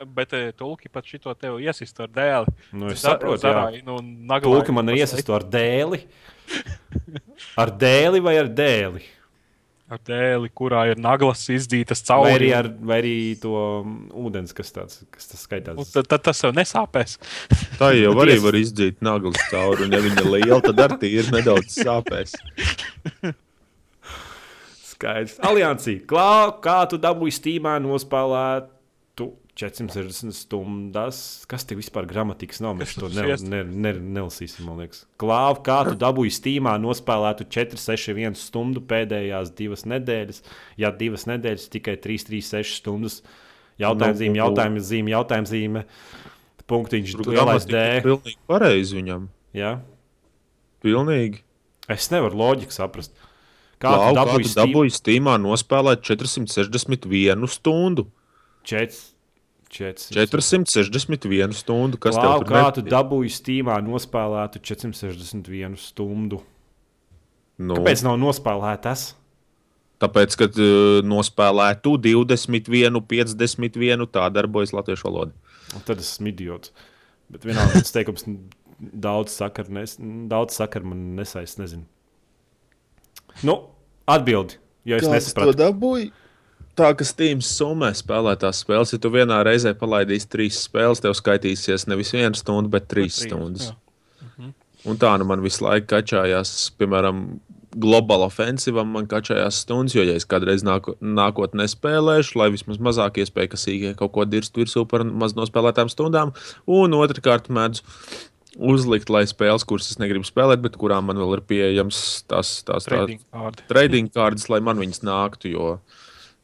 Bet eh, tulki pat šito tev iesist ar dēli. nu, es saprotu, jā. zarāji, nu, Tulka man ir iesaistu ar dēli. Ar dēli vai ar dēli? Ar dēli, kurā ir naglas izdītas Vai cauri. arī, ar, vai arī to mm, ūdens, kas, tāds, kas tas Un skaitās. Tad, tad tas jau nesāpēs. Tā jau arī var izdzīt naglas cauri. Un, ja viņa ir liela, tad arī ir nedaudz sāpēs. Skaidrs. Aliansī, Klau, kā tu dabūji stīmā nospēlētu 460 stundas? Kas te vispār gramatikas nav? Mēs to ne, ne, ne, nelasīsim, man liekas. Klau, kā tu dabūji stīmā nospēlētu 461 stundu pēdējās divas nedēļas? Ja divas nedēļas, tikai 336 stundas. Jautājums zīme, Nu, jautājums zīme, jautājums zīme. Punktiņš, lielais D. Pilnīgi pareizi viņam. Ja? Pilnīgi. Es nevaru loģiku saprast. Kā Kā tu dabūji stīmā? dabūji Steamā nospēlēt 461 stundu? 4. 400. 461 stundu. Kas Klau, kā ne- tu dabūji Steamā nospēlētu 461 stundu? Nu, Kāpēc nav nospēlētas? Tāpēc, ka uh, nospēlētu 21, 51, tā darbojas latviešu valoda. Un Tad es esmu idiots. Bet vienalga, tas teikums daudz sakaru nes, daudz sakar man nesaist, nezinu. Nu, atbildi, jo es nesapratu. dabūji? Tā kā Steam summē spēlētās spēles, ja tu vienā reizē palaidīsi trīs spēles, tev skaitīsies nevis viena stunda, bet trīs trīs, stundas. jā. Un tā nu man visu laiku kačājās, piemēram, globāla ofensīva man kačājās stundas, jo, ja es kādreiz nāko, nākotnē spēlēšu, lai vismaz mazāk iespēja, ka sīkā kaut ko dirstu virsū par maz nospēlētām stundām, un otrkārt mēdzu uzlikt, lai spēles, kuras es negribu spēlēt, bet kurām man vēl ir pieejams tās, tās, tās Trading kārtas, lai man viņas nāktu, jo,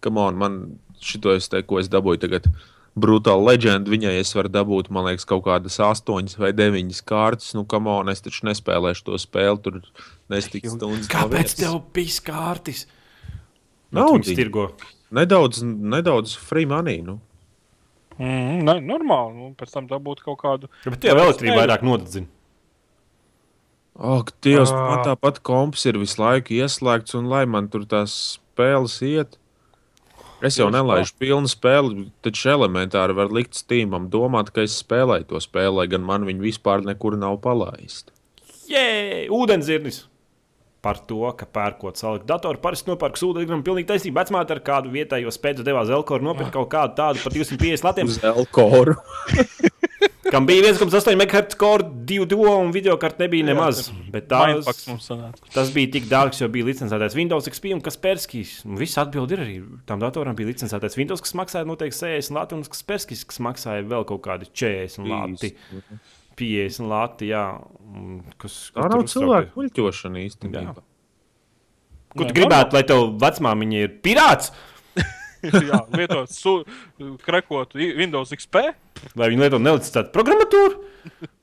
come on, man šito es te, ko es dabūju tagad. Brutāla leģenda. Viņai es varu dabūt, man liekas, kaut kādas astoņas vai deviņas kārtas. Nu, kam on, es taču nespēlēšu to spēli. Tur nestiks stundas. Kāpēc tev bija kārtas? Naudiņa. tirgo. Nedaudz, nedaudz free money. Nu. Mm, ne, normāli. Nu, pēc tam dabūt kaut kādu. Ja, bet tu jau elektrību vairāk nodedzini. Ak, Dievs, Ā. man tāpat komps ir visu laiku ieslēgts, un lai man tur tās spēles iet. Es jau nelaižu pilnu spēli, taču elementāri var likt Steamam domāt, ka es spēlēju to spēli, lai gan man viņa vispār nekur nav palaista. Jē, ūdenzirnis! Par to, ka pērkot salikt datoru, parasti nopērk ūdeni, pilnīgi taisnība. Vecmāte ar kādu vietējo spēļu devā Zelkoru nopirka kaut kādu tādu par 250 latiem, Uz Elkoru. kam bija 1,8 MHz core, 2 duo un video kartu nebija nemaz. Bet tās, tas bija tik dārgs, jo bija licencētais Windows XP un Kasperskis. Un Viss atbild ir arī. Tam datoram bija licencētais Windows, kas maksāja noteikti 60 lati, un Kasperskis, kas maksāja vēl kaut kādi 40 lati. 50 lati, jā. Un Kas, Tā kas nav cilvēku muļķošana īstenībā. Tu gribētu, lai tev vecmāmiņa ir pirāts? Jā, lietot, su, krekot Windows XP. Vai viņa lieto nelicitētu programmatūru?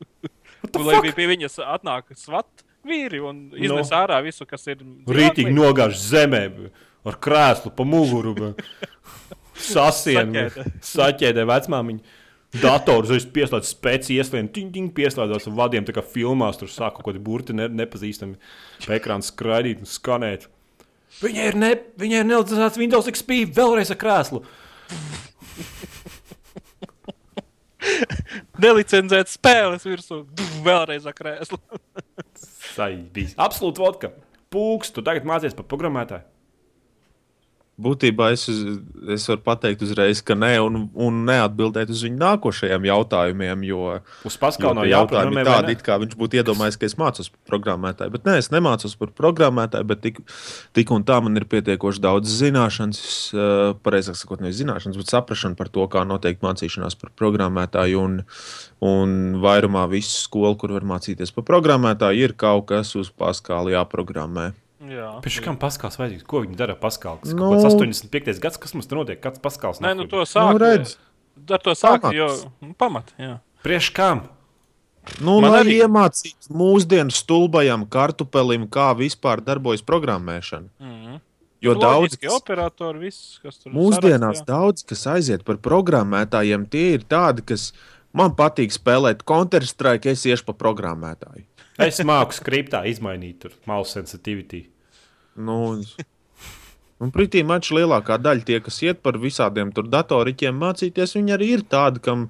Lai bija pie viņas atnāk svat vīri un iznes no. ārā visu, kas ir. Rītīgi nogāž zemē ar krēslu pa muguru. Sasienu, Saķēdē. saķēdē vecmāmiņu. Dators es pieslēdzu spēcīgi ieslēdzu, ting, ting, pieslēdzos ar vadiem, tā kā filmās tur sāku kaut kādi burti ne, nepazīstami pa ekrānu skraidīt un skanēt. Viņai ir, ne, viņai ir nelicināts Windows XP vēlreiz ar krēslu. Nelicenzēt spēles virsū, vēlreiz ar krēslu. Saibīs. Absolūti vodka. Pūks, tu tagad mācies par programmētāju. Būtībā es, uz, es varu pateikt uzreiz, ka nē, un, un neatbildēt uz viņu nākošajiem jautājumiem, jo, Uz jo Paskalu nav tie jautājumi jāpadomā, ir tādi, it kā viņš būtu iedomājies, ka es mācos par programmētāju. Bet nē, es nemācos par programmētāju, bet tik, tik un tā man ir pietiekoši daudz zināšanas, uh, pareizāk sakot, nevis zināšanas, bet saprašana par to, kā notiek mācīšanās par programmētāju. Un, un vairumā visu skolu, kur var mācīties par programmētāju, ir kaut kas uz Paskāla jāprogrammē. Pēc kam Paskals vajadzīgs? Ko viņi dara Paskals? Nu. nu, kāds 85. gads, kas mums tur notiek? Kāds Paskals? Nē, nu nāk? to sāk. Nu, redz. Ar to sāk, jo nu, pamat. Jā. Priekš kam? Nu, Man lai arī. iemācītu mūsdienu stulbajam kartupelim, kā vispār darbojas programmēšana. Mhm. Jo daudz, kas, operatori, viss, kas tur mūsdienās sarakstā. daudz, kas aiziet par programmētājiem, tie ir tādi, kas man patīk spēlēt Counter-Strike, es iešu pa programmētāju. Es māku skriptā izmainīt tur mouse sensitivity. Nu, un- pretī mačs lielākā daļa tie, kas iet par visādiem tur datoriķiem mācīties, viņi arī ir tādi, kam,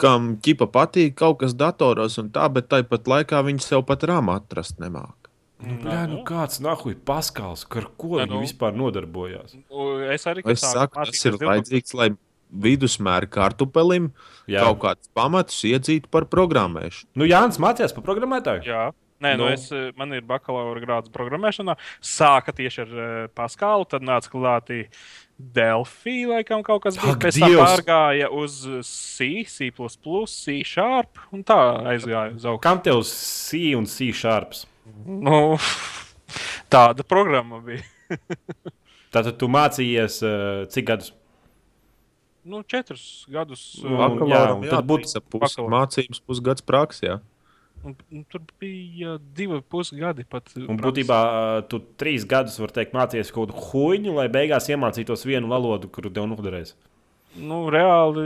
kam ķipa patīk kaut kas datoros un tā, bet tāpat laikā viņi sev pat rāmā atrast nemāk. Nu, blē, nu kāds nahuj Paskals, ar ko viņi nu. vispār nodarbojās? U, Es arī Es saku, tas ir 12. vajadzīgs, lai vidusmēra kartupelim Jā, kaut kādus pamatus iedzītu par programmēšanu. nu, Jānis mācījās par programmētāju. Jā. Nē, nu. Nu. Es, eh, man ir bakalaura grāds programmēšanā. Sāka tieši ar uh, Paskalu, tad nāca klātī Delphi, laikam kaut kas. Ak, Pēc tam pārgāja uz C, C, C sharp un tā aizgāja uz augšu. Kam tev C un C sharps? Nu, tāda programma bija. Tātad tu mācījies uh, cik gadus? Nu, četrus gadus. Nu, uh, jā, un tad būtu jābūt pus, bakalaura. mācības, pusgads praksē. Un, un tur bija divi pusgadi. Pat, Un prakses. būtībā tu trīs gadus, var teikt, mācījies kaut kādu huīņu, lai beigās iemācītos vienu valodu, kuru tev noderēs. Nu, reāli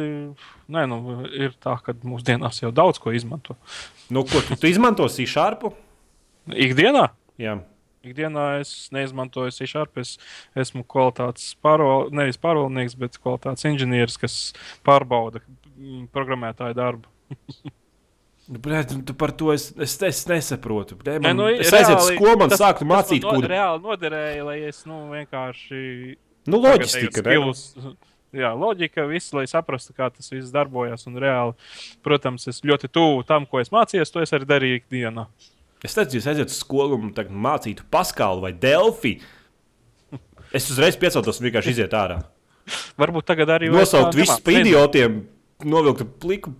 nē, nu, ir tā, ka mūsdienās jau daudz ko izmanto. Nu, ko tu, tu izmanto sharpu? Ikdienā? Jā. Ikdienā es neizmantoju C-sharp. Es esmu kvalitātes pārval, nevis pārvaldnieks, bet kvalitātes inženieris, kas pārbauda mm, programmētāju darbu. Nu, bļā, tu, tu par to es, es, es nesaprotu. Bļā, man, Nē, nu, es aizietu uz skolu, man sāktu mācīt, man ko no, reāli noderēja, lai es nu, vienkārši. Nu, loģistika. ne? skills, jā, loģika, viss, lai saprastu, kā tas viss darbojas. Un reāli, protams, es ļoti tuvu tam, ko es mācījos, to es arī darīju ikdienā. Es teicu, ja es aizietu uz skolu un mācītu Paskalu vai Delfi. Es uzreiz pieceltos un vienkārši iziet ārā. Varbūt tagad arī Nosaukt visus par idiotiem, novilkt pliku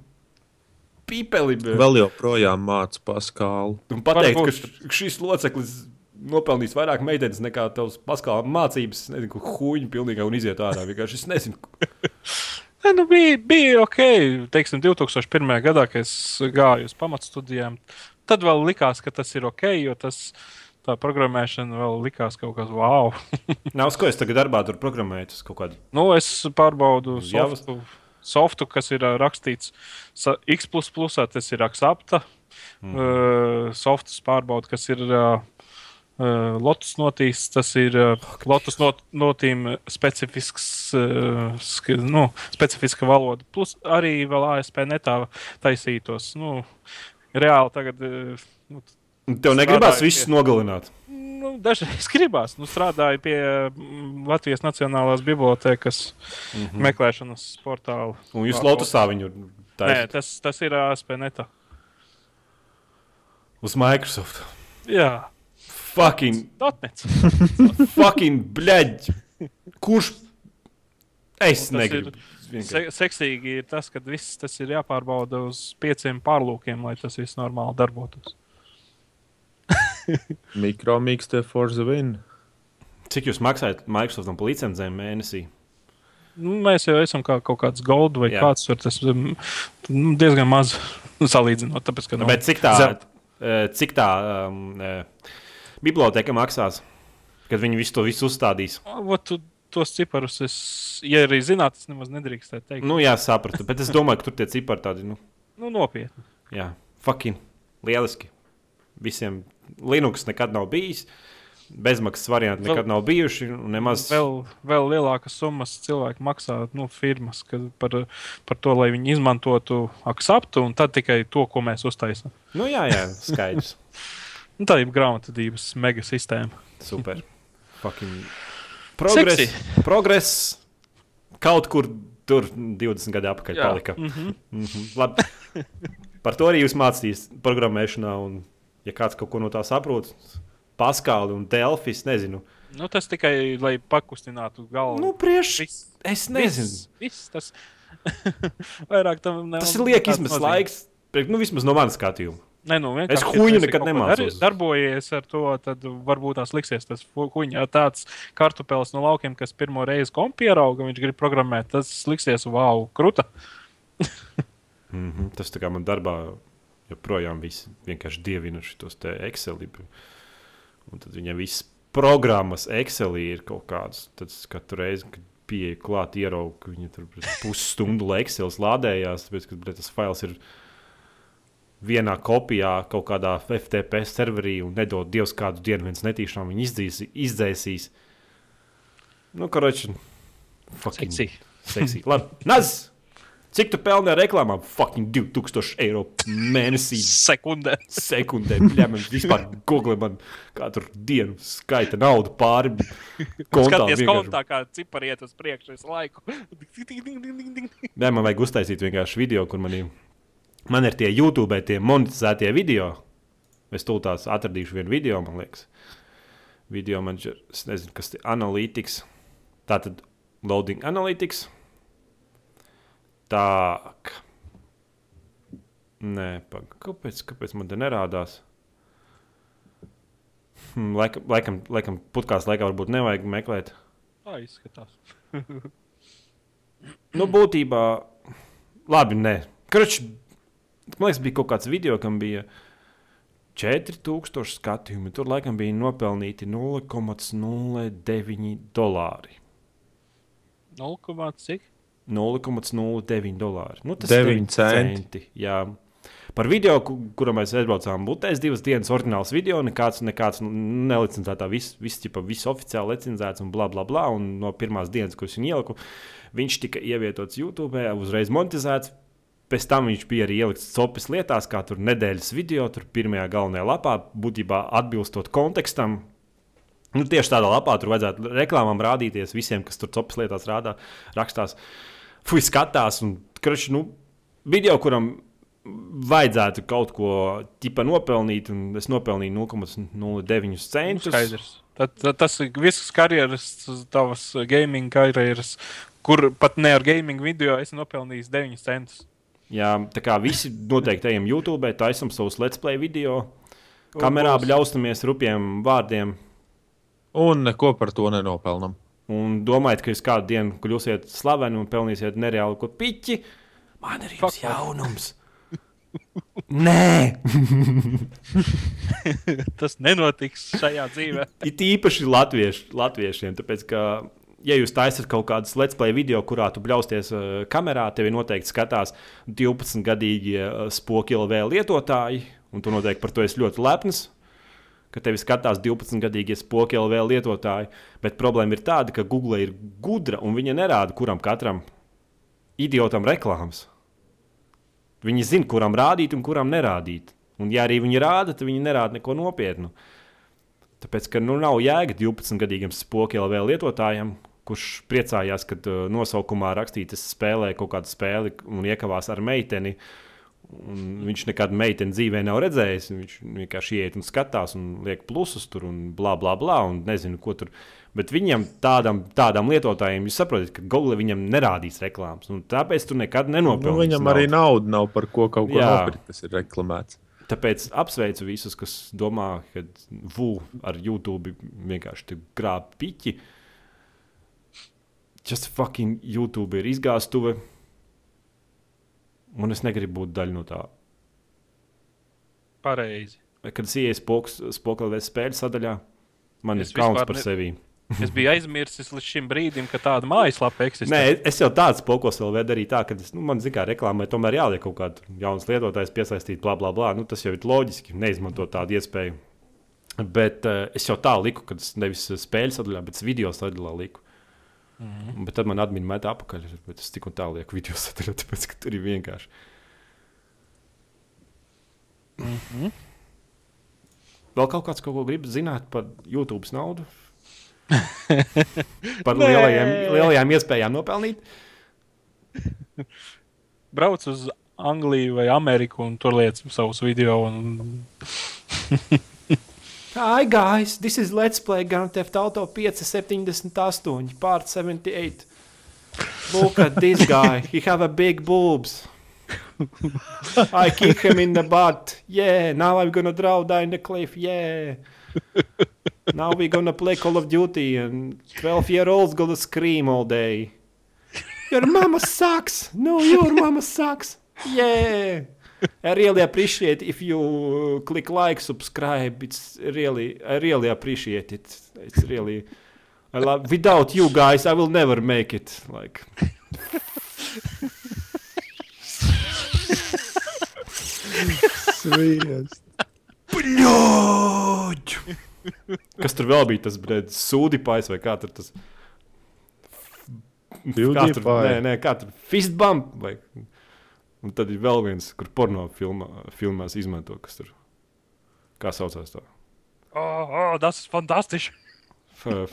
pīpeli Vēl joprojām māca Paskālu. un pateikt, ka Varbūt. š- šis loceklis nopelnīs vairāk meitenes nekā tavs Paskala mācības. Es nezinu, huīņu pilnībā un iziet ārā. Vienkārši es nezinu. Nē, nu bija, bija ok. Teiksim, 2001. gadā, kad es gāju uz pamatstudijām, tad vēl likās, ka tas ir ok, jo tas, tā programmēšana vēl likās kaut kas wow. Nav uz ko es tagad darbā tur programēju. Tas kaut kādā. nu, es pārbaudu Uz Javas? Softu, kas ir rakstīts X, tas ir Axapta mm. uh, softus pārbauda, kas ir uh, Lotus notīs. Tas ir uh, Lotus not, notīm specifisks, uh, sk, nu, specifiska valoda. Plus arī vēl ASP netā taisītos. Nu, reāli tagad. Uh, nu, Tev negribas strādāju visus nogalināt. Nu, dažreiz gribās. Nu, strādāju pie mm, Latvijas Nacionālās bibliotekas mm -hmm. meklēšanas portāla. Un jūs Lotusā viņu Nē, taisāt tas, tas ir ASP netā. uz Microsoft. Jā, Fucking, Dotnets. fucking, bļaģ! Kurš? Es negribu. vienkārši. Se seksīgi ir tas, ka viss tas ir jāpārbauda uz pieciem pārlūkiem, lai tas viss normāli darbotos. Mikromīkstē for the win. Cik jūs maksājat Microsoftam par licencēm mēnesī? Nu, mēs jau esam kā kaut kāds gold vai Jā. Kāds tur. Tas um, nu, diezgan maz salīdzinot. Tāpēc, ka, Nu, bet cik tā, zem- eh, cik tā um, biblioteka maksās, kad viņi visu to visu uzstādīs? Ot, tu, tos ciparus, es, ja arī zinātu, tas nemaz nedrīkstētu teikt. Nu, jā, sapratu. Bet es domāju, ka tur tie cipari tādi, nu, Nu, nopietni. jā, fucking lieliski. Visiem Linux nekad nav bijis. Bezmaksas varianti Vēl- nekad nav bijuši. Nemaz Vēl, vēl lielākas summas cilvēki maksā nu, firmas par, par to, lai viņi izmantotu aksaptu un tad tikai to, ko mēs uztaisām. Nu, jā, jā, skaidrs. Nu, tā ir grāmatvedības mega sistēma. Super. Fucking progress. Seksi. Progress kaut kur tur 20 gadu atpakaļ Jā. palika. Mm -hmm. Mm -hmm. Labi. Par to arī jūs mācāties programmēšanā. Un, ja kāds kaut ko no tā saprot, Paskāli un Delfis, nezinu. nu, tas tikai lai pakustinātu galvu. Nu, priekš, Viss. es nezinu. Viss, viss tas vairāk tam nav. Tas ir izmests nozīmes. laiks. Priek, nu, vismaz no manas skatījuma. Nē, nu, Es huņu nekad nemācos. Dar, darbojies ar to, tad varbūt tās liksies tas huņa. Tāds kartupelis no laukiem, kas pirmo reizi kompi ierauga, viņš grib programmēt, tas liksies wow, kruta. Mm -hmm. Tas tā kā man darbā joprojām visi vienkārši dievina šos te Excel. Un tad viņam viss programmas Excel ir kaut kādas. Tad katru reizi, kad pieeja klāt, ieraugu, ka viņi tur pusstundu lai Excel lādējās, tāpēc, ka bļa, tas fails ir vienā kopijā kaut kādā FTP serverī un nedod Dievs kādu dienu viens netīšām viņu izdzīs, izdzēsīs. Nu, karoči, fucking Seksī. seksī. Labi, Naz! Cik tu pelni ar reklāmām? Fucking 2000 eiro mēnesī. Sekundē. Sekundē, jā, man vispār googlē, man katru dienu skaita naudu pāri kontām. Skaties, vienkārši. kontā kā cipari iet uz priekšu visu laiku. Nē, man vajag uztaisīt vienkārši video, kur manī, man ir tie YouTube, tie monetizētie video. Es tūlīt tās atradīšu vienu video, man liekas. Video man ir, es nezinu, kas tas ir, analītikas. Tā tad loading analytics. Tā. Nē, pag, kāpēc, kāpēc man te nerādās? Hmm, laikam, laikam, laikam putekļs laikā varbūt nevajag meklēt. Tā izskatās. Nu, būtībā, labi, nē. Kruč, man liekas, bija kaut kāds video, kam bija 4000 skatījumi. Tur laikam bija nopelnīti 0,09 dolāri. 0, cik? 0,09 dolāri. Nu, tas ir centi. Jā. Par video, ku- kuru mēs aizbraucām, būtēs divas dienas, oriģināls video, nekāds, nekāds nelicencētā, viss, vis, ķipa, viss oficiāli licencēts un bla, bla, bla. Un no pirmās dienas, ko es viņu ieliku, viņš tika ievietots YouTube, uzreiz monetizēts. Pēc tam viņš bija arī ielikts copis lietās, kā tur nedēļas video, tur pirmajā galvenajā lapā, būtībā atbilstot kontekstam. Nu, tieši tādā lapā tur vajadzētu reklāmām rādīties visiem, kas tur copis lietās rādā, rakstās. Fui, skatās, un kruši, nu, video, kuram vajadzētu kaut ko tipa nopelnīt, un es nopelnīju 0,09 centus. Skaidrs. Tad, tad tas ir visas karjeras, tavas gaming karjeras, kur pat ne ar gaming video esi nopelnījis 9 centus. Jā, tā kā visi noteikti ejam YouTube, taisam savus let's play video, kamerā bļaustamies rupjiem vārdiem. Un neko par to nenopelnām. Un domājat, ka jūs kādu dienu kļūsiet slaveni un pelnīsiet nereāli ko piķi. Man ir jums jaunums. Nē, Tas nenotiks šajā dzīvē. it īpaši latvieši, latviešiem. Tāpēc, ka ja jūs taisat kaut kādas let's play video, kurā tu bļausties uh, kamerā, tevi noteikti skatās 12-gadīgie uh, spoki LV lietotāji, un tu noteikti par to esi ļoti lepns. Ka tevi skatās 12-gadīgie spoki LV lietotāji, bet problēma ir tāda, ka Google ir gudra un viņa nerāda kuram katram idiotam reklāmas. Viņi zina, kuram rādīt un kuram nerādīt. Un, ja arī viņi rāda, tad viņi nerāda neko nopietnu. Tāpēc, ka nu, nav jēga 12-gadīgam spoki LV lietotājam, kurš priecājās, kad uh, nosaukumā rakstīts, spēlē kaut kādu spēli un iekavās ar meiteni. Un viņš nekad meiteni dzīvē nav redzējis. Viņš vienkārši iet un skatās, un liek plusus tur, un bla, bla, bla. Un nezinu, ko tur. Bet viņam, tādam, tādam lietotājam, jūs saprotat, ka Google viņam nerādīs reklāmas. Tāpēc tur nekad nenopelnīs. Nu, viņam naudu. arī nauda nav par ko kaut ko nopirkt, kas ir reklamēts. Tāpēc apsveicu visus, kas domā, ka VU ar YouTube vienkārši grāb piķi. Just fucking YouTube ir izgāstuve. Un es negribu būt daļa no tā. Pareizi. Kad es ienāku vai spēļu sadaļā, man Es ir kauns par ne- sevi. Es biju aizmirsis līdz šim brīdim, ka tāda mājaslapa eksistē. Nē, es jau tādu spokos vēl vedu arī tā, ka es, nu, man zina, kā reklāmai tomēr jāliek kaut kāda jaunas lietotājs piesaistīt, bla, bla, bla. Nu, tas jau ir loģiski, neizmantot tādu iespēju. Bet uh, es jau tā liku, kad es nevis spēļu sadaļā, bet video sadaļā liku. Mm -hmm. Bet tad man atmiņā metā apakaļ, bet es tik un tā lieku video sadaļā, tāpēc ka tur ir vienkārši. Mm -hmm. Vēl kaut kāds kaut ko grib zināt par YouTube naudu? par Nē. lielajiem, lielajām iespējām nopelnīt. Brauc uz Angliju vai Ameriku un tur liec savus video. Un... Hi guys, this is Let's Play Grand Theft Auto 578, part 78. Look at this guy, he have a big boobs. I kick him in the butt. Yeah, now I'm gonna draw down the cliff. Yeah. Now we're gonna play Call of Duty and 12 year olds gonna scream all day. Your mama sucks. No, your mama sucks. Yeah. I really appreciate if you uh, click like, subscribe. It's really, I really appreciate it. It's really, I love. Without you guys, I will never make it. Like, Sviest. Bļoģ! Kas tur vēl bija? Tas bija sūdīpājs vai kā tur tas? Kā tur, nē, nē, kā tur fist bump vai. Un tad ir vēl viens, kur porno filmā, filmās izmanto, kas tur. Kā saucās tā? Oh, oh, tas ir fantastiski!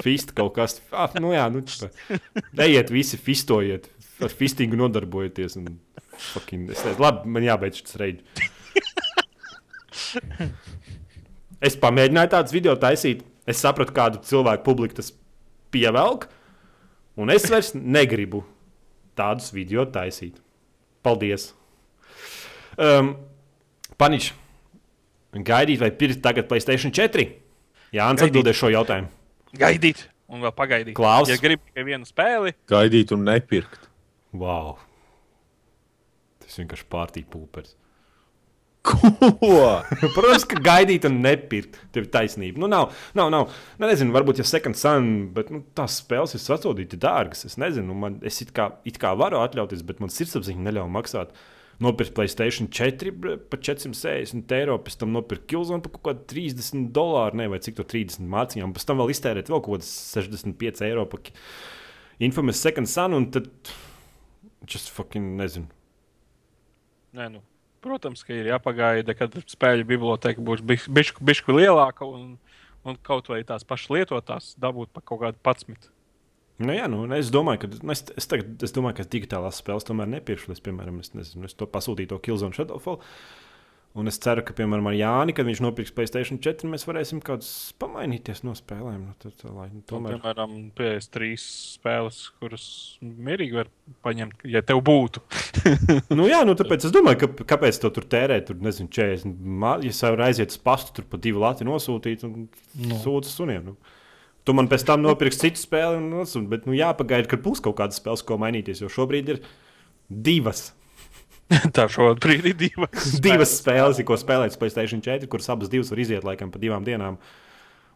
Fist kaut kas. Ah, nu jā, nu tā. Ejiet visi fistojiet. Ar fistingu nodarbojieties. Un fucking, es teicu, labi, man jābeidz šis reids. Es pamēģināju tādus video taisīt. Es sapratu, kādu cilvēku publiku tas pievelk. Un es vairs negribu tādus video taisīt. Paldies! Um, Paniņš, gaidīt vai pirkt tagad Playstation 4? Jā, Ants atbildēs šo jautājumu. Gaidīt! Un vēl pagaidīt. Klaus. Ja gribi tikai vienu spēli, Gaidīt un nepirkt. Wow! Tas vienkārši pārtīk pulpers. Ko? Protams, ka gaidīt un nepirkt. Tev ir taisnība. Nu, nav, nav, nav. Nu, nezinu, varbūt, ja second sun, bet nu, tās spēles ir sasodīti dārgas. Es nezinu, man, es it kā, it kā varu atļauties, bet man sirdsapziņa neļauj maksāt. Nopirkt Playstation 4 bre, par 460 eiro, pēc tam nopirkt Kilzonu par kaut kādu 30 dolāru, ne, vai cik to 30 mācījām. Pēc tam vēl iztērēt vēl kaut kādas 65 eiro par Infamous Second Sun, un tad just fucking nezinu. Nē, nu, protams, ka ir jāpagaida, kad spēļu biblioteka būs bišku lielāka un, un kaut vai tās pašas lietotās dabūt par kaut kādu patsmit. Nu, jā, nu, es domāju, ka nu, es, es, tagad, es domāju, ka digitālās spēles tomēr nepirkšu. Es, piemēram, es, nezinu, es to pasūtīju, to Killzone Shadowfall. Un es ceru, ka, piemēram, ar Jāni, kad viņš nopirks Playstation 4, mēs varēsim kaut kādas pamainīties no spēlēm. Nu, tad, lai, nu, Tomēr. tomēr... Piemēram, PS3 spēles, kuras mierīgi var paņemt, ja tev būtu. nu, jā, nu, tāpēc es domāju, ka, kāpēc to tur tērēt. Tur, nezinu, 40. mā- Ja es varu aiziet uz pastu, tur pa divu lati nosūtīt un Nu. sūdzas suniem. Nu. Tu man pēc tam nopirksi citu spēli, un, nosūti, bet nu, jāpagaida, kad būs kaut kādas spēles, ko mainīties. Jo šobrīd ir divas. Tā šobrīd ir divas. divas spēles, ko spēlēt Playstation 4, kuras abas divas var iziet laikam pa divām dienām.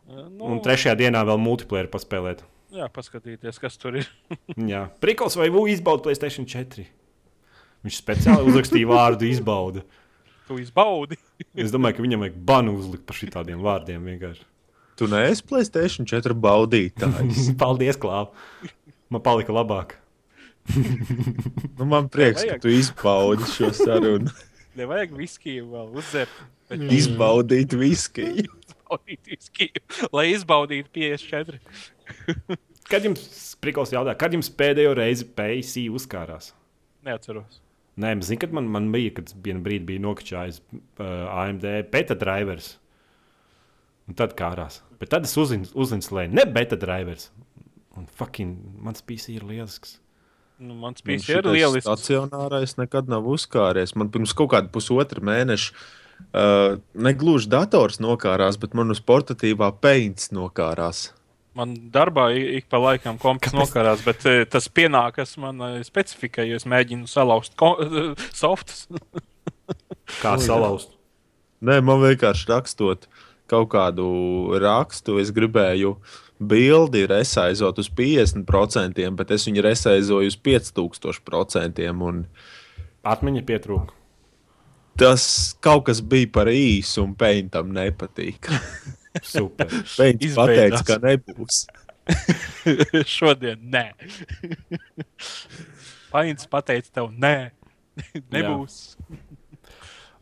Nu, Un trešajā dienā vēl multiplayer paspēlēt. Jā, paskatīties, kas tur ir. Jā, Prikls vai Vūja izbauda Playstation 4. Viņš speciāli uzrakstīja vārdu izbauda. Tu izbaudi. Es domāju, ka viņam vajag banu uzlikt par šitādiem vārdiem vienkārši. Tu neesi Playstation 4 baudītājs. Paldies, Klāv! Man palika labāk. nu, man prieks, ka Vajag. tu izbaudi šo sarunu. Nevajag viskiju vēl uzdzert. Bet Izbaudīt viskiju. izbaudīt viskiju, lai izbaudītu 54. Kad jums, Prikls jautā, kad jums pēdējo reizi PC uzkārās? Neatceros. Nē, zinu, kad man, man bija, kad vienu brīdi bija nokačājis uh, AMD beta drivers. Un tad kārās. Bet tad es uzin- uzinstalēju ne beta drivers. Un fucking mans PC ir lielisks. Nu, mans Man pīns ir lielisks. Stacionārais nekad nav uzkāries. Man pirms kaut kāda pusotra mēneša uh, negluži dators nokārās, bet man uz portatīvā peints nokārās. Man darbā ik pa laikam kompas nokarās, bet eh, tas pienākas man eh, specifikai, ja es mēģinu salauzt softus. Kā salauzt. Nē, man vienkārši rakstot kaut kādu rakstu, es gribēju bildi resaizot uz 50%, bet es viņu resaizoju uz 5000%. Un Atmiņa pietrūka. tas kaut kas bija par īsu, un peintam nepatīk. Super. Izbeidzās. pateica, ka nebūs. Šodien nē. Pains pateica tev, nē, nebūs.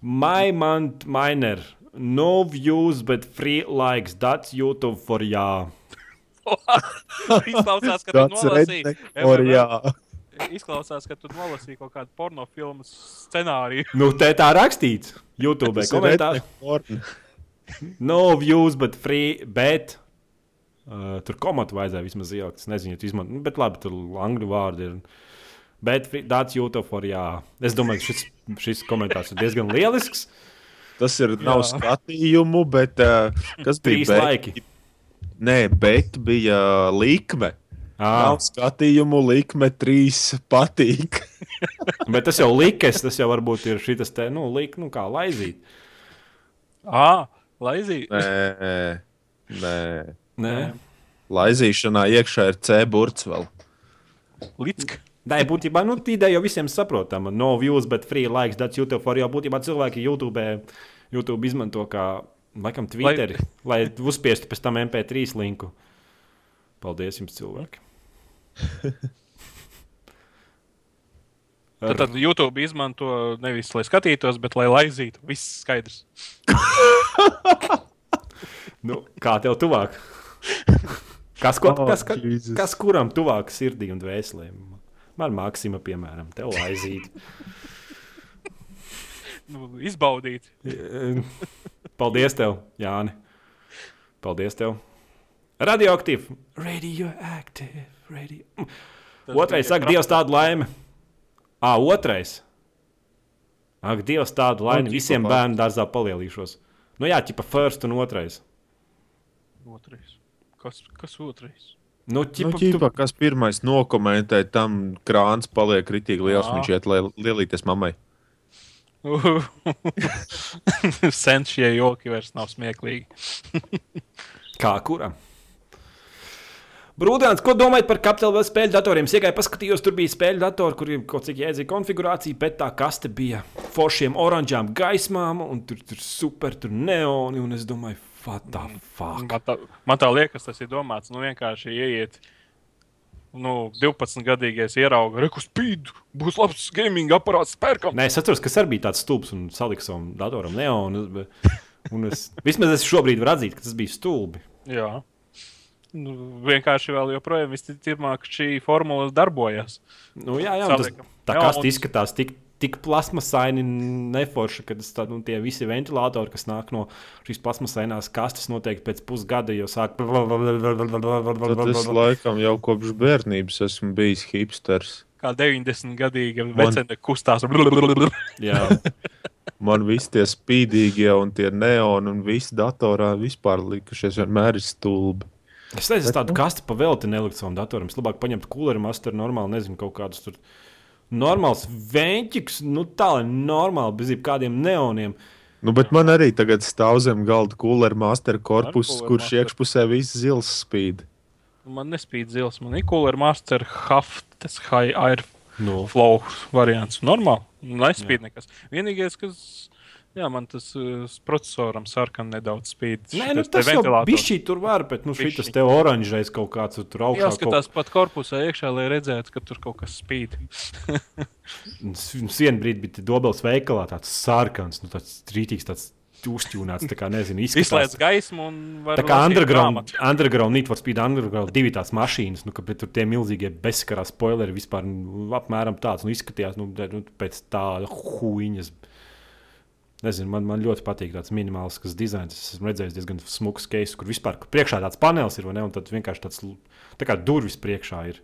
My month miner. No views, but free likes. That's YouTube for ya. Izklausās, ka tu Tāds nolasīji. for jā. Izklausās, ka tu nolasīji kaut kādu porno filmu scenāriju. Nu, te tā rakstīts. YouTube komentāri. No views, but free. Bet. Uh, tur komatu vajadzēja vismaz ielikt. Es nezinu, ja izmantot. Bet labi, tur angļu vārdi ir. Bet free- that's YouTube for jā. Es domāju, ka šis, šis komentārs ir diezgan lielisks. Tas ir nav Jā. skatījumu, bet uh, kas bija Trīs laiki. Nē, bet bija likme. Ah, Nav skatījumu, likme trīs patīk. bet tas jau likes, tas jau varbūt ir šis te, nu, lik, nu kā laizīt. Ah, laizī. Nē, nē. Nē, Laizīšanā iekšā ir C burts vēl. Litska. Nē būtībā, nu, tā ideja jau visiem saprotama. No views, bet free likes, that's YouTube for jau būtībā cilvēki YouTube, YouTube izmanto kā, laikam, Twitteri, lai, lai uzspiestu pēc tam MP3 linku. Paldies jums, cilvēki! Tad, tad YouTube izmanto nevis lai skatītos, bet lai laizītu. Viss skaidrs. Nu, kā tev tuvāk? Kas, ko, Oh, kas, kas, kas kuram tuvāk sirdī un dvēselēm? Man Maksima, piemēram, tev aizīt. Nu, izbaudīt. Paldies tev, Jāni. Paldies tev. Radioaktīvi. Radioaktīvi. Radio... Otrais bija saka, Dievs, tādu laimi. Ah, otrais. Ak, Dievs, tādu laimi. ķipa Visiem bērnu dārzā palielīšos. Nu jā, ķipa first un otrais. Otrais. Kas, kas otrais? Nu, Nu, ķipa, ķipa, kas pirmais nokomentē, tam krāns paliek kritīgi liels. Jā. Viņš iet lai lielīties mammai. Sen šie joki vairs nav smieklīgi. Kā kuram? Brūdāns, ko domājat par kapitāla spēļu datoriem? Es iegāju, paskatījos, tur bija spēļu datori, kuriem kaut cik jēdzīga konfigurācija, bet tā kaste bija foršiem oranžām gaismām, un tur tur super, tur neoni, un es domāju? Man tā, man tā liekas, tas ir domāts. Nu, vienkārši ieiet. Nu, 12 gadīgais ierauga, reku spīd, būs labs gaming aparāts, pērkam. Nē, es atceros, ka tas arī bija tāds stulbs un saliks savam datoram neonu. bet- Un es, vismaz es šobrīd varu atzīt, ka tas bija stulbi. Jā. Nu, vienkārši vēl joprojām visticamāk šī formula darbojas. Nu, jā, jā, tas, tā kā tas izskatās tik, tik plasmasaini, neforši, ka tas nu, tie visi ventilatori, kas nāk no šīs plasmasainās kastes, noteikti pēc pusgada jau sāk. Tad es laikam jau kopš bērnības esmu bijis hipsters. Kā 90 gadīga Man- vecene kustās. Jā, Man viss tie spīdīgie un tie neoni un visi datorā vispār likušies vienmēr ir stulbi. es nezinu, es tādu kasti pa velti nelikt savam datoram. Es labāk paņemtu kūleru masteru, normāli, nezinu, kaut kādus tur. Normāls vēņķis, nu tā, lai normāli, bez jebkādiem neoniem. Nu, bet man arī tagad stāv zem galda kūlera master korpus, kurš Master. iekšpusē viss zils spīd. Man nespīd zils, man ir Cooler Master Haftes High Air Nu, Flow variants. Normāli. Nespīd nekas. Vienīgais, kas. Jā, man tas uh, procesoram sarkan nedaudz spīd. Nē, nu, tas jau bišķī tur var, bet nu, šis te oranžais kaut kāds tur augšā. Jāskatās pat korpusā iekšā, lai redzētu, ka tur kaut kas spīd. Vienu brīdi bija dobels veikalā, tāds sarkans, nu, tāds rītīgs, tāds uzķūnāts, tā kā nezinu, Izslēdz izskatās. gaismu un var Tā kā underground, underground Need for Speed, underground divi tās mašīnas, nu, ka bet tur tie milzīgie bezskarā spoileri vispār nu, apmēram tāds, nu, izskatījās, nu, nu pēc tāda huīņas. Nezinu, man, man ļoti patīk tāds minimāls dizains. Es esmu redzējis diezgan smuks case, kur vispār kur priekšā tāds panelis ir, vai ne? Un tad vienkārši tāds tā kā durvis priekšā ir.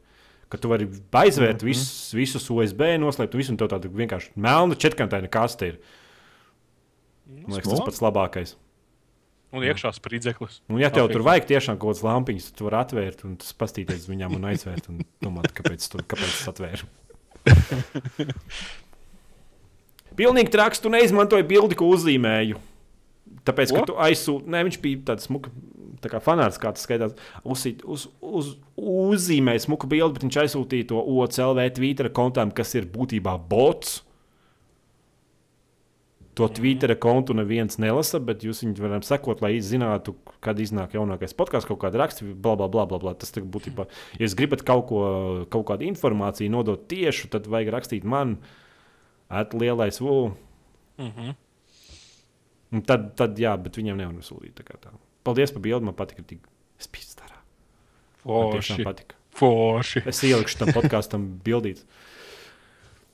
Ka tu vari aizvērt mm -hmm. visus, visus USB, noslēpt visu, un tev tāda vienkārši melna četrkantaina kaste ir. Man liekas, tas pats labākais. Un iekšā spridzeklis. Un, ja tev Apīgi. tur vajag tiešām kaut kādas lampiņas, tad tu vari atvērt un tas pastīties uz viņām un aizvērt. Un domāt, kāpēc, tu, kāpēc es atvēru. Pilnīgi traks, tu neizmantoji bildi, ko uzzīmēju. Tāpēc, ka tu aizsūti, ne, viņš bija tāds smuka, tā kā fanāts, kā tas skaitās, uzsīt, uz, uz, uzzīmēja smuku bildi, bet viņš aizsūtīja to OCLV Twitter kontam, kas ir būtībā bots. To Twitter kontu neviens nelasa, bet jūs viņu varat sekot, lai zinātu, kad iznāk jaunākais podkāsts, kaut kāda raksta, bla, bla, bla, bla, bla. Tas būtībā, ja jūs gribat kaut, ko, kaut kādu informāciju nodot tieši, tad vajag rakstīt man, atlielais vū. Mm -hmm. Un Tad, tad, jā, bet viņiem nevar nosūtīt. tā kā tā. Paldies par bildi, man patika, ka tik spīdz starā. Man tiešām Forši. patika. Forši. Es ielikšu tam podkāstam bildīt.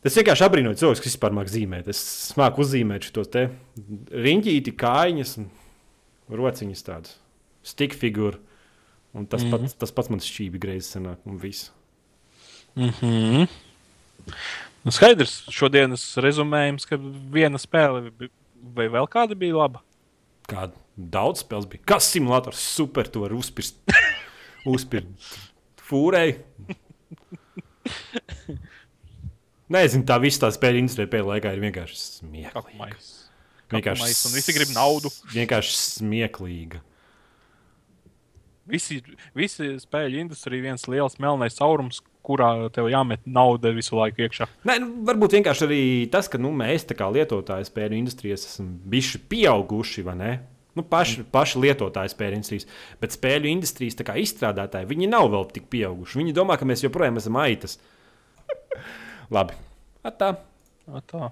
Es vienkārši abrīnoju cilvēkus, kas vispār māku zīmēt. Es māku uzzīmēt šos te riņķīti, kājiņas, un rociņas tādas, stick figūru. Un tas, mm. -hmm. pats, tas pats man šķīvi greizi sanāk, un viss. Mm -hmm. Nu, skaidrs, šodienas rezumējums, ka viena spēle vai vēl kāda bija laba. Kāda daudz spēles bija. Kas simulators super, to var uzspirst. uzspirst fūrei. Nezinu, tā viss tā spēļu industrija pēdējā laikā ir vienkārši smieklīga. Vienkārši Kapmais, un visi grib naudu. Vienkārši smieklīga. Visi, visi spēļu industrija ir viens liels melnais caurums, kurā tev jāmet nauda visu laiku iekšā. Nē, nu, varbūt vienkārši arī tas, ka nu, mēs, kā lietotāji, spēļu industrijas, esam bijuši pieauguši, vai ne? Nu, paši, paši lietotāji spēļu industrijas, bet spēļu industrijas izstrādātāji, viņi nav vēl tik pieauguši. Viņi domā, ka mēs joprojām esam aitas. Labi. Atā. A, tā.